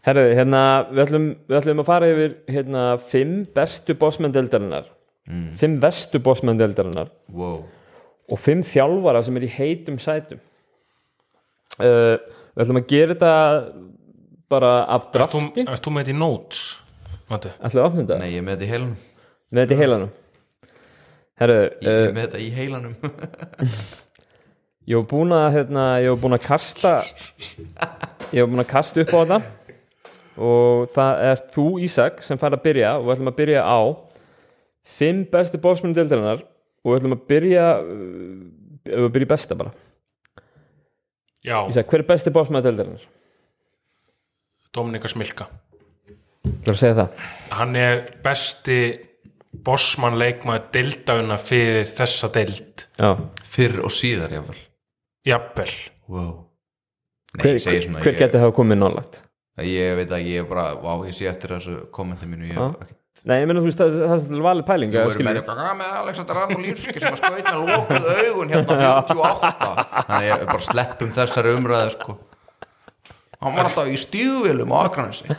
[SPEAKER 1] Herðu, hérna, við ætlum, við ætlum að fara yfir hérna, fimm bestu bossmenn-deldarinnar mm. fimm vestu bossmenn-deldarinnar
[SPEAKER 2] wow.
[SPEAKER 1] og fimm þjálfara sem er í heitum sætum uh, Við ætlum að gera þetta bara af
[SPEAKER 3] Erst þú,
[SPEAKER 1] drafti
[SPEAKER 3] erst þú með þetta í notes? Mati?
[SPEAKER 1] Ætlum við að opna þetta?
[SPEAKER 2] Nei, ég með þetta í heilanum
[SPEAKER 1] Með þetta í heilanum Herðu,
[SPEAKER 2] Ég
[SPEAKER 1] uh,
[SPEAKER 2] með þetta í heilanum
[SPEAKER 1] ég var búin að hérna, ég var búin að kasta ég var búin að kasta upp á þetta og það er þú Ísak sem fær að byrja og við ætlum að byrja á fimm bestu bóksmennu deildarinnar og við ætlum að byrja ef við byrja í besta bara Ísak, hver er besti bóksmennu deildarinnar?
[SPEAKER 3] Dominika Smilka
[SPEAKER 1] Það er að segja það
[SPEAKER 3] Hann er besti bossmann leikmaður deildaguna fyrir þessa deild
[SPEAKER 1] Já.
[SPEAKER 2] Fyrr og síðar jáfnvel
[SPEAKER 3] Jafnvel
[SPEAKER 2] wow. Nei,
[SPEAKER 1] hver,
[SPEAKER 2] ég segi
[SPEAKER 1] hver,
[SPEAKER 2] svona
[SPEAKER 1] hver
[SPEAKER 2] ég,
[SPEAKER 1] geti hafa komið nálægt?
[SPEAKER 2] ég veit að ég er bara, vá, ég sé eftir þessu kommenti mínu ég, ekki,
[SPEAKER 1] Nei, ég meina þú veist það, það er svolítið valið pæling eða
[SPEAKER 2] eru
[SPEAKER 1] skilur-
[SPEAKER 2] menn eitthvað með Alexander Arnold Lýfski sem að skaut með lokuð augun hérna á 48 þannig ég bara sleppum þessari umræðu sko. Hann var alltaf í stíðvilum á Akranesi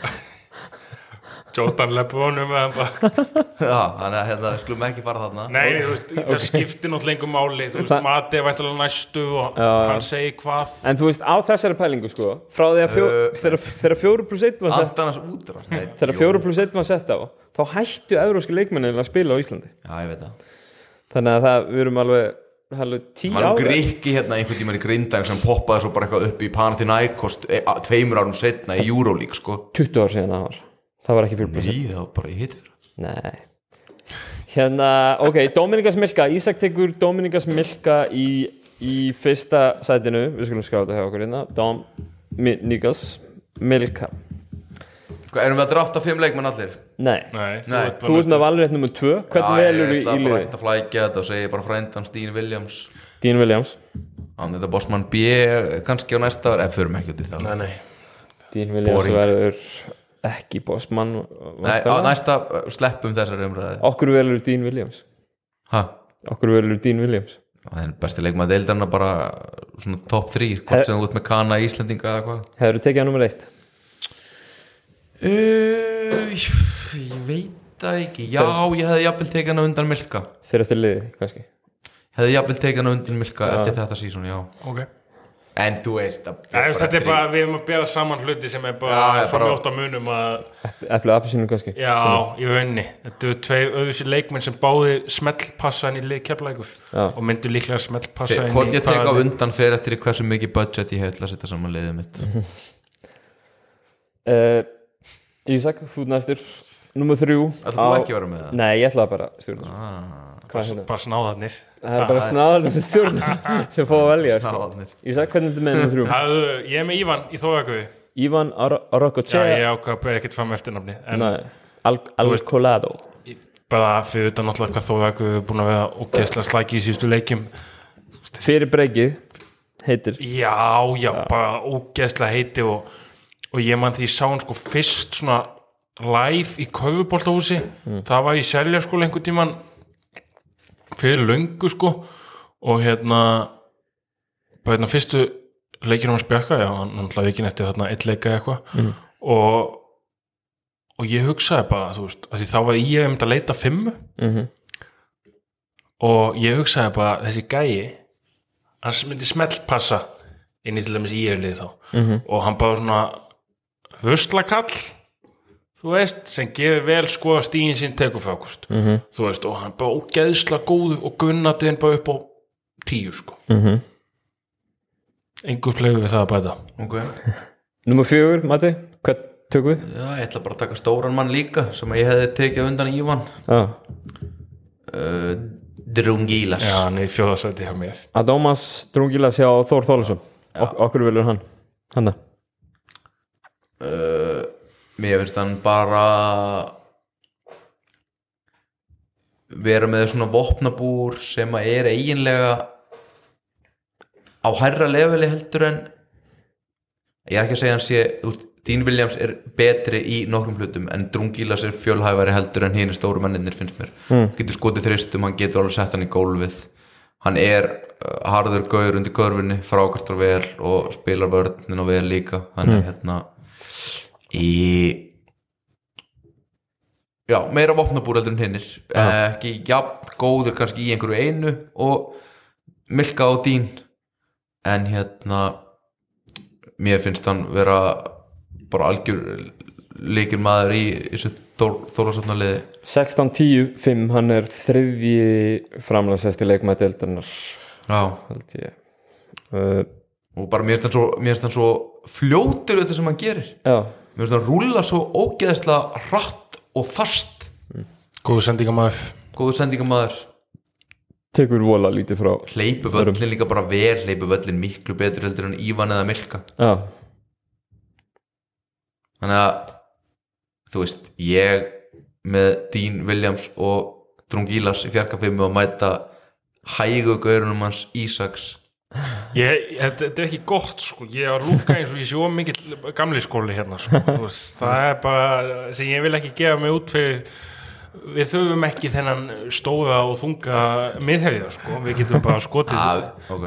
[SPEAKER 3] Jótan Lebrónum
[SPEAKER 2] já, þannig að hérna skulum ekki fara þarna.
[SPEAKER 3] Nei, þú veist, það skiptir náttúrulega lengur máli. Þú veist, Mati er vættilega næstu og
[SPEAKER 1] Já, já.
[SPEAKER 3] hann segir hvað.
[SPEAKER 1] En þú veist, á þessari pælingu sko frá því að fjó,
[SPEAKER 2] Uh,
[SPEAKER 1] þegar, fjóru pluss einn var sett
[SPEAKER 2] útrás Nei,
[SPEAKER 1] þegar fjóru pluss einn var sett á þá hættu evróski leikmennin að spila á Íslandi.
[SPEAKER 2] Já, ég veit það.
[SPEAKER 1] Þannig að það, við erum alveg, alveg
[SPEAKER 2] maður
[SPEAKER 1] ára
[SPEAKER 2] grikki hérna einhvern tímann í grindæg sem poppaði svo bara eitthvað upp í Panathinaikos e, tveimur árum setna í Euroleague sko.
[SPEAKER 1] 20 ár síðan það var það var ekki fjóru pluss
[SPEAKER 2] Ný, það var bara í hitt
[SPEAKER 1] Nei. Hérna, ok, Dominikas Milka. Ísak tekur Dominikas Milka í, í fyrsta sætinu. Við skulum skrá þetta hjá okkur hérna. Dominikas Milka.
[SPEAKER 2] Hvað, erum við að drafta fimm leikmenn allir?
[SPEAKER 1] Nei,
[SPEAKER 3] Nei,
[SPEAKER 2] Nei,
[SPEAKER 1] þú ert með valrétt nummer 2 hvernig velur
[SPEAKER 2] ég
[SPEAKER 1] í,
[SPEAKER 2] ætla
[SPEAKER 1] í
[SPEAKER 2] bara
[SPEAKER 1] liði?
[SPEAKER 2] að flækja þetta og segja bara frændan Stín Williams.
[SPEAKER 1] Dean Williams.
[SPEAKER 2] Hann þetta bossmann B kannski á næsta ef förum ekki út í það
[SPEAKER 3] Nei, nei.
[SPEAKER 1] Dean Williams
[SPEAKER 2] Boring.
[SPEAKER 1] verður ekki bossmann
[SPEAKER 2] Nei, á næsta uh, sleppum þessari umræði
[SPEAKER 1] Okkur velur Dean Williams.
[SPEAKER 2] Hæ?
[SPEAKER 1] Okkur velur Dean Williams.
[SPEAKER 2] Það er besti leikmaður deildarna bara svona top 3, hvort
[SPEAKER 1] He-
[SPEAKER 2] sem þú út með Kana Íslendinga eða hvað
[SPEAKER 1] Hefur þú tekið að nummer 1?
[SPEAKER 2] uh, ég, ég veit það ekki. Já, ég hefði jafnvel tekið hana undan Milka.
[SPEAKER 1] Fyrir eftir liði, kannski.
[SPEAKER 2] Hefði jafnvel tekið hana undan Milka eftir þetta sísón, já.
[SPEAKER 3] Ok
[SPEAKER 2] En þú veist
[SPEAKER 3] Þetta er bara, við erum að bera saman hluti sem er bara
[SPEAKER 2] ég
[SPEAKER 3] frá
[SPEAKER 2] bara-
[SPEAKER 3] að munum að
[SPEAKER 1] Eplið appisínu kannski.
[SPEAKER 3] Já, í rauninni. Þetta eru tvei öðvisi leikmenn sem báði smellpassa inn í
[SPEAKER 1] Já.
[SPEAKER 3] og myndu líklega smellpassa inn í
[SPEAKER 2] Hvort ég tek á undan fyrir eftir hversu mikið budget ég hef til að setja saman liðið mitt.
[SPEAKER 1] Uh, Ísak, þú næstur. Nummer 3
[SPEAKER 2] Ætlar þú ekki að vera með það?
[SPEAKER 1] Nei, ég ætlaði bara að stjórna.
[SPEAKER 2] Ah,
[SPEAKER 1] Hvað er hérna?
[SPEAKER 3] Bara snáðarnir
[SPEAKER 1] Það er bara snáðar sem stjórna sem fá að velja sko.
[SPEAKER 2] Snáðarnir.
[SPEAKER 1] Ísak, hvernig er þetta með 3?
[SPEAKER 3] Hafðu, Ég er með Ívan í þóðaköfi
[SPEAKER 1] Ívan
[SPEAKER 3] Já,
[SPEAKER 1] Arrokochea
[SPEAKER 3] ég ákvað að beða ekkert fram eftir nafni en
[SPEAKER 1] Nei, Al Alcolado
[SPEAKER 3] bara fyrir utan náttúrulega hvað þóðaköfi er búin að vera ógeðslega slæki í síðustu leikjum.
[SPEAKER 1] Fyrir breykið heitir.
[SPEAKER 3] Já, já, bara ógeðslega heiti og, og ég mann því ég sá hann sko fyrst svona live í köfuboltahúsi það var í seljarskóla einhvern tíman fyrir löngu sko og hérna bara hérna fyrstu leikir um að spjaka já, hann hlaði ekki eftir þarna eitt leika eða eitthvað
[SPEAKER 1] Mm.
[SPEAKER 3] og og ég hugsaði bara, þú veist þá var ég um að leita fimmu
[SPEAKER 1] Mhm.
[SPEAKER 3] og ég hugsaði bara þessi gæi hann myndi smellpassa inn í til dæmis íerlið þá
[SPEAKER 1] Mhm.
[SPEAKER 3] og hann bara svona vuslakall þú veist, sem gefur vel sko að stíðin sín tekur fákust
[SPEAKER 1] Mhm.
[SPEAKER 3] þú veist, og hann bara ógeðsla góðu og gunnatiðin bara upp á tíu sko.
[SPEAKER 1] Mhm.
[SPEAKER 3] engur flegur við það að bæta.
[SPEAKER 2] Ok.
[SPEAKER 1] Númer fjögur, Matti, hvað tökum við?
[SPEAKER 2] Já, ég ætla bara að taka stóran mann líka sem ég hefði tekið undan Ívan.
[SPEAKER 1] Já,
[SPEAKER 2] uh, Drungilas.
[SPEAKER 3] Já, hann er í fjóðasæti hjá mér.
[SPEAKER 1] Adómas Drungilas hjá Þór Þólasson ok Okkur vilur hann. Hanna
[SPEAKER 2] uh, Mér finnst hann bara vera með svona vopnabúr sem að er eiginlega á hærra leveli heldur en ég er ekki að segja þú veist, Dean Williams er betri í nokkrum hlutum en Drungilas er fjölhæfari heldur en hinn stóru mennir finnst mér.
[SPEAKER 1] Mm.
[SPEAKER 2] getur skotið þristum, hann getur alveg sett hann í gólfið. Hann er uh, harður gaur undir körfinni, frákastur vel og spilar vörnina vel líka. Hann er hérna í já, meira vopnabúr heldur en hinnir. Ekki jafn góður kannski í einhverju einu og Milka og Dín en hérna mér finnst hann vera bara algjör leikir maður í þessu þólasöfnaliði
[SPEAKER 1] 16-10-5 Hann er þriðji framlæsesti leikmætt eldarinnar
[SPEAKER 2] já,
[SPEAKER 1] uh,
[SPEAKER 2] og bara mér finnst hann svo fljótur þetta sem hann gerir.
[SPEAKER 1] Já,
[SPEAKER 2] mér finnst hann rúlla svo ógeðslega hratt og fast.
[SPEAKER 3] Góðu sendingamæður
[SPEAKER 2] góður sendingamæður
[SPEAKER 1] tekur vola lítið frá
[SPEAKER 2] hleypu völlin líka bara vel hleypu völlin miklu betur heldur en Ívan eða Milka.
[SPEAKER 1] Já,
[SPEAKER 2] þannig að þú veist, ég með Dean Williams og Drungilas í fjarkafimmu að mæta hægu gaurunum hans Ísaks
[SPEAKER 3] þetta, þetta er ekki gott sko, ég var lúka eins og ég sé of mikill gamli skóli hérna sko, þú veist, það er bara sem ég vil ekki gefa mig út fyrir. Við þurfum ekki þennan stóða og þunga miðhefja sko, við getum bara skotið
[SPEAKER 2] ah, ok,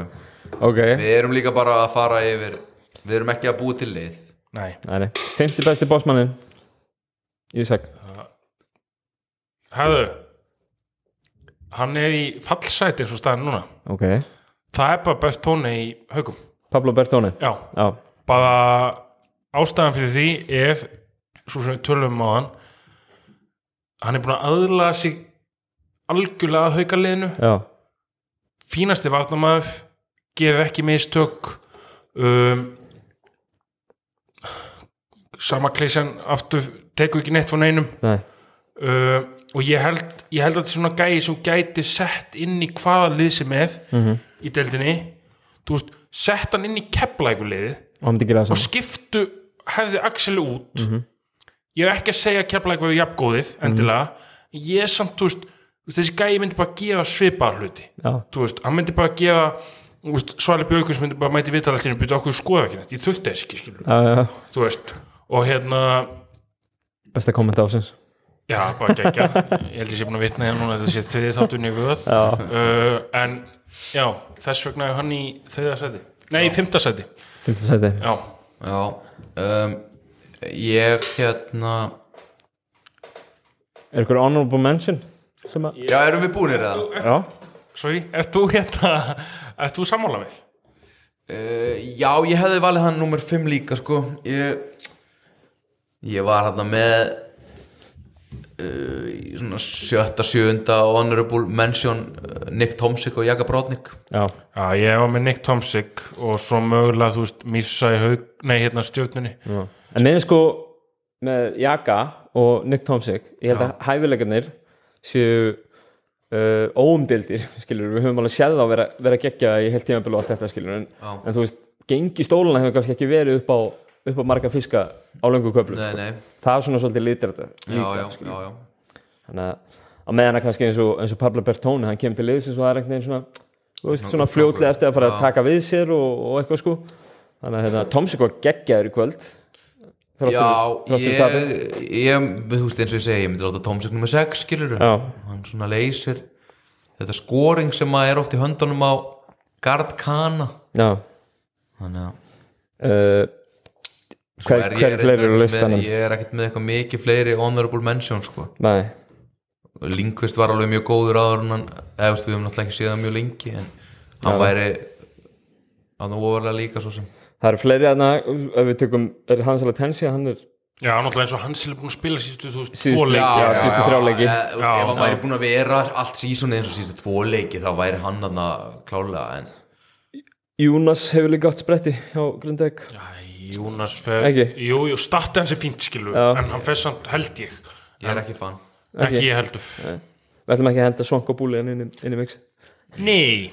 [SPEAKER 1] ok.
[SPEAKER 2] Við erum líka bara að fara yfir við erum ekki að búa til lið.
[SPEAKER 3] Nei,
[SPEAKER 1] Nei, nei. 50 besti bossmannin Ísak.
[SPEAKER 3] Hæðu hann er í fallsæti eins og staðin núna.
[SPEAKER 1] Ok,
[SPEAKER 3] það er bara best tóni í haugum
[SPEAKER 1] Pablo Bertone?
[SPEAKER 3] Já,
[SPEAKER 1] Já,
[SPEAKER 3] bara ástæðan fyrir því er svo sem við tölum á hann hann er búin að aðlaða sig algjörlega að hauka liðinu
[SPEAKER 1] já,
[SPEAKER 3] fínasti varnamaður gerir ekki mistök um, sama klísjan aftur tekur ekki neitt frá neinum.
[SPEAKER 1] Nei.
[SPEAKER 3] Uh, og ég held, ég held að þetta er svona gæi sem gæti sett inn í hvaða lið sem er.
[SPEAKER 1] Mhm.
[SPEAKER 3] Í deildinni. Þú veist, sett hann inn í keplækuliðið
[SPEAKER 1] Og
[SPEAKER 3] og skiptu hefði Axel út. Ég er ekki að segja að kepla eitthvað jafngóðið endilega, ég er samt veist, þessi gæi myndi bara gefa svipar hluti. Veist, hann myndi bara gefa þú veist, Svali Björgus myndi bara mæti vitalallinu byrja okkur skoða ekki neitt, ég þurfti þess ekki
[SPEAKER 1] já,
[SPEAKER 3] þú veist og hérna,
[SPEAKER 1] besta kommenta ásins
[SPEAKER 3] já, bara gegja ég held ég sé búin að vitna hérna núna að þetta sé þriði þáttunni vöð uh, en já, þess vegna er hann í þriða seti, nei, í fymta seti
[SPEAKER 1] 50 seti
[SPEAKER 3] já,
[SPEAKER 2] já um, ég hérna
[SPEAKER 1] Er ykkur honorable mention? Sem að,
[SPEAKER 2] já, erum við búinir eða?
[SPEAKER 1] já,
[SPEAKER 3] sorry, ert þú hérna ert þú sammála mig?
[SPEAKER 2] Uh, já, ég hefði valið hann nummer 5 líka sko ég, ég var hann með í svona sjötta, sjöunda honorable mention uh, Nick Tomsik og Jaka Brodnik.
[SPEAKER 1] Já,
[SPEAKER 3] Já, ég var með Nick Tomsik og svo mögulega, þú veist, Mísa í haug, nei, hérna stjórnunni
[SPEAKER 1] já. En neðin sko með Jaka og Nick Tomsik ég held að hæfileikarnir séu uh, óumdildir skilur, við höfum alveg séð þá vera, vera geggja í heilt tímabil og allt þetta skilur en,
[SPEAKER 2] Já.
[SPEAKER 1] en þú veist, gengi stóluna hefur kannski ekki verið upp á, upp á marga fiska á löngu köflu
[SPEAKER 2] Nei, nei,
[SPEAKER 1] það er svona svolítið litir þetta
[SPEAKER 2] já, já, já, já.
[SPEAKER 1] þannig að á meðan að kannski eins og, eins og Pablo Bertone hann kemur til liðsins og það er veginn svona þú veist, svona fljótlega eftir að fara að taka við sér og, og eitthvað sko. Þannig að hérna, Tomsik var geggjaður í kvöld?
[SPEAKER 2] Já, ég, ég, þú veist eins og ég segi, ég myndi láta Tomsik nummer 6 skilur
[SPEAKER 1] já,
[SPEAKER 2] hann svona leysir þetta scoring sem að er oft í höndunum á Gard Kana.
[SPEAKER 1] Já.
[SPEAKER 2] Þannig að
[SPEAKER 1] uh, Hver-
[SPEAKER 2] er
[SPEAKER 1] hver
[SPEAKER 2] reyndar
[SPEAKER 1] fleiri eru á listanum?
[SPEAKER 2] með, ég er ekkert með eitthvað mikið fleiri honorable mention sko
[SPEAKER 1] nei,
[SPEAKER 2] Lindqvist var alveg mjög góður áður en við höfum náttúrulega ekki séð það mjög lengi en hann
[SPEAKER 1] Já.
[SPEAKER 2] væri hann ofarlega líka svo sem
[SPEAKER 1] það eru fleiri aðna ef við tökum, er Hans Alatensi hann er
[SPEAKER 3] Já, náttúrulega eins og hans er búin að spila sístu, þú veist, tvo leiki
[SPEAKER 1] Já, síðustu þrjá leiki.
[SPEAKER 2] e,
[SPEAKER 3] Já,
[SPEAKER 2] ef hann
[SPEAKER 3] já.
[SPEAKER 2] væri búin að vera allt sísonið eins og sístu tvo leiki þá væri hann hann klálega en
[SPEAKER 1] Júnas hefur líka átt spretti hjá Grundeg
[SPEAKER 3] Já, Jónas fer? Jú, jú, starti hans er fínt skilu
[SPEAKER 1] Já.
[SPEAKER 3] En hann fer samt held ég.
[SPEAKER 2] Ég er ekki fan.
[SPEAKER 3] Ekki?
[SPEAKER 1] Ekki?
[SPEAKER 3] ég heldur.
[SPEAKER 1] Við ætlum ekki að henda svonk og búli inn, inn, inn í mix.
[SPEAKER 3] Nei.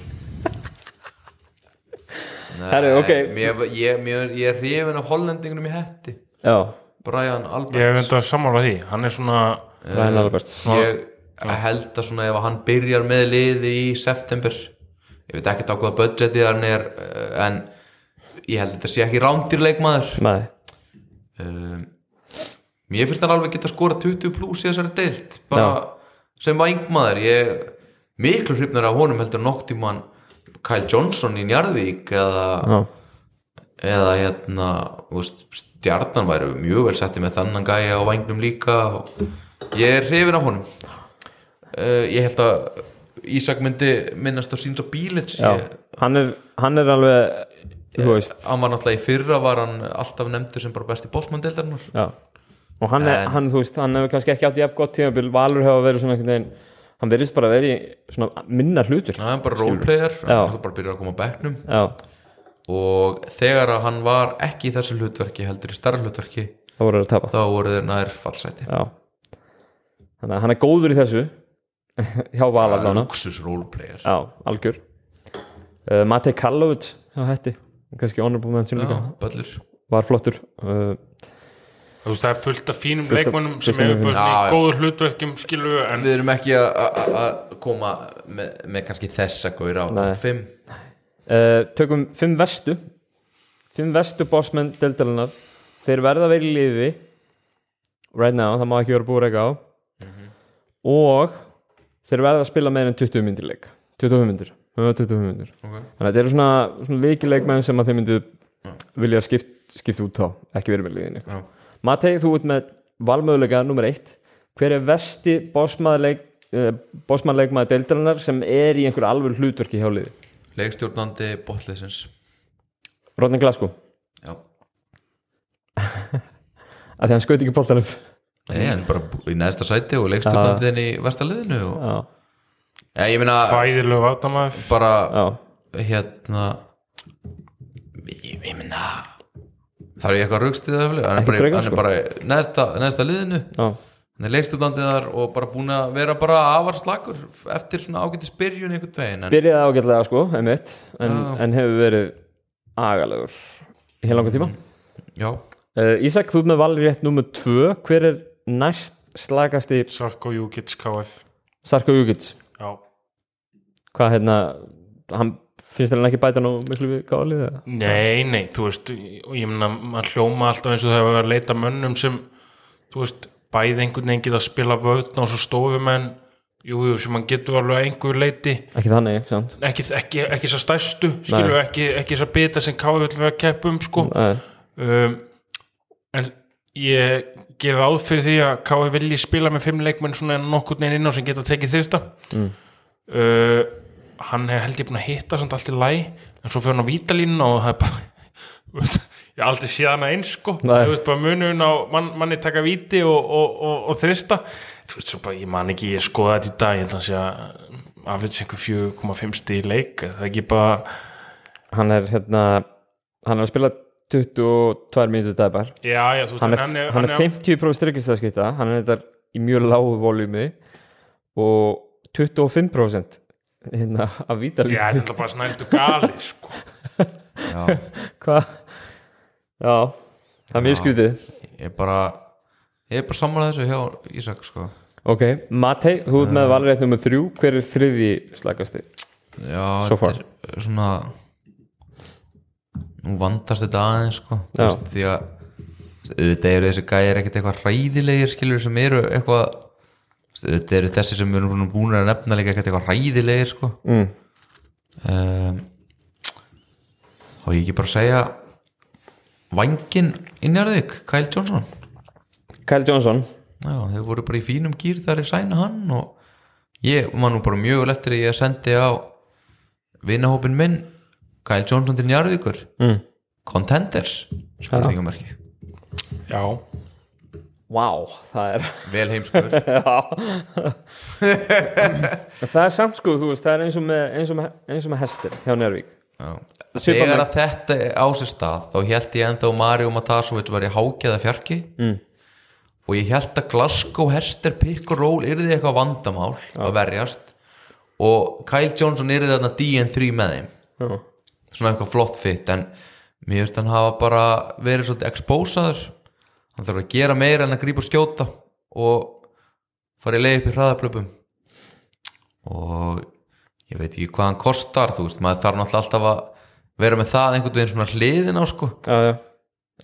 [SPEAKER 2] Nei,
[SPEAKER 1] Herru, ok.
[SPEAKER 2] mér, ég, mér, ég er hrifin af hollendingunum í hetti.
[SPEAKER 1] Já,
[SPEAKER 2] Brian
[SPEAKER 3] Ég hef
[SPEAKER 2] Alberts
[SPEAKER 3] enda að sammála því. Hann er svona
[SPEAKER 1] Ryan Albert
[SPEAKER 2] ég held að svona ef hann byrjar með liði í september ég veit ekki á hvaða budgetið hann er eh, en ég held að þetta sé ekki rándýrleikmaður
[SPEAKER 1] nei,
[SPEAKER 2] um, mér finnst hann alveg geta skora 20 pluss í þessari deilt bara sem vangmaður ég miklu hrifnar af honum heldur nokk tímann Kyle Johnson í Njarðvík eða,
[SPEAKER 1] já,
[SPEAKER 2] eða hérna stjarnan væri mjög vel setti með þannan gæja á vangnum líka og ég er hrifin af honum. Uh, ég held að Ísak myndi minnast á síns og bílits.
[SPEAKER 1] Hann, er, hann er alveg
[SPEAKER 2] hann var náttúrulega í fyrra var hann alltaf nefndur sem bara besti bósmann-deildarinnar
[SPEAKER 1] já. og hann, er,
[SPEAKER 2] En-
[SPEAKER 1] hann, þú veist, hann hefur kannski ekki átt jafn gott tímabil. Valur hefur verið svona einhvern veginn hann verðist bara verið í svona minna hlutur
[SPEAKER 2] hann er bara roleplayer, hann það bara byrjar að koma
[SPEAKER 1] já,
[SPEAKER 2] og þegar að hann var ekki í þessu hlutverki heldur í starra hlutverki
[SPEAKER 1] að
[SPEAKER 2] þá voru þeir nær fallsæti.
[SPEAKER 1] Já. Þannig að hann er góður í þessu hjá Val allavega.
[SPEAKER 2] luxus roleplayer.
[SPEAKER 1] Já, algjör. Uh, Matej Kallovic hjá hætti kannski honorable mention líka.
[SPEAKER 2] böllur.
[SPEAKER 1] Var flottur. Uh,
[SPEAKER 3] Þú veist, það er fullt af fínum
[SPEAKER 1] Fullt af-
[SPEAKER 3] leikmönnum sem
[SPEAKER 1] fullt af
[SPEAKER 3] hefur bara
[SPEAKER 2] Já, já.
[SPEAKER 3] í góður hlutverkjum skilu en
[SPEAKER 2] við erum ekki að- að að koma með, með kannski þessa góður á
[SPEAKER 1] Nei.
[SPEAKER 2] top 5
[SPEAKER 1] uh, tökum fimm vestu fimm vestu bossmenn deldalinnar þeir verða að vera í liði right now, það má ekki vera búið að reyka á. Og þeir verða að spila meira en 20 myndir leik. 25 myndir, 25 myndir
[SPEAKER 2] okay.
[SPEAKER 1] þannig að þetta eru svona, svona leikileikmenn sem að þeir myndu vilja skipt, skipt út á ekki verið með liðin
[SPEAKER 2] Já.
[SPEAKER 1] Matei, þú ert með valmöðuleika nummer eitt. Hver er vesti bossmaðurleik uh, bossmannleikmaður deildarinnar sem er í einhverju alveg hlutverki hjá liði?
[SPEAKER 2] Leikstjórnandi botleysins
[SPEAKER 1] Rodney Glasgow.
[SPEAKER 2] Já.
[SPEAKER 1] Að því hann skaut ekki boltanum.
[SPEAKER 2] Nei, hann er bara í neðsta sæti og leikstjórnandi þinn í vestaliðinu og...
[SPEAKER 1] já,
[SPEAKER 2] ja, ég meina
[SPEAKER 3] fæðilegu vartamæður
[SPEAKER 2] bara
[SPEAKER 1] já,
[SPEAKER 2] hérna ég, ég meina þarf ég eitthvað raukstið það hann er bara, er
[SPEAKER 1] sko.
[SPEAKER 2] bara neðsta, neðsta liðinu.
[SPEAKER 1] Já,
[SPEAKER 2] hann er leikstjórnandi þar og bara búin að vera bara afar slagur eftir svona ágæti spyrjun einhvern veginn en,
[SPEAKER 1] byrjaði ágætlega sko, einmitt en, en hefur verið agalegur í heil langa tíma.
[SPEAKER 2] Já,
[SPEAKER 1] uh, Ísak, þú með valri rétt nummer 2 hver er næst slagasti
[SPEAKER 3] Sarko Júkits KF
[SPEAKER 1] Sarko Júkits
[SPEAKER 3] Já,
[SPEAKER 1] hvað hérna hann finnst þér hann ekki bæta nú miklu við gáli eða?
[SPEAKER 3] nei, nei, þú veist ég meina, maður hljóma alltaf eins og það hefur að leita mönnum sem þú veist, bæði einhvern veginn geta að spila vöðn og svo stofumenn jú, jú, sem hann getur alveg einhver leiti
[SPEAKER 1] ekki þannig, ekki sant?
[SPEAKER 3] ekki, ekki, ekki þess að stærstu skilur ekki, ekki að bita sem káði vill vera að keppa um sko
[SPEAKER 1] Nei,
[SPEAKER 3] um, en ég gef áð fyrir því að K.I. vilji spila með fimm leikmenn svona nokkurn veginn inn á sem geta tekið þyrsta mm. uh, hann er held ég búin að hitta samt allt í læ en svo fyrir hann á vítalínu og það er bara veist, ég hef aldrei séð hana eins sko. Þú veist bara munun á mann, manni taka víti og, og, og, og þyrsta þú veist svo bara ég man ekki ég skoða þetta í dag ég held að hann sé að afvits einhver 4,5 stíð leik það er ekki bara
[SPEAKER 1] hann er hérna hann er að spila 22 mínútur dagbar
[SPEAKER 3] já já þú veist
[SPEAKER 1] hann er,
[SPEAKER 3] hann er,
[SPEAKER 1] hann er 50% stryggistafskipta hann er þetta í mjög lágu voljumi og 25% hérna af vítalíf
[SPEAKER 3] Já, þetta er bara snældu gali sko.
[SPEAKER 2] já.
[SPEAKER 1] Hvað já, það er mjög skrítið.
[SPEAKER 2] ég er bara ég er bara sammálað þessu hjá Ísak sko.
[SPEAKER 1] Ok, Matei, þú ert með valrétt nummer þrjú. Hver er þriði slagasti
[SPEAKER 2] já,
[SPEAKER 1] So far.
[SPEAKER 2] þetta er svona nú vandast þetta aðeins sko. Þú
[SPEAKER 1] Já.
[SPEAKER 2] veist, því að auðvitað eru þessi gæjar ekkert eitthvað hræðilegir skilur sem eru eitthvað þetta eru þessi sem við erum búin að nefna líka eitthvað ræðilegir sko.
[SPEAKER 1] Mm.
[SPEAKER 2] um, og ég ekki bara segja vangin í Njárvík, Kyle Johnson?
[SPEAKER 1] Kyle Johnson.
[SPEAKER 2] Já, þeir voru bara í fínum gýr þar ég sæna hann og ég man nú bara mjög vel eftir að ég sendi á vinahópin minn Kyle Johnson til Njarðvíkur.
[SPEAKER 1] Mm.
[SPEAKER 2] Contenders spurningamarki,
[SPEAKER 3] Já,
[SPEAKER 1] Vá, það er
[SPEAKER 2] vel heimskur.
[SPEAKER 1] Það er samt sko, þú veist, það er eins og með, eins og með, eins og með hestir hjá
[SPEAKER 2] Já.
[SPEAKER 1] Svipað
[SPEAKER 2] þegar að þetta á sér stað þá held ég enda og Mario Matasovic var í hákjaða fjarki.
[SPEAKER 1] Mm.
[SPEAKER 2] og ég held að Glasgow Hester pick og roll yrði eitthvað vandamál að verjast. Og Kyle Johnson yrði þarna DN3 með þeim.
[SPEAKER 1] Já.
[SPEAKER 2] svona eitthvað flott fitt en mér finnst hann hafa bara verið svolítið exposaður hann þarf að gera meira en að grípa og skjóta og fara í leið upp í hraðaplöpum. Og ég veit ekki hvað hann kostar þú veist, maður þarf náttúrulega alltaf að vera með það einhvern veginn svona hliðin á sko.
[SPEAKER 1] Já, já,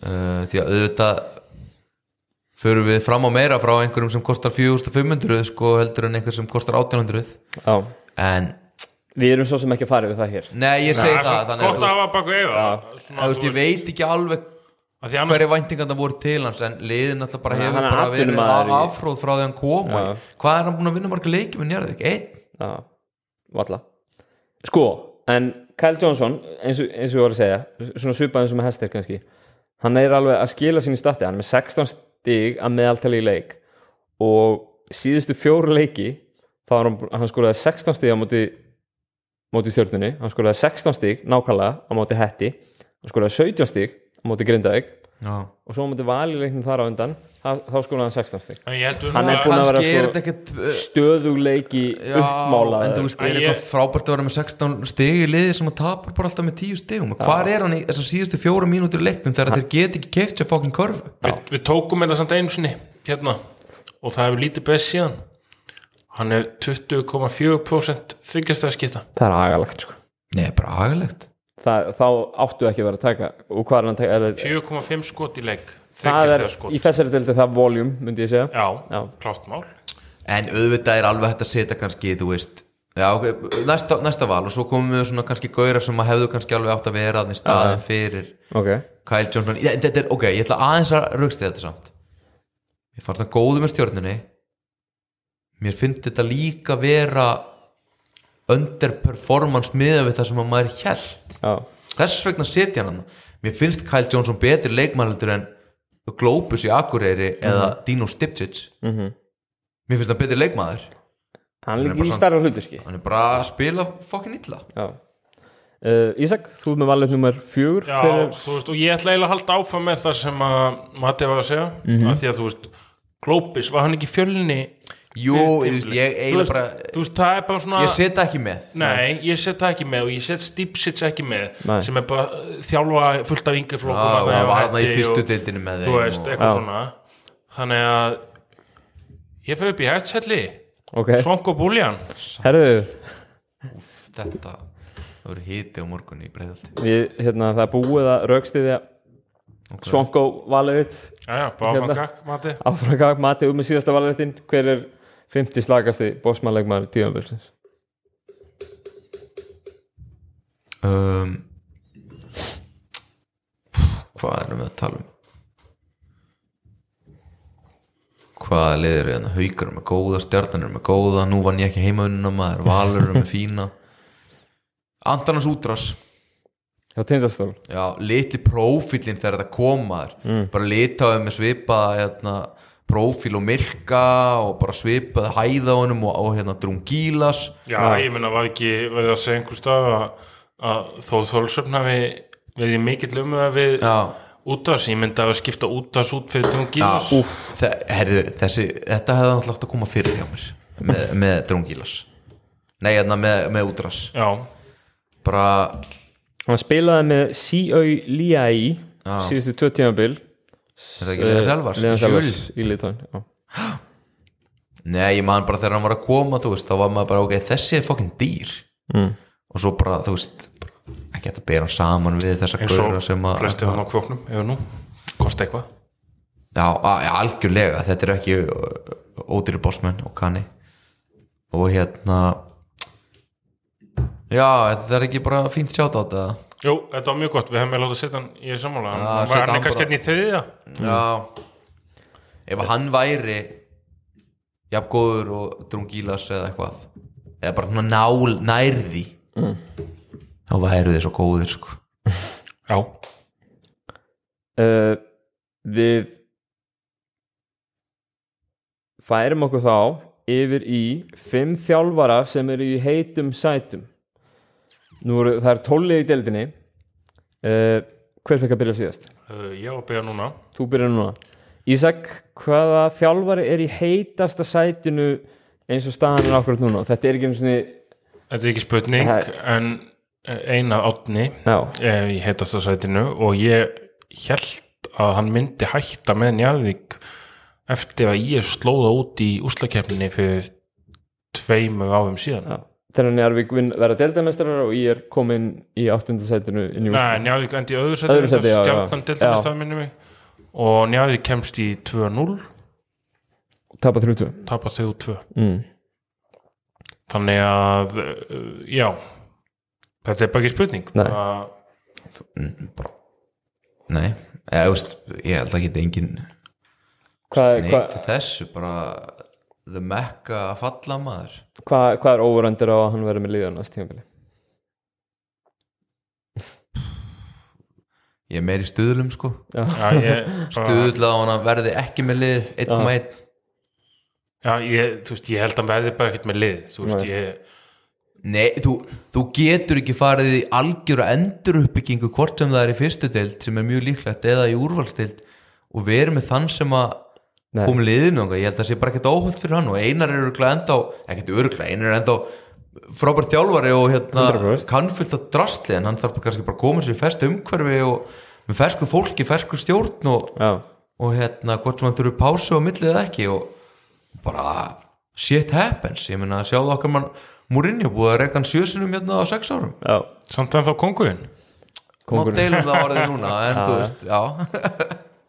[SPEAKER 2] uh, því að auðvitað förum við fram á meira frá einhverjum sem kostar 4500 sko heldur en einhver sem kostar 1800
[SPEAKER 1] já.
[SPEAKER 2] En
[SPEAKER 1] Við erum svo sem ekki að fara við það hér.
[SPEAKER 2] Nei ég segi
[SPEAKER 3] það
[SPEAKER 2] það
[SPEAKER 3] er
[SPEAKER 2] þannig
[SPEAKER 3] gott
[SPEAKER 2] að
[SPEAKER 3] hafa baku
[SPEAKER 2] veist, ég veit ekki alveg hverju væntingarna voru til hans? En liðin alltaf bara hefur
[SPEAKER 1] er
[SPEAKER 2] bara verið
[SPEAKER 1] í-
[SPEAKER 2] afróð frá því hann kom og hvað er hann búin að vinna marga leikjum með Njarðvík? Einn?
[SPEAKER 1] Já, valla Sko, en Kyle Johnson eins og, eins og ég voru að segja svona svipað eins og með hestir kannski hann er alveg að skila sínu stati hann er með 16 stig að meðaltali í leik. Og síðustu fjóru leiki þá hann, hann skolaði 16 stig á móti móti stjórnunni, hann skolaði 16 stig nákvæmlega á móti hetti. Hann skolaði 17 stig á móti grindaðeg
[SPEAKER 2] Já.
[SPEAKER 1] og svo á móti valileiknum þar á undan þá, þá skolaði hann 16 stig.
[SPEAKER 3] En ég held við
[SPEAKER 1] Hann er
[SPEAKER 3] að-
[SPEAKER 1] búinn að vera
[SPEAKER 2] kannski er
[SPEAKER 1] svo-
[SPEAKER 2] þetta ekkert uh,
[SPEAKER 1] stöðugleiki
[SPEAKER 2] já,
[SPEAKER 1] uppmálaður
[SPEAKER 2] en þú veist,
[SPEAKER 3] Æ,
[SPEAKER 2] er
[SPEAKER 3] ég-
[SPEAKER 2] eitthvað frábært að vera með 16 stig í liði sem að tapar bara alltaf með 10 stigum? Hvað er hann í þessar síðustu fjóra mínútur í leiknum þegar þeir get ekki keift sér fokkin körfu?
[SPEAKER 3] Við, við tókum þetta samt einu sinni hérna. Og það hefur lítið best síðan. Hann er 20,4% þryggjastæða skipta.
[SPEAKER 1] Það er agalegt sko.
[SPEAKER 2] Nei, bara agalegt
[SPEAKER 1] það, þá áttu ekki að vera að taka og hvað er hann að taka? Er, það
[SPEAKER 3] 4,5 skot í leik
[SPEAKER 1] er
[SPEAKER 3] þryggjastæða skot.
[SPEAKER 1] í þessari delti það voljum myndi ég segja.
[SPEAKER 3] Já,
[SPEAKER 1] Já.
[SPEAKER 3] klárt mál.
[SPEAKER 2] En auðvitað er alveg hægt að setja kannski, þú veist Já, ok, næsta, næsta val og svo komum við svona kannski gauðra sem að hefðu kannski alveg átt að vera þannig staðin fyrir
[SPEAKER 1] ok,
[SPEAKER 2] Kyle Johnson. Ég- þetta er, ok, ég ætla aðeins að raukst þetta samt. Ég fannst það góðu með stjórninni Mér finnst þetta líka vera underperformance miða við það sem að maður held
[SPEAKER 1] já,
[SPEAKER 2] Þess vegna setja hann hann Mér finnst Kyle Johnson betri leikmannaldur en Globus í Akureyri eða Dino Stipcic.
[SPEAKER 1] Mhm.
[SPEAKER 2] Mér finnst það betri leikmaður.
[SPEAKER 1] Hann
[SPEAKER 2] er
[SPEAKER 1] líka í starra hluturski
[SPEAKER 2] Hann er bara að spila fokkin illa.
[SPEAKER 1] Já. Uh, Ísak, þú með valið nummer fjögur.
[SPEAKER 3] Já,
[SPEAKER 1] er-
[SPEAKER 3] þú veist, og ég ætla eiginlega að halda áfram með það sem að Matti var að segja.
[SPEAKER 1] Mhm.
[SPEAKER 3] að því að þú veist, Glópis, var hann ekki fjölni
[SPEAKER 2] Jú, ég, veist,
[SPEAKER 3] þú
[SPEAKER 2] eiginlega
[SPEAKER 3] veist,
[SPEAKER 2] bara
[SPEAKER 3] þú veist, það er bara svona
[SPEAKER 2] Ég setja ekki með.
[SPEAKER 3] Nei, ég set það ekki með og ég set Stipsits ekki með
[SPEAKER 1] Nei.
[SPEAKER 3] sem er bara uh, þjálfa fullt af flokkum
[SPEAKER 2] og
[SPEAKER 3] þarna
[SPEAKER 2] var hann í fyrstu deildinu með
[SPEAKER 3] þú
[SPEAKER 2] þeim
[SPEAKER 3] veist,
[SPEAKER 2] og,
[SPEAKER 3] eitthvað
[SPEAKER 1] Já.
[SPEAKER 3] svona. Þannig að ég fyrir upp í hættselli
[SPEAKER 1] ok,
[SPEAKER 3] Svonk og Búljan.
[SPEAKER 1] Herðu.
[SPEAKER 2] Þetta Það verður hiti á morgun í breiðalti
[SPEAKER 1] við, hérna, það búið að raukstiðja okay. Svonko valið þitt.
[SPEAKER 3] Jæja, bara
[SPEAKER 1] Hérna.
[SPEAKER 3] áfram gakk, Matti
[SPEAKER 1] áfragag Mati út með síðasta valið þinn hver er 50 slagasti bósmannleikmaður tíðanbilsins
[SPEAKER 2] um, Hvað erum við að tala um? Hvaða liður er hérna? Haukar er með góða, stjarnan er með góða Nú vann ég ekki heimaunina maður Valur er með fína Antanas Útras
[SPEAKER 1] hjá tindastól
[SPEAKER 2] Já, litli prófílinn þegar þetta komaður mm. bara litaði með svipaða hérna, prófíl og milka og bara svipaði hæða honum og, og hérna drungílas.
[SPEAKER 3] Já, ég meina var ekki verið að segja einhver stað að, að þó þólsöfn hafi verið í mikill um það við
[SPEAKER 2] Já,
[SPEAKER 3] útars, ég myndi að skipta útars út fyrir Drungílas.
[SPEAKER 2] Þe herri, þessi, þetta hefði náttúrulega átt að koma fyrir hjá mér með, með drungílas. Nei, hérna með, með útras
[SPEAKER 3] Já,
[SPEAKER 2] bara,
[SPEAKER 1] hann spilaði með C.O. Liai
[SPEAKER 2] Já.
[SPEAKER 1] síðustu tvö tímabil
[SPEAKER 2] er það ekki leiðan selvars?
[SPEAKER 1] Leðan? Selvars í Litóin já.
[SPEAKER 2] Nei, ég man bara þegar hann var að koma þú veist, þá var maður bara, ok, þessi er fokkin dýr
[SPEAKER 1] mm.
[SPEAKER 2] og svo bara, þú veist ekki hægt að bera hann saman við þessa
[SPEAKER 3] og
[SPEAKER 2] sem að
[SPEAKER 3] flesti hann á kvöknum, ef nú kosti eitthvað
[SPEAKER 2] Já, algjörlega, þetta er ekki ódýri bossmenn og kanni og hérna já, þetta er ekki bara fínt sjátt á þetta
[SPEAKER 3] Jú, þetta var mjög gott, við hefum með látað að setja hann í sammála.
[SPEAKER 2] Já,
[SPEAKER 3] hann var hann kannski hérna í þriðja?
[SPEAKER 2] Já. Ef hann væri jafn góður og drungílas eða eitthvað eða bara nál, nærði mm. þá væru þið svo góðir sko.
[SPEAKER 3] Já,
[SPEAKER 1] uh, við færum okkur þá yfir í fimm þjálfara sem eru í heitum sætum nú það er tólið í deildinni. Uh, hver fekk að byrja síðast?
[SPEAKER 3] uh, ég var að byrja núna.
[SPEAKER 1] Þú byrjar núna. Ísak, hvaða þjálfari er í heitasta sætinu eins og staðan er akkurat núna? Þetta er ekki einu svona
[SPEAKER 3] Þetta er ekki spurning
[SPEAKER 1] Það
[SPEAKER 3] en eina átni
[SPEAKER 1] Já,
[SPEAKER 3] er í heitasta sætinu og ég held að hann myndi hætta með Njarðvík eftir að ég slóða út í úslakefninni fyrir tveimur árum síðan.
[SPEAKER 1] Já Þegar Njarvík vinn verða deildamestrar og ég er komin í áttundasætinu
[SPEAKER 3] Nei, Njarðvík endi í öðru
[SPEAKER 1] Öðru
[SPEAKER 3] sætinu stjarnan deildamestrar minni mig. Og Njarðvík kemst í 2-0
[SPEAKER 1] Tapa 30
[SPEAKER 3] tapa þau 2
[SPEAKER 1] mm.
[SPEAKER 3] þannig að uh, já. Þetta er bara ekki spurning.
[SPEAKER 1] Nei.
[SPEAKER 3] Að-
[SPEAKER 2] Mm, nei, eða, þú veist, ég held að geta engin
[SPEAKER 1] Hvað
[SPEAKER 2] neitt
[SPEAKER 1] hva,
[SPEAKER 2] þessu bara the mecca að falla maður.
[SPEAKER 1] Hva, hva er óverandir á að hann verði með liðan næst tímabili?
[SPEAKER 2] ég er meir í stuðlum sko. Stuðla á hann að verði ekki með lið 1,1
[SPEAKER 3] já, ég, þú veist, ég held að hann verði bara ekkert með lið þú veist,
[SPEAKER 1] Nei.
[SPEAKER 3] ég
[SPEAKER 2] Nei, þú, þú getur ekki farið í algjöra enduruppbyggingu hvort sem það er í fyrstu deild sem er mjög líklegt eða í úrvalstild og verið með þann sem að
[SPEAKER 1] Nei.
[SPEAKER 2] kom liðinu og ég held að það sé bara ekkert óhald fyrir hann og einar er örgulega enda ekkert örgulega, einar er enda frábært þjálfari og hérna
[SPEAKER 1] 100%.
[SPEAKER 2] kann fullt af drastli en hann þarf kannski bara að koma sér í festu umhverfi og með fersku fólki, fersku stjórn og,
[SPEAKER 1] já,
[SPEAKER 2] og hérna hvort sem hann þurfi pásu á millið eða ekki og bara shit happens, ég meina sjáðu okkar mann Mourinho búið að reyka hann sjösinum hérna á sex árum.
[SPEAKER 1] Já,
[SPEAKER 3] samt en þá konguinn
[SPEAKER 2] má deilum það orðið núna en þú veist, já.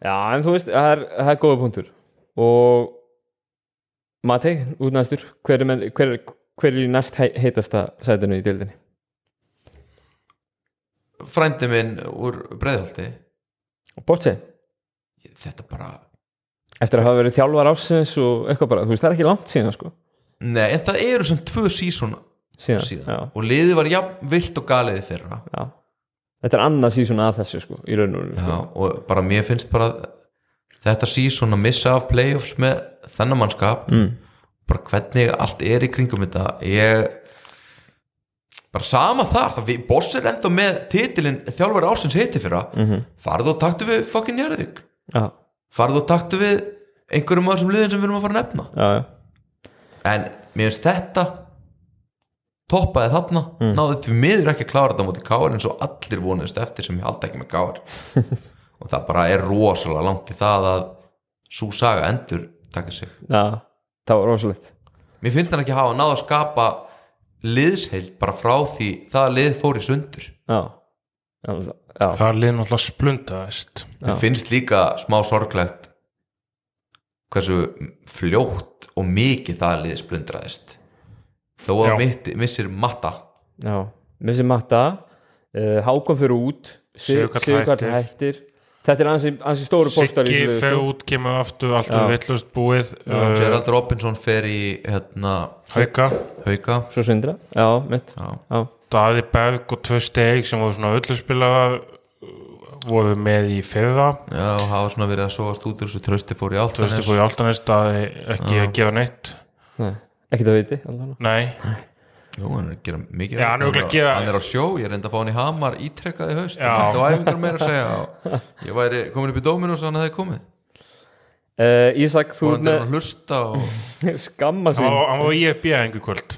[SPEAKER 1] Já, en þú veist það er, það er góða punktur og Matei, út næstur hver er, með, hver, hver er næst hei- heitasta sætinu í deildinni?
[SPEAKER 2] frændi minn úr breiðhaldi
[SPEAKER 1] Botse,
[SPEAKER 2] þetta bara,
[SPEAKER 1] eftir að hafa verið þjálfar ásins og eitthvað bara, þú veist það er ekki langt síðan sko.
[SPEAKER 2] Nei en það eru sem tvö sísón
[SPEAKER 1] síðan,
[SPEAKER 2] síðan. og liðið var jafn vilt og galiði fyrra.
[SPEAKER 1] Já. Þetta er annað síðan að þessu sko í raun og
[SPEAKER 2] já,
[SPEAKER 1] sko.
[SPEAKER 2] og bara mér finnst bara þetta sísón að missa af playoffs með þennan mannskap
[SPEAKER 1] mm.
[SPEAKER 2] bara hvernig allt er í kringum þetta ég bara sama þar, það boss er enda með titilin þjálfari ásins heiti fyrra mm -hmm. farðu og taktu við fucking Jærðvík
[SPEAKER 1] Já,
[SPEAKER 2] farðu og taktu við einhverjum af þessum liðin sem við erum að fara að nefna
[SPEAKER 1] já, já
[SPEAKER 2] en mér finnst þetta toppaði þarna
[SPEAKER 1] Mm.
[SPEAKER 2] náði því miður ekki að klára þetta á móti káar eins og allir vonuðist eftir sem ég haldi ekki með káar og það bara er rosalega langt í það að svo saga endur taka sig.
[SPEAKER 1] Já, það var rosalegt.
[SPEAKER 2] Mér finnst hann ekki hafa náð að skapa liðsheild bara frá því það að lið fór í sundur.
[SPEAKER 1] Já, já, já,
[SPEAKER 3] það er lið náttúrulega splundaðist.
[SPEAKER 2] Mér finnst líka smá sorglegt hversu fljótt og mikið það lið splundraðist. Þó að mitt, missir matta.
[SPEAKER 1] Já Missi Matta. Uh, Hákon fyrir út.
[SPEAKER 3] Sigurkarl hættir.
[SPEAKER 1] Þetta er ansi, ansi stóru póstar í
[SPEAKER 3] Siggi
[SPEAKER 1] sko.
[SPEAKER 3] út, kemur aftur allt
[SPEAKER 1] Já.
[SPEAKER 3] er vittlust búið uh,
[SPEAKER 2] Gerald Robinson fer í hérna,
[SPEAKER 3] Hauka,
[SPEAKER 2] hauka.
[SPEAKER 1] Svo sindra, já, mitt.
[SPEAKER 2] Já.
[SPEAKER 1] Já,
[SPEAKER 3] Daði Berg og tvö steg sem voru svona ölluspilaðar voru með í fyrra.
[SPEAKER 2] Já, og hafa svona verið að sóast út úr þessu trösti fór í Altanes
[SPEAKER 3] þið fór í Altanes Daði ekki að gera neitt.
[SPEAKER 1] Nei, ekki það viti allavega.
[SPEAKER 3] nei,
[SPEAKER 2] Jú, hann er að gera mikið
[SPEAKER 3] Já, hann er
[SPEAKER 2] hann,
[SPEAKER 3] gera-
[SPEAKER 2] hann er á sjó, ég reyndi að fá hann í Hamar ítrekkaði í haust. Þetta var æfingar meira að segja og Ég væri komin upp í Dominus og hann hefði komið.
[SPEAKER 1] Uh, Ísak, þú
[SPEAKER 2] og
[SPEAKER 1] ert
[SPEAKER 2] hann er að
[SPEAKER 1] með
[SPEAKER 2] hlusta og
[SPEAKER 1] skamma
[SPEAKER 3] hann
[SPEAKER 1] sín
[SPEAKER 3] hann var í FB einhver kvöld.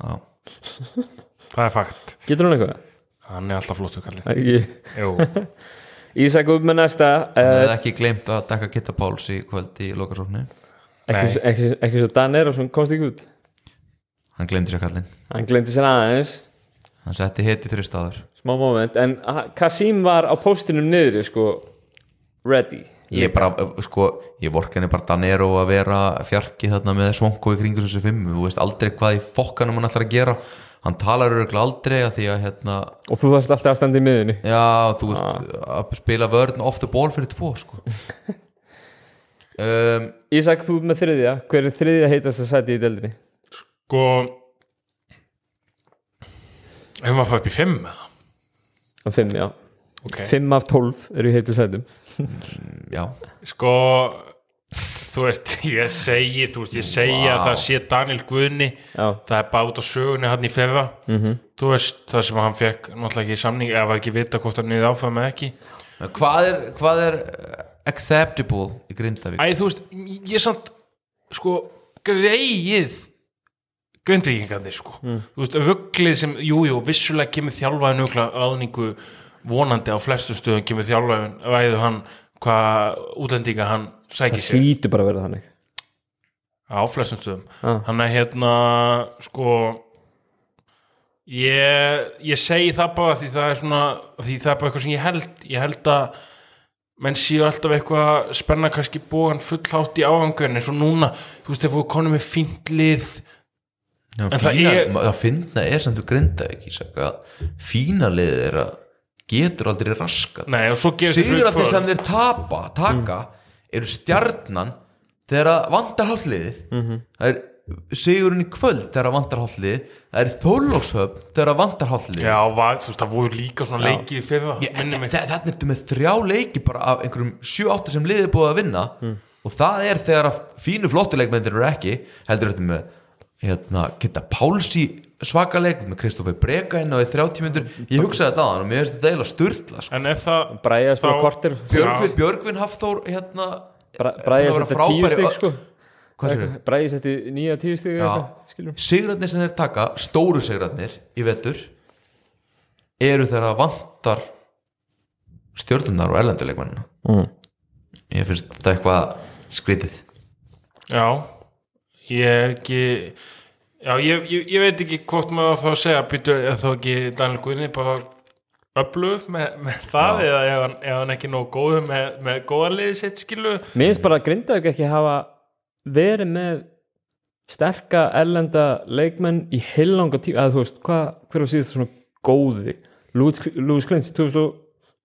[SPEAKER 2] Já,
[SPEAKER 3] það er fakt,
[SPEAKER 1] Getur hún eitthvað?
[SPEAKER 3] hann er alltaf flottu kallið
[SPEAKER 1] Ekki. Ísak, út með næsta.
[SPEAKER 2] Hann
[SPEAKER 1] uh,
[SPEAKER 2] hefði ekki gleymt að dekka Kitta Páls í kvöld í lokasóknin
[SPEAKER 1] ekki,
[SPEAKER 3] Nei.
[SPEAKER 1] ekki, ekki svo Dan Eros komst ekki út
[SPEAKER 2] Hann glemdi sér kallinn.
[SPEAKER 1] Hann glemdi sér aðeins.
[SPEAKER 2] Hann setti hitt í þrjustáður
[SPEAKER 1] smá moment. En Kasim var á póstinum niðri sko. Ready.
[SPEAKER 2] Ég bara, sko, ég vork henni bara Danero að vera fjarki þarna með svonko í kringu þessu fimm, þú veist aldrei hvað í fokkanum hann ætlar að gera. Hann talar öruglega aldrei að því að hérna,
[SPEAKER 1] og þú þarfst alltaf að standa í miðunni
[SPEAKER 2] já, þú veist að spila vörn off the ball fyrir tvo, sko. Um,
[SPEAKER 1] Ísak, þú með þriðja, hver er þriðja heitast að sæti í deildinni?
[SPEAKER 3] Sko Hefum að fá upp í fimm eða?
[SPEAKER 1] Á fimm, já
[SPEAKER 3] Ok.
[SPEAKER 1] Fimm af tólf eru í heitu sætum
[SPEAKER 2] já,
[SPEAKER 3] Sko Þú veist, ég segi Þú veist, ég segi að það sé Daniel Guðni
[SPEAKER 1] Já,
[SPEAKER 3] Það er út á sögunni hann í fyrra -hmm. Þú veist, það sem hann fekk Náttúrulega ekki samning, eða var ekki vita hvort hann niður áfram eða ekki
[SPEAKER 2] hvað er, hvað er uh, acceptable í Grindavík?
[SPEAKER 3] Æ, þú veist, ég er samt Sko, greið Grindvíkingandi, sko. Þú veist, rugglið sem, jú, jú, vissulega kemur þjálfaði nögla aðningu vonandi á flestum stöðum kemur þjálfaði ræðu hann hvað útlendinga hann sækir
[SPEAKER 1] það
[SPEAKER 3] sér.
[SPEAKER 1] hlýtur bara að vera þannig.
[SPEAKER 3] Á flestum stöðum.
[SPEAKER 1] Ah.
[SPEAKER 3] hann er hérna sko ég, ég segi það bara því það er svona því það er bara eitthvað sem ég held. Ég held að menn séu alltaf eitthvað að spenna kannski bógan fullhátt í áhangun eins og núna, þú veist, þeir fóru konum með fínt lið
[SPEAKER 2] Já,
[SPEAKER 3] En það
[SPEAKER 2] fína,
[SPEAKER 3] er-
[SPEAKER 2] það finna er sem þú Grindavík í saka. Fína liðið er að getur aldrei raskat
[SPEAKER 3] þetta
[SPEAKER 2] sigurarnir
[SPEAKER 3] fyrir
[SPEAKER 2] sem þeir tapa taka eru stjarnan þegar að vantar hálfliðið það er sigurinn í kvöld þegar að vantar hálfliðið það er þórlókshöfn þegar að vantar hálfliðið
[SPEAKER 3] Já, var, veist, það voru líka svona
[SPEAKER 2] Ég- þa- þarna ertu með þrjá leiki bara af einhverjum 7-8 sem liðið búið að vinna. Og það er þegar að fínu flottuleikmyndir eru ekki heldur þetta með hérna, geta Pálsi svakaleg með Kristoffer Breka inn á í 30 myndur ég hugsaði þetta á hann og mér finnst þetta eiginlega sturla sko.
[SPEAKER 3] En er það
[SPEAKER 2] Björgvin, Björgvin Hafþór hérna,
[SPEAKER 1] Bræði
[SPEAKER 2] búinn
[SPEAKER 1] að
[SPEAKER 2] að vera
[SPEAKER 1] setja tíu
[SPEAKER 2] í ö-
[SPEAKER 1] sko.
[SPEAKER 2] Hvað sér
[SPEAKER 1] Bræði setti nýja tíu skiljum
[SPEAKER 2] Sigrarnir sem þeir taka, stóru sigrarnir í vetur eru þeirra vantar stjórnunar og erlenduleikmannina
[SPEAKER 1] mm.
[SPEAKER 2] ég finnst þetta eitthvað skrítið.
[SPEAKER 3] Já, ég er ekki Já, ég, ég, ég veit ekki hvort maður á þá segja býtu, þá ekki Daniel Guðni bara öflug með, með það
[SPEAKER 2] Já.
[SPEAKER 3] eða ef hann, ef hann ekki nóg góð með, með góða liðið sitt skilu
[SPEAKER 1] Mér finnst bara að Grindavík ekki hafa verið með sterka erlenda leikmenn í heilanga tíma, að þú veist, hvað, hver var síðast svona góði Lewis Klins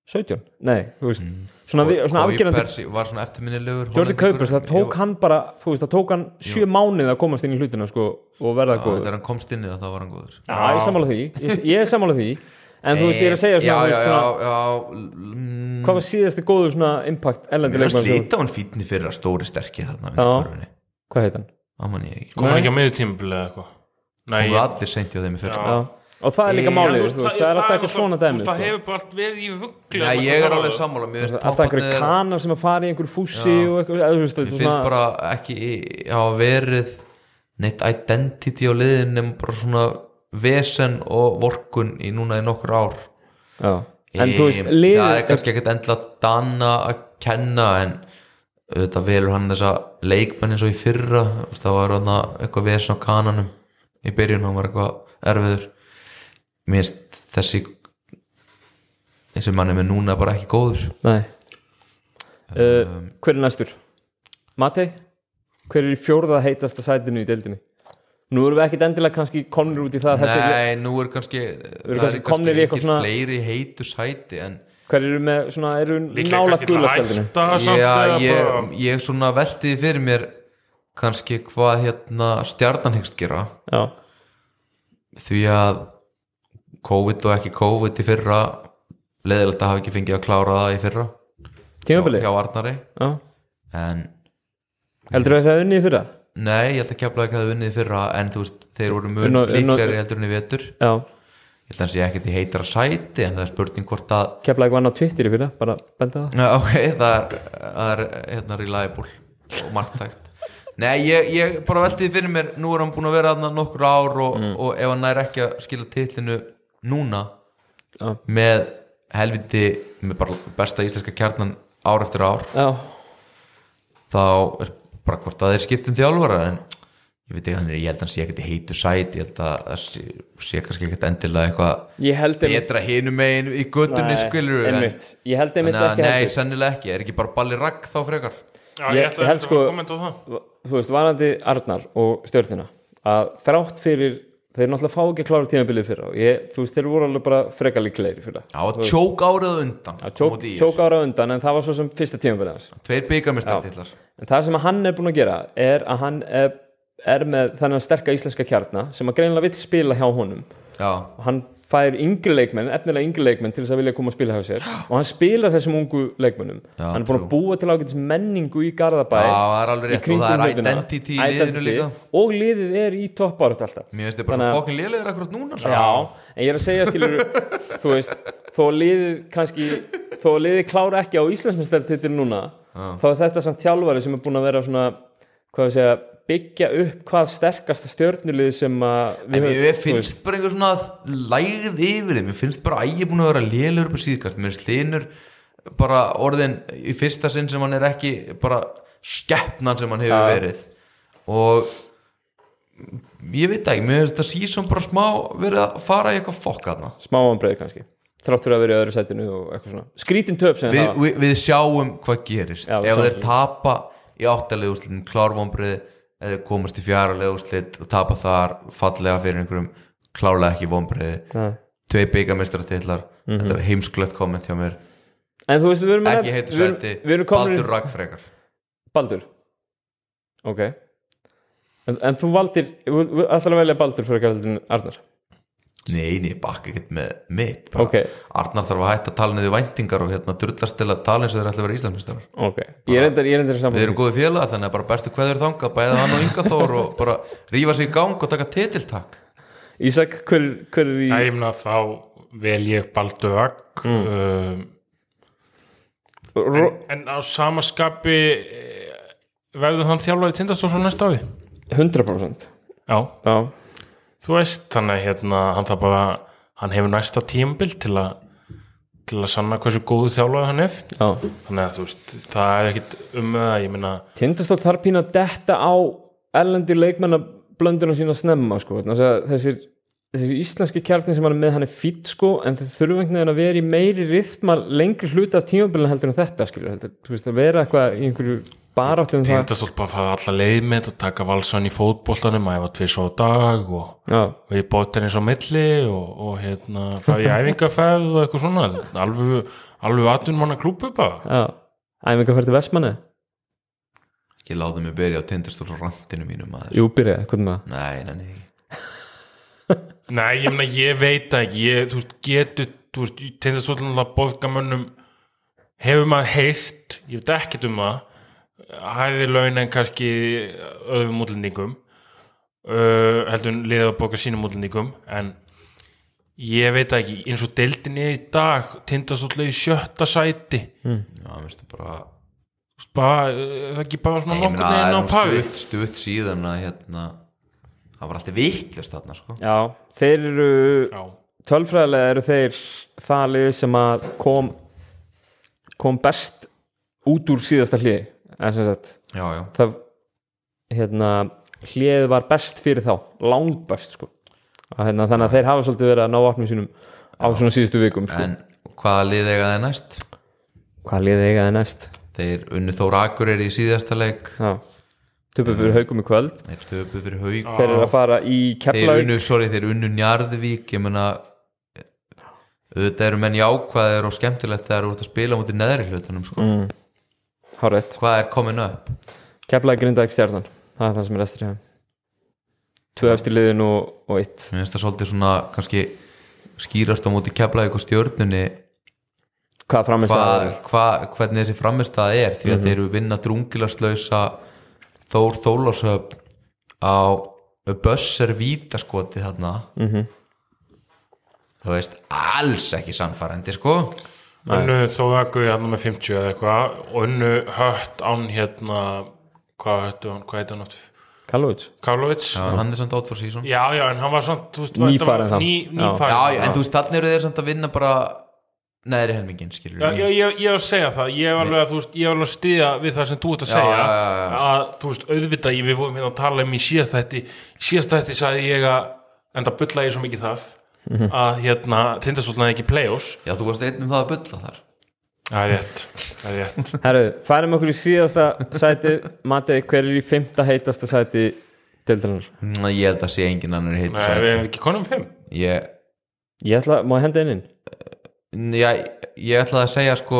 [SPEAKER 1] 2017? Nei, þú veist, svona, við, svona afgerandi
[SPEAKER 2] var svona eftirminnilegur
[SPEAKER 1] Jordi Kaupers, það tók hann bara þú veist, það tók hann sjö mánuð að komast inn í hlutina sko, og verða
[SPEAKER 2] Já,
[SPEAKER 1] góður.
[SPEAKER 2] þegar hann komst inn í það þá var hann góður.
[SPEAKER 1] Já, ég er sammála því, ég, ég er sammála því. En þú veist, ég er að segja svona,
[SPEAKER 2] já,
[SPEAKER 1] já, svona
[SPEAKER 2] já, já, mm,
[SPEAKER 1] hvað var síðasti góður svona impact erlendi
[SPEAKER 2] Mér finnst lítið á hann fítni fyrir að stóri sterkja þarna
[SPEAKER 1] hvað heit hann?
[SPEAKER 2] Ég ekki.
[SPEAKER 3] Kom hann
[SPEAKER 1] Nei.
[SPEAKER 3] ekki á miður tímabili eða eitthvað Ég-
[SPEAKER 1] og það er líka málið,
[SPEAKER 3] þú
[SPEAKER 1] þú veist, það er alltaf eitthvað svona dæmi
[SPEAKER 3] það
[SPEAKER 1] sko.
[SPEAKER 3] hefur bara allt verið í ruggli
[SPEAKER 2] Nei, ég er alveg sammála
[SPEAKER 1] alltaf einhverju kanar sem að fara í einhverju fússi og eitthvað, eða þú veist,
[SPEAKER 2] Mér
[SPEAKER 1] þetta er
[SPEAKER 2] finnst bara ekki hafa verið neitt identity á liðin nema bara svona vesen og vorkun í núna í nokkur ár
[SPEAKER 1] já. en þú veist,
[SPEAKER 2] Ég-
[SPEAKER 1] lið
[SPEAKER 2] það er kannski ekkert endla dana að kenna en auðvitað velur hann þessa leikmenn eins og í fyrra það var eitthvað vesen á kananum í byrjun, hann var eitthvað erfiður mér finnst þessi þessi manni með núna bara ekki góður
[SPEAKER 1] nei uh, hver er næstur? Matei? hver er í fjórða heitasta sætinu í deildinni? nú erum við ekkit endilega kannski komnir út í það þessi,
[SPEAKER 2] Nei, nú er kannski
[SPEAKER 1] kannski
[SPEAKER 2] er
[SPEAKER 1] komnir í eitthvað
[SPEAKER 2] engin
[SPEAKER 1] svona-
[SPEAKER 2] fleiri heitu sæti en
[SPEAKER 1] hver eru með svona, eru
[SPEAKER 3] líklega
[SPEAKER 1] nála
[SPEAKER 3] kannski til að
[SPEAKER 1] guðlaspjaldinu
[SPEAKER 3] hætta samt
[SPEAKER 2] Já, ég, ég svona veltiði fyrir mér kannski hvað hérna stjarnan hyggst gera
[SPEAKER 1] já,
[SPEAKER 2] því að COVID og ekki COVID í fyrra leðilegt að hafa ekki fengið að klára það í fyrra.
[SPEAKER 1] Tímabili
[SPEAKER 2] hjá Arnari.
[SPEAKER 1] Já.
[SPEAKER 2] en
[SPEAKER 1] heldur við það unnið fyrir það?
[SPEAKER 2] nei, ég held að kepla ekki að hafa unnið í fyrra en þú veist, þeir voru
[SPEAKER 1] unna-
[SPEAKER 2] líklegri heldur en í vetur. Ég
[SPEAKER 1] já,
[SPEAKER 2] held að hans ég ekkert í heitara sæti en það er spurning hvort að
[SPEAKER 1] keflaði eitthvað annað Twitter í fyrir það, bara benda það.
[SPEAKER 2] Já, ok, það er, það er hérna reliable og marktækt. Nei, ég, ég bara velti því fyrir mér nú er hann búin að vera þarna nokkur ár og, og ef hann nær ekki að skila titlinu núna
[SPEAKER 1] Já.
[SPEAKER 2] með helviti með bara besta íslenska kjarnan ár eftir ár
[SPEAKER 1] já,
[SPEAKER 2] þá er bara hvort að þeir skiptum þjálfara en ég veit ekki hann er, ég held að hann sé ekkert í heitu sæt ég held að það sé, sé kannski ekkert endilega eitthvað
[SPEAKER 1] ég held einmitt
[SPEAKER 2] betra hinum megin í göttunni skilur
[SPEAKER 1] einmitt, ég held einmitt ekki
[SPEAKER 2] nei,
[SPEAKER 1] heldur.
[SPEAKER 2] sennilega ekki, er ekki bara balli ragg þá frekar?
[SPEAKER 3] Já,
[SPEAKER 1] Ég-
[SPEAKER 3] ég
[SPEAKER 1] held
[SPEAKER 3] að
[SPEAKER 1] sko-
[SPEAKER 3] það.
[SPEAKER 1] Þú veist, varandi Arnar og stjórnina að þrátt fyrir þeir náttúrulega fá ekki að klára tímabilið fyrir og ég, þú veist, þeir voru alveg bara freka líklegri fyrir
[SPEAKER 2] Já, tjók árið á undan
[SPEAKER 1] tjók,
[SPEAKER 2] móti ÍR.
[SPEAKER 1] tjók ára á undan en það var svo sem fyrsta tímabilið hans.
[SPEAKER 2] Tveir byggarmistartillar
[SPEAKER 1] en það sem hann er búin að gera er að hann er, er með þennan sterka íslenska kjarna sem að greinilega vill spila hjá honum.
[SPEAKER 2] Já,
[SPEAKER 1] og hann fær yngri leikmenn, efnilega yngri leikmenn til þess að vilja koma að spila hjá sér. Og hann spilar þessum ungu leikmennum
[SPEAKER 2] Já,
[SPEAKER 1] hann er búin að
[SPEAKER 2] true.
[SPEAKER 1] búa til ágætis menningu í Garðabæ
[SPEAKER 2] Já, það er alveg rétt. Og það er identity í liðinu líka.
[SPEAKER 1] og liðið er í toppárat alltaf.
[SPEAKER 2] Mér finnst þið bara
[SPEAKER 1] að-
[SPEAKER 2] fokkin lélegur akkurat núna sko.
[SPEAKER 1] Já, en ég er að segja skilur þú veist, þó að liðið kannski, þó að liðið klára ekki á Íslandsmeistartitil núna þá er þetta samt þjálfari sem er búin að vera svona hvað við segja, byggja upp hvað sterkasta stjörnulið sem að
[SPEAKER 2] En
[SPEAKER 1] höfum- þú
[SPEAKER 2] finnst
[SPEAKER 1] veist,
[SPEAKER 2] bara einhver svona lægð yfir þið, mér finnst bara að ég er búin að vera lélegur upp á síðkast, mér finnst hlinur bara orðin í fyrsta sinn sem hann er ekki bara skeppnan sem hann hefur
[SPEAKER 1] Já.
[SPEAKER 2] verið. Og ég veit ekki, mér finnst þetta síðan bara smá verið að fara í eitthvað fokk aðna
[SPEAKER 1] smá ámbreið kannski þrátt fyrir að vera í öðru sætinu og eitthvað svona. Skrítin töp sem
[SPEAKER 2] við,
[SPEAKER 1] það
[SPEAKER 2] við, við sjáum hvað gerist.
[SPEAKER 1] Já, við
[SPEAKER 2] ef þeir tapa í áttalegu úrslitin klárvombrið eða þeir komast í fjaralegu úrslit og tapa þar fallega fyrir einhverjum klárlega ekki vombriði
[SPEAKER 1] Nei.
[SPEAKER 2] tvei byggamistaratillar
[SPEAKER 1] Mhm.
[SPEAKER 2] þetta er heimsklött komment hjá mér.
[SPEAKER 1] En þú veist, við erum með-
[SPEAKER 2] ekki heitu sæti, Baldur Ragnfrekar
[SPEAKER 1] Baldur. Ok. En, en þú valdir, ætlar að velja Baldur fyrir að gæla Arnar
[SPEAKER 2] nei, nei, bakka ekkert með mitt bara.
[SPEAKER 1] Ok.
[SPEAKER 2] Arnar þarf að hætta að tala niður væntingar og hérna drullast til að tala eins og þeir ætla að vera Íslandsmeistarar.
[SPEAKER 1] Ok, ég er endur, ég er endur saman
[SPEAKER 2] við erum góði félag þannig að bara bestu hverður þangað bæða hann og Inga Þór og bara rífa sig í gang og taka titiltak.
[SPEAKER 1] Ísak, hver, hver er í
[SPEAKER 3] ég meina þá vel ég Baldur Vagg
[SPEAKER 1] Mm.
[SPEAKER 3] um,
[SPEAKER 1] Ro-
[SPEAKER 3] en á samaskapi eh, verður hann þjálfaði tindastóð frá næsta ári?
[SPEAKER 1] 100%
[SPEAKER 3] Já,
[SPEAKER 1] já,
[SPEAKER 3] þú veist þannig að hérna, hann það bara hann hefur næsta tímabil til að til að sanna hversu góðu þjálfaði hann hef
[SPEAKER 1] já.
[SPEAKER 3] Þannig að þú veist, það er ekkit um það, ég meina
[SPEAKER 1] Tindastóll þarf pínu að detta á ellendi leikmannablönduna sína snemma sko. Að þessir, þessir íslenski kjarnir sem hann er með hann er fýtt sko, en þeir þurfa einhvern veginn að vera í meiri rithma lengri hluta af tímabilinu heldur en þetta skilur, heldur, þú veist að vera eitthvað í einhverju baráttum það
[SPEAKER 3] tindastóð bara fara alla leið með og taka valsan í fótboltanum að æfa tvis á dag og, og ég bótt henni svo milli og, og hérna, fara í æfingaferð og eitthvað svona, alveg alveg atvinnum hann að klúpa bara
[SPEAKER 1] fyrir til Vestmanni
[SPEAKER 2] ekki láta mig byrja á tindastóls rantinu mínum maður.
[SPEAKER 1] Jú, byrjaði, hvernig maður?
[SPEAKER 2] Nei, nei, nei.
[SPEAKER 3] Nei, ég meina, ég veit ekki. Ég, þú veist, getur, þú veist tindastóðan að borgamönnum hefur maður heilt, ég veit ekkert um það hæði laun en kannski öðrum útlendingum uh, heldur liða að borga sínum útlendingum en ég veit það ekki, eins og deildinni í dag tindastóðlega í sjötta sæti.
[SPEAKER 2] Já, veistu bara
[SPEAKER 3] Þú veist, bara, uh, það er ekki bara svona
[SPEAKER 2] ég
[SPEAKER 3] nokkur
[SPEAKER 2] það er
[SPEAKER 3] neginn á
[SPEAKER 2] nú
[SPEAKER 3] pafi
[SPEAKER 2] stutt, stutt síðan að hérna, það var alltaf vittlust þarna sko.
[SPEAKER 1] Já, þeir eru
[SPEAKER 3] Já,
[SPEAKER 1] tölfræðilega eru þeir það lið sem að kom kom best út úr síðasta hliði en sem sagt
[SPEAKER 2] já, já,
[SPEAKER 1] það hérna hliðið var best fyrir þá langt best sko. Að, hérna, þannig að þeir hafa svolítið verið að ná vatnum sínum á svona síðustu vikum sko.
[SPEAKER 2] en hvaða lið eiga þeir næst?
[SPEAKER 1] hvað liðið eigaði næst?
[SPEAKER 2] Þeir unnu Þóra Akureyri í síðasta leik.
[SPEAKER 1] Já. töpum fyrir haugum í kvöld.
[SPEAKER 2] þeir töpu fyrir haug
[SPEAKER 1] þeir eru að fara í
[SPEAKER 2] þeir
[SPEAKER 1] Keflavík.
[SPEAKER 2] unnu, sorry, þeir unnu Njarðvík. Ég meina auðvitað eru menn jákvæðir og skemmtilegt þegar þú ert að spila mútið neðri hlutunum sko.
[SPEAKER 1] mm. Hárrétt,
[SPEAKER 2] hvað er komin upp?
[SPEAKER 1] Keflavík grindaði stjarnan. Það er það sem er restur hjá tvö eftir liðin og, og eitt.
[SPEAKER 2] Mér finnst það svolítið svona kannski skýrast á mútið keflaðið og stjórnunni
[SPEAKER 1] hvað framist það er.
[SPEAKER 2] hva, hvernig þessi framistað er því að
[SPEAKER 1] Mhm.
[SPEAKER 2] þeir eru vinna drungilarslausa Þór Þólasöp á Bösser Vítaskoti þarna.
[SPEAKER 1] Mhm.
[SPEAKER 2] þú veist, alls ekki sannfærandi sko
[SPEAKER 3] unnu þóðagur hérna með 50 eða eitthvað. Og unnu hött án hérna hvað hættu hann, hvað hættu hann aftur?
[SPEAKER 1] Kallovits
[SPEAKER 3] Karlovits
[SPEAKER 2] Já, en hann er samt out for season.
[SPEAKER 3] Já, já, en hann var samt
[SPEAKER 1] þá.
[SPEAKER 3] ný,
[SPEAKER 1] Já.
[SPEAKER 3] nýfarinn
[SPEAKER 2] Já, en þú veist, þannig eru þeir samt að vinna bara neðri helmingin skilur
[SPEAKER 3] Já, ég, ég, ég var að segja það, ég var alveg að, þú veist, ég var alveg að stiða við það sem þú ert að segja.
[SPEAKER 2] já, já, já.
[SPEAKER 3] að, þú veist, auðvitað, ég- við vorum hérna að tala um í síðast þætti, síðast þætti sagði ég að, enda bulla ég svo mikið það að, hérna, tindastólnaði ekki play-offs,
[SPEAKER 2] Já, þú varst einn um það að bulla þar.
[SPEAKER 3] Það er rétt það er rétt,
[SPEAKER 1] Herru, færum okkur í síðasta sæti Mati, hver er í fymta heitasta sæti deildarinnar?
[SPEAKER 2] Ná, Ég held að sé engin annar heitur
[SPEAKER 3] Nei, við hefum ekki konum fimm.
[SPEAKER 2] Ég,
[SPEAKER 1] Ég ætla, má ég henda inn? Inn?
[SPEAKER 2] já, ég ætlaði að segja sko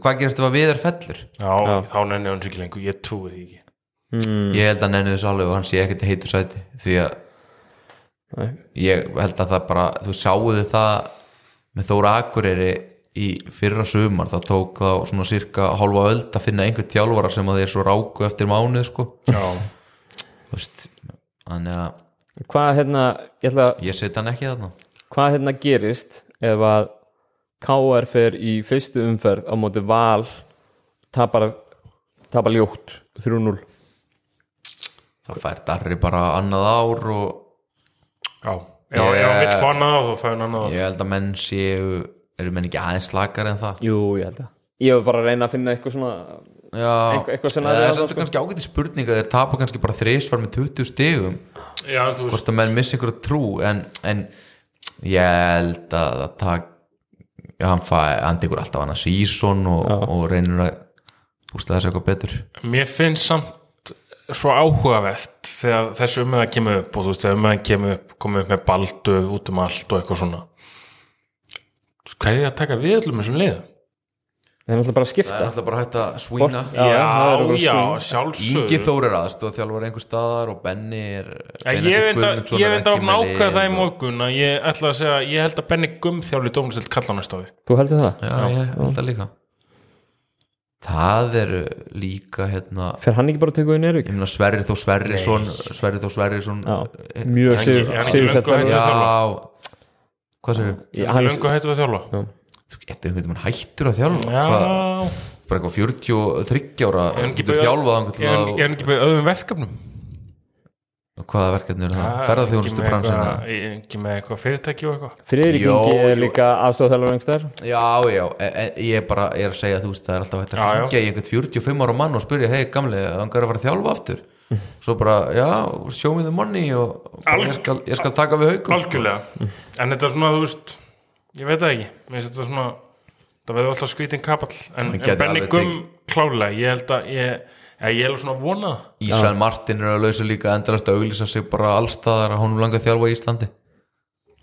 [SPEAKER 2] hvað gerist ef að við er fellur?
[SPEAKER 3] Já,
[SPEAKER 1] Já.
[SPEAKER 3] þá nenni hann sér ekki lengur, ég trúi því ekki.
[SPEAKER 1] Mm,
[SPEAKER 2] ég held að nenni þessu alveg og hann sé ekkert heitur sæti því að
[SPEAKER 1] nei.
[SPEAKER 2] ég held að það bara þú sjáuðu það með Þóra Akureyri í fyrra sumar. Það tók þá svona cirka hálfa öld að finna einhver þjálfara sem að þeir svo ráku eftir mánuð sko. Veist, þannig að
[SPEAKER 1] Hvað hérna, ég ætla
[SPEAKER 2] ég set hann ekki þarna.
[SPEAKER 1] Hvað hérna gerist ef að KR fer í fyrstu umferð á móti val tapar, tapar ljótt 3-0
[SPEAKER 2] það fær Darri bara annað ár og
[SPEAKER 3] já, já, hann vill fá annað þá fæ hann annað
[SPEAKER 2] ég held að menn séu eru menn ekki aðeins slakar en það?
[SPEAKER 1] Jú, ég held að Ég hef bara að reyna að finna eitthvað svona
[SPEAKER 2] Já, það
[SPEAKER 1] er sko.
[SPEAKER 2] kannski ágæti spurning að þeir tapa kannski bara þrisvar með 20 stigum.
[SPEAKER 3] Já, þú veist,
[SPEAKER 2] hvort að menn missi ykkur trú en, en ég held að það tak já, hann, fæ, hann tekur alltaf hann að sísón og, og reynir að bústa þessi eitthvað betur.
[SPEAKER 3] Mér finnst samt svo áhugavert þegar þessu umöða kemur upp og þú veist, þegar umöðan kemur upp komið upp með balduð út um allt og eitthvað svona hvað er það að taka við öllum þessum liðum?
[SPEAKER 1] Það er náttúrulega bara að
[SPEAKER 2] það
[SPEAKER 1] skipta
[SPEAKER 2] er alltaf bara hægt að svína
[SPEAKER 1] Já,
[SPEAKER 3] Já,
[SPEAKER 1] það er bara
[SPEAKER 3] já,
[SPEAKER 1] svona.
[SPEAKER 3] sjálfsögðu
[SPEAKER 2] Ingi Þór er aðstoð þjálfur einhver staðar og Benny er
[SPEAKER 3] Já, ég veit að að nákvæða það í morgun að ég ætla að segja, ég held að Benny Gumm þjálfi dómstilt kalla á næsta ári
[SPEAKER 1] Þú heldur það?
[SPEAKER 2] Já, ég held það líka Það er líka hérna
[SPEAKER 1] Fer hann ekki bara að teka við Nervík?
[SPEAKER 2] ég meina Sverri Þó Sverrisson Sverri Þó Sverrisson
[SPEAKER 1] Já, mjög sigur
[SPEAKER 2] Já Hvað segir
[SPEAKER 1] Já,
[SPEAKER 3] hann löngu hættu að þjálfa
[SPEAKER 2] þú? Ertu einhvern veginn hættur að þjálfa? Bara eitthvað 43 ára þjálfað til
[SPEAKER 3] er er ekki með öðrum verkefnum?
[SPEAKER 2] Hvaða verkefni er það?
[SPEAKER 3] Ah,
[SPEAKER 2] Ferðarþjónustu bransina
[SPEAKER 3] eitthvað- Ekki með eitthvað fyrirtæki og eitthvað?
[SPEAKER 1] Friðrik
[SPEAKER 2] Jó,
[SPEAKER 1] Ingi er líka aðstofþjálfur einhver
[SPEAKER 2] Já, já, e, e, ég bara er að segja þú veist, það er alltaf hægt að hringja í einhvern 45 ára mann og spyrja, hei gamli, þangar að fara að þjálfa aftur? Svo bara, já, show me the money og bara, ég, skal, ég skal taka við haugum
[SPEAKER 3] Algjörlega. En þetta er svona, þú veist Ég veit það ekki. Mér finnst þetta svona Það verður alltaf skrítin kapall. En, en Gumm klálega Ég held að ég Já, ég er alveg svona að vona það.
[SPEAKER 2] Ísrael Martin er að lausa líka endalast að auglýsa sig bara allstaðar að honum langa að þjálfa í Íslandi.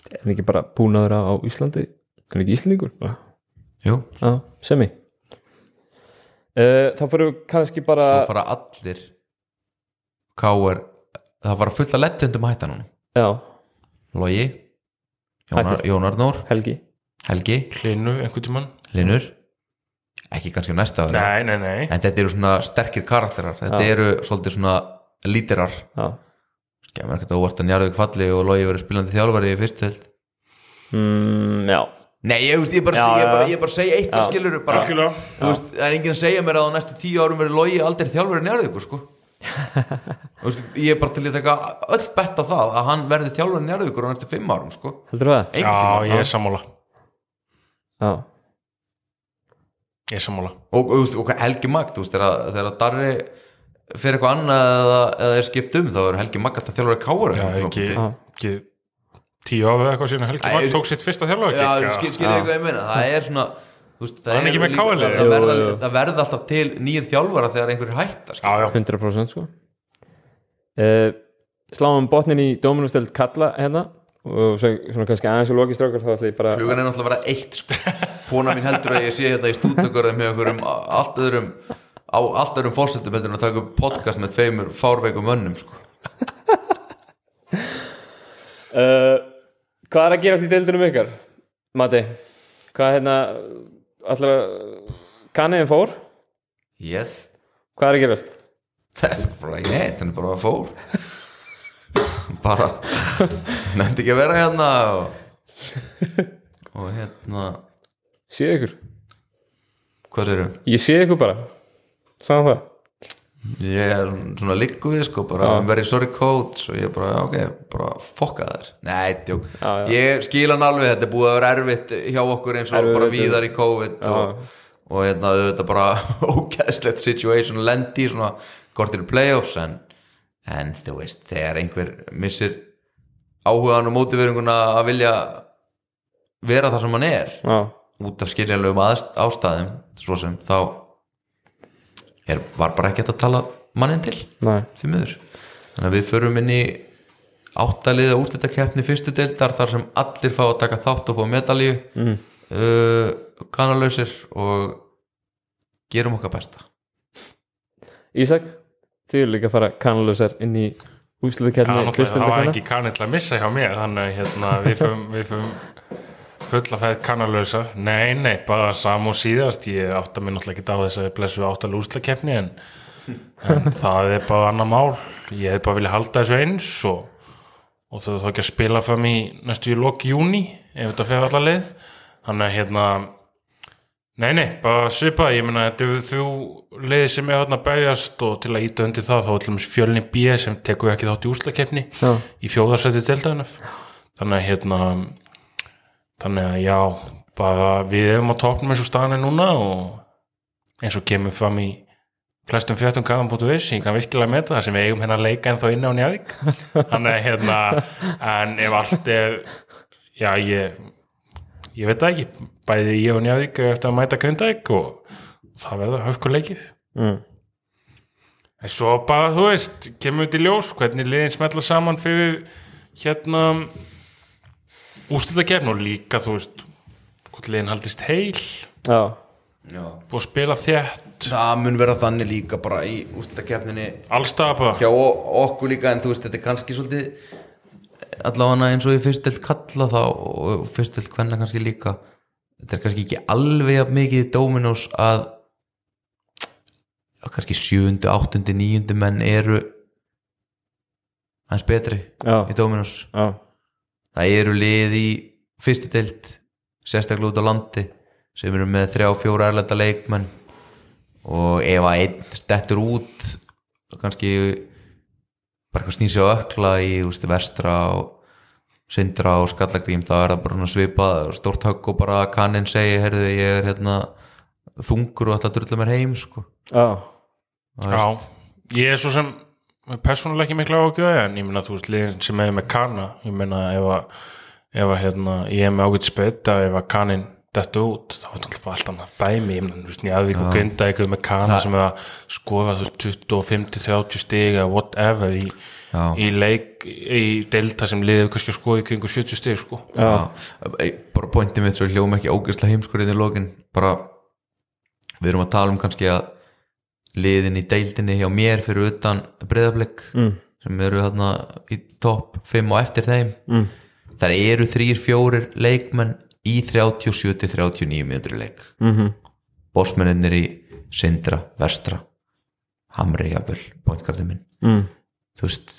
[SPEAKER 1] Er hann ekki bara búnaður á Íslandi? Er hann ekki Íslandingur? Já,
[SPEAKER 2] Jú,
[SPEAKER 1] Já, semi. Uh, Þá fyrir við kannski bara
[SPEAKER 2] svo fara allir. K.R. það fara fullt af legendum að hætta núna.
[SPEAKER 1] Já,
[SPEAKER 2] Logi, Jónar. Jónar Nór.
[SPEAKER 1] Helgi.
[SPEAKER 2] Helgi,
[SPEAKER 3] Hlinu einhvern tímann.
[SPEAKER 2] Linur ekki kannski á næsta ári.
[SPEAKER 3] Nei, nei, nei.
[SPEAKER 2] En þetta eru svona sterkir karakterar. Þetta
[SPEAKER 1] Já.
[SPEAKER 2] eru svolítið svona lítirar.
[SPEAKER 1] Já.
[SPEAKER 2] Skemmur ekkert óvart að njarðið kvalli og Logi verið spilandi þjálfari í fyrst held
[SPEAKER 1] mm, Já,
[SPEAKER 2] Nei, ég, veist, ég, bara,
[SPEAKER 1] Já,
[SPEAKER 2] ég, bara, ég bara segja eitthvað
[SPEAKER 1] Já.
[SPEAKER 2] skilur bara, veist, það er enginn að segja mér að á næstu tíu árum verið Logi aldrei þjálfari njarðið sko. Veist, ég er bara til að taka öll bett á það að hann verði þjálfari njarðið á næstu fimm árum sko.
[SPEAKER 1] heldur það?
[SPEAKER 3] Já, ég er sammála.
[SPEAKER 1] Já,
[SPEAKER 3] Ég er sammála.
[SPEAKER 2] Og, og, og Helgi Magd þú veist, þegar, þegar Darri fyrir eitthvað annað eða, eða er skipt um þá er Helgi Magd alltaf þjálfari káur
[SPEAKER 3] Já, ekki, ekki tíu áfið eitthvað síðan Helgi
[SPEAKER 2] ég-
[SPEAKER 3] tók sitt fyrsta þjálfa
[SPEAKER 2] Já, skil, skil ég eitthvað ég meina. Það er svona veist, það,
[SPEAKER 3] með
[SPEAKER 2] líka-
[SPEAKER 3] -liðið.
[SPEAKER 2] það, það, verða,
[SPEAKER 1] Jú, jú.
[SPEAKER 2] það verða alltaf til nýjir þjálfara þegar einhverjir hætta skil.
[SPEAKER 3] Já, já,
[SPEAKER 1] 100% sko. Uh, Sláum botnin í Dominusteld Kalla hérna og svo, svona kannski aðeins og lokistrákar þá ætla ég bara
[SPEAKER 2] flugan er náttúrulega að vera eitt sko. Póna mín heldur að ég sé hérna í stúdnugörðum með okkur um allt öðrum á allt öðrum fórsetum heldur en að taka upp podcast með tveimur fárveikum mönnum sko.
[SPEAKER 1] uh, Hvað er að gerast í deildunum ykkar? Mati, hvað hérna allar kanniðin fór?
[SPEAKER 2] yes
[SPEAKER 1] Hvað er að gerast?
[SPEAKER 2] það er bara ég hann er bara fór bara nefndi ekki að vera hérna og, og hérna
[SPEAKER 1] Séð ykkur?
[SPEAKER 2] hvað séru?
[SPEAKER 1] Ég sé ykkur bara Saman það
[SPEAKER 2] ég er svona liggu við sko bara
[SPEAKER 1] Já.
[SPEAKER 2] very sorry coach og ég bara ok, bara fokka þær nei, djók,
[SPEAKER 1] já.
[SPEAKER 2] ég skil hann alveg þetta er búið að vera erfitt hjá okkur eins og
[SPEAKER 1] Erfitt,
[SPEAKER 2] bara víðar í COVID og, og hérna þetta bara ógæðslegt situation lendi svona kortir playoffs en, en þú veist, þegar einhver missir áhugaðan og mótiveringuna að vilja vera það sem hann er
[SPEAKER 1] já,
[SPEAKER 2] út af skiljanlegum aðst- ástæðum svo sem þá er, var bara ekki hægt að tala mannin til því miður. Þannig að við förum inn í áttaliða úrslitakeppni fyrstu deildar þar sem allir fá að taka þátt og fá medalju mm. uh, kanalausir og gerum okkar besta.
[SPEAKER 1] Ísak þið eru líka að fara kanalösar inn í úsluðukerni
[SPEAKER 3] náttúrulega, það var ekki kannill að missa hjá mér þannig hérna, við fum, við fum fulla fæð kannalösa nei, nei, bara sam og síðast. Ég átta mig náttúrulega ekki á þess að við blessu áttalega úrslakefni en, en það er bara annar mál. Ég hef bara viljað halda þessu eins og, og þau þá ekki að spila fram í næstu í lok júni ef þetta fer allar leið. Þannig að hérna Nei, nei, bara svipa, ég meina þetta er þú leiðið sem er hérna að berjast og til að íta undir það þá ætlum við fjölni B sem tekur ekki þátt í úrslakefni í fjóðarsætti deltaðunaf þannig að hérna þannig að já, bara við erum á topnum eins og staðan er núna og eins og kemur fram í flestum fjöldum kaðan.is ég kann virkilega meta það sem við eigum hérna að leika en þá inni á Njarvík þannig að hérna en ef allt er já, ég ég veit það ekki, bæði ég og er eftir að mæta Grindavík og það verður höfkuleikið
[SPEAKER 1] mm.
[SPEAKER 3] en svo bara, þú veist, kemur þetta í ljós hvernig liðin smetla saman fyrir hérna úrslitakefn og líka, þú veist hvort liðin haldist heil.
[SPEAKER 1] Já,
[SPEAKER 2] Já.
[SPEAKER 3] og spila þétt.
[SPEAKER 2] Það mun vera þannig líka bara í úrslitakeppninni
[SPEAKER 3] allstað bara.
[SPEAKER 2] hjá o- okkur líka en þú veist þetta er kannski svolítið allavega eins og í fyrstild kalla þá og fyrstild hvenna kannski líka þetta er kannski ekki alveg mikið Dominos að kannski sjöundu, áttundi, níundi menn eru aðeins betri
[SPEAKER 1] já,
[SPEAKER 2] í Dominos.
[SPEAKER 1] Já,
[SPEAKER 2] það eru lið í fyrstu deild sérstaklega út á landi sem eru með þrjá, fjóra erlenda leikmenn. Og ef að einn stettur út kannski bara eitthvað snýr sig á ökla í úst, vestra og sindra og skallagrím þá er það bara svipað stórt högg og bara kannin segi heyrðu ég er hérna þungur og ætla að drulla mér heim sko.
[SPEAKER 1] já,
[SPEAKER 3] Já, ég er svo sem persónulega ekki mikla ágjöð en ég meina þú veist liðin sem er með kana ég meina ef að, ef að hérna, ég er með ágætt spetta ef að kanin dettu út þá er þetta alltaf allt annað dæmi ég veist, Njarðvík og Grinda eitthvað með kana sem er að skoða þú veist 25-30 stig eða whatever í, í leik í delta sem liður kannski að skoða í kringu 70 stig sko.
[SPEAKER 2] Já, bara pointið mitt svo hljóma ekki ógeðslega heimskurinn í lokin bara við erum að tala um kannski að liðin í deildinni hjá mér fyrir utan breyðablik mm. sem eru þarna í topp 5 og eftir þeim. Mm. þar eru þrýr fjórir leikmenn í 37-39 mínútur í leik mm -hmm. bossmenninir í Sindra, Vestra Hamri, jafnvel, pointkartið minn
[SPEAKER 1] mm.
[SPEAKER 2] þú veist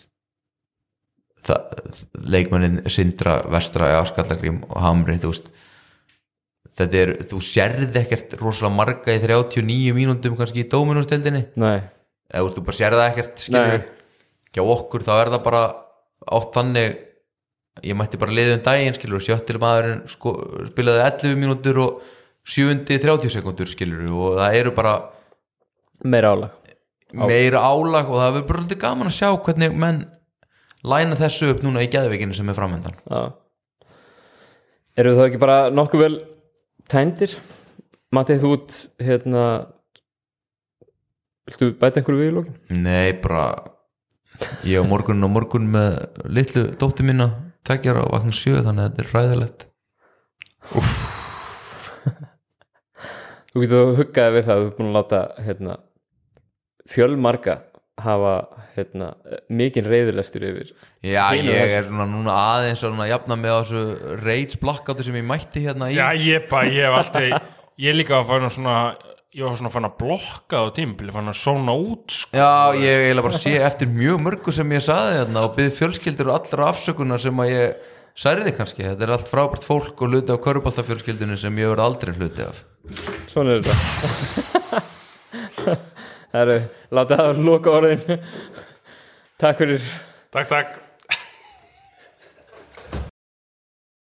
[SPEAKER 2] leikmennin Sindra, Vestra, já, Skallagrím og Hamri, þú veist þetta er, þú sérð ekkert rosalega marga í 39 mínúndum kannski í dóminústeldinni
[SPEAKER 1] nei,
[SPEAKER 2] eða þú bara sérð það ekkert
[SPEAKER 1] Nei.
[SPEAKER 2] hjá okkur þá er það bara oft þannig ég mætti bara liðum daginn skilur sjöttil maðurinn sko, spilaði 11 mínútur og 7. 30 sekundur skilur og það eru bara
[SPEAKER 1] meira álag
[SPEAKER 2] meira álag og það er bara svolítið gaman að sjá hvernig menn læna þessu upp núna í geðveikinu sem er framöndan
[SPEAKER 1] já eru það ekki bara nokkuð vel tændir Matið þú út hérna viltu bæta einhverju við í lókin?
[SPEAKER 2] Nei, bara ég á morgun og morgun með litlu dóttir mína tekjar á vakna sjö þannig að þetta er ræðilegt
[SPEAKER 1] Þú getur huggaði við það, þú er búin að láta hérna, fjölmarga hafa hérna, mikinn reyðilestur yfir
[SPEAKER 2] Já,
[SPEAKER 1] Hinu
[SPEAKER 2] ég er svona núna aðeins að jafna með þessu blockouti sem ég mætti hérna í.
[SPEAKER 3] Já, ég bara, ég hef alltaf ég er líka að fæna svona ég var svona fann að blokka á tímabili fann að sóna út sko.
[SPEAKER 2] Já, ég eiginlega bara sé eftir mjög mörgu sem ég saði hérna og byrð fjölskyldur og allra afsökunar sem að ég særiði kannski, þetta er allt frábært fólk og hluti af körubáltafjölskyldunni sem ég verð aldrei hluti af.
[SPEAKER 1] Svona er þetta. Það eru, láta það loka orðin. Takk fyrir.
[SPEAKER 3] Takk, takk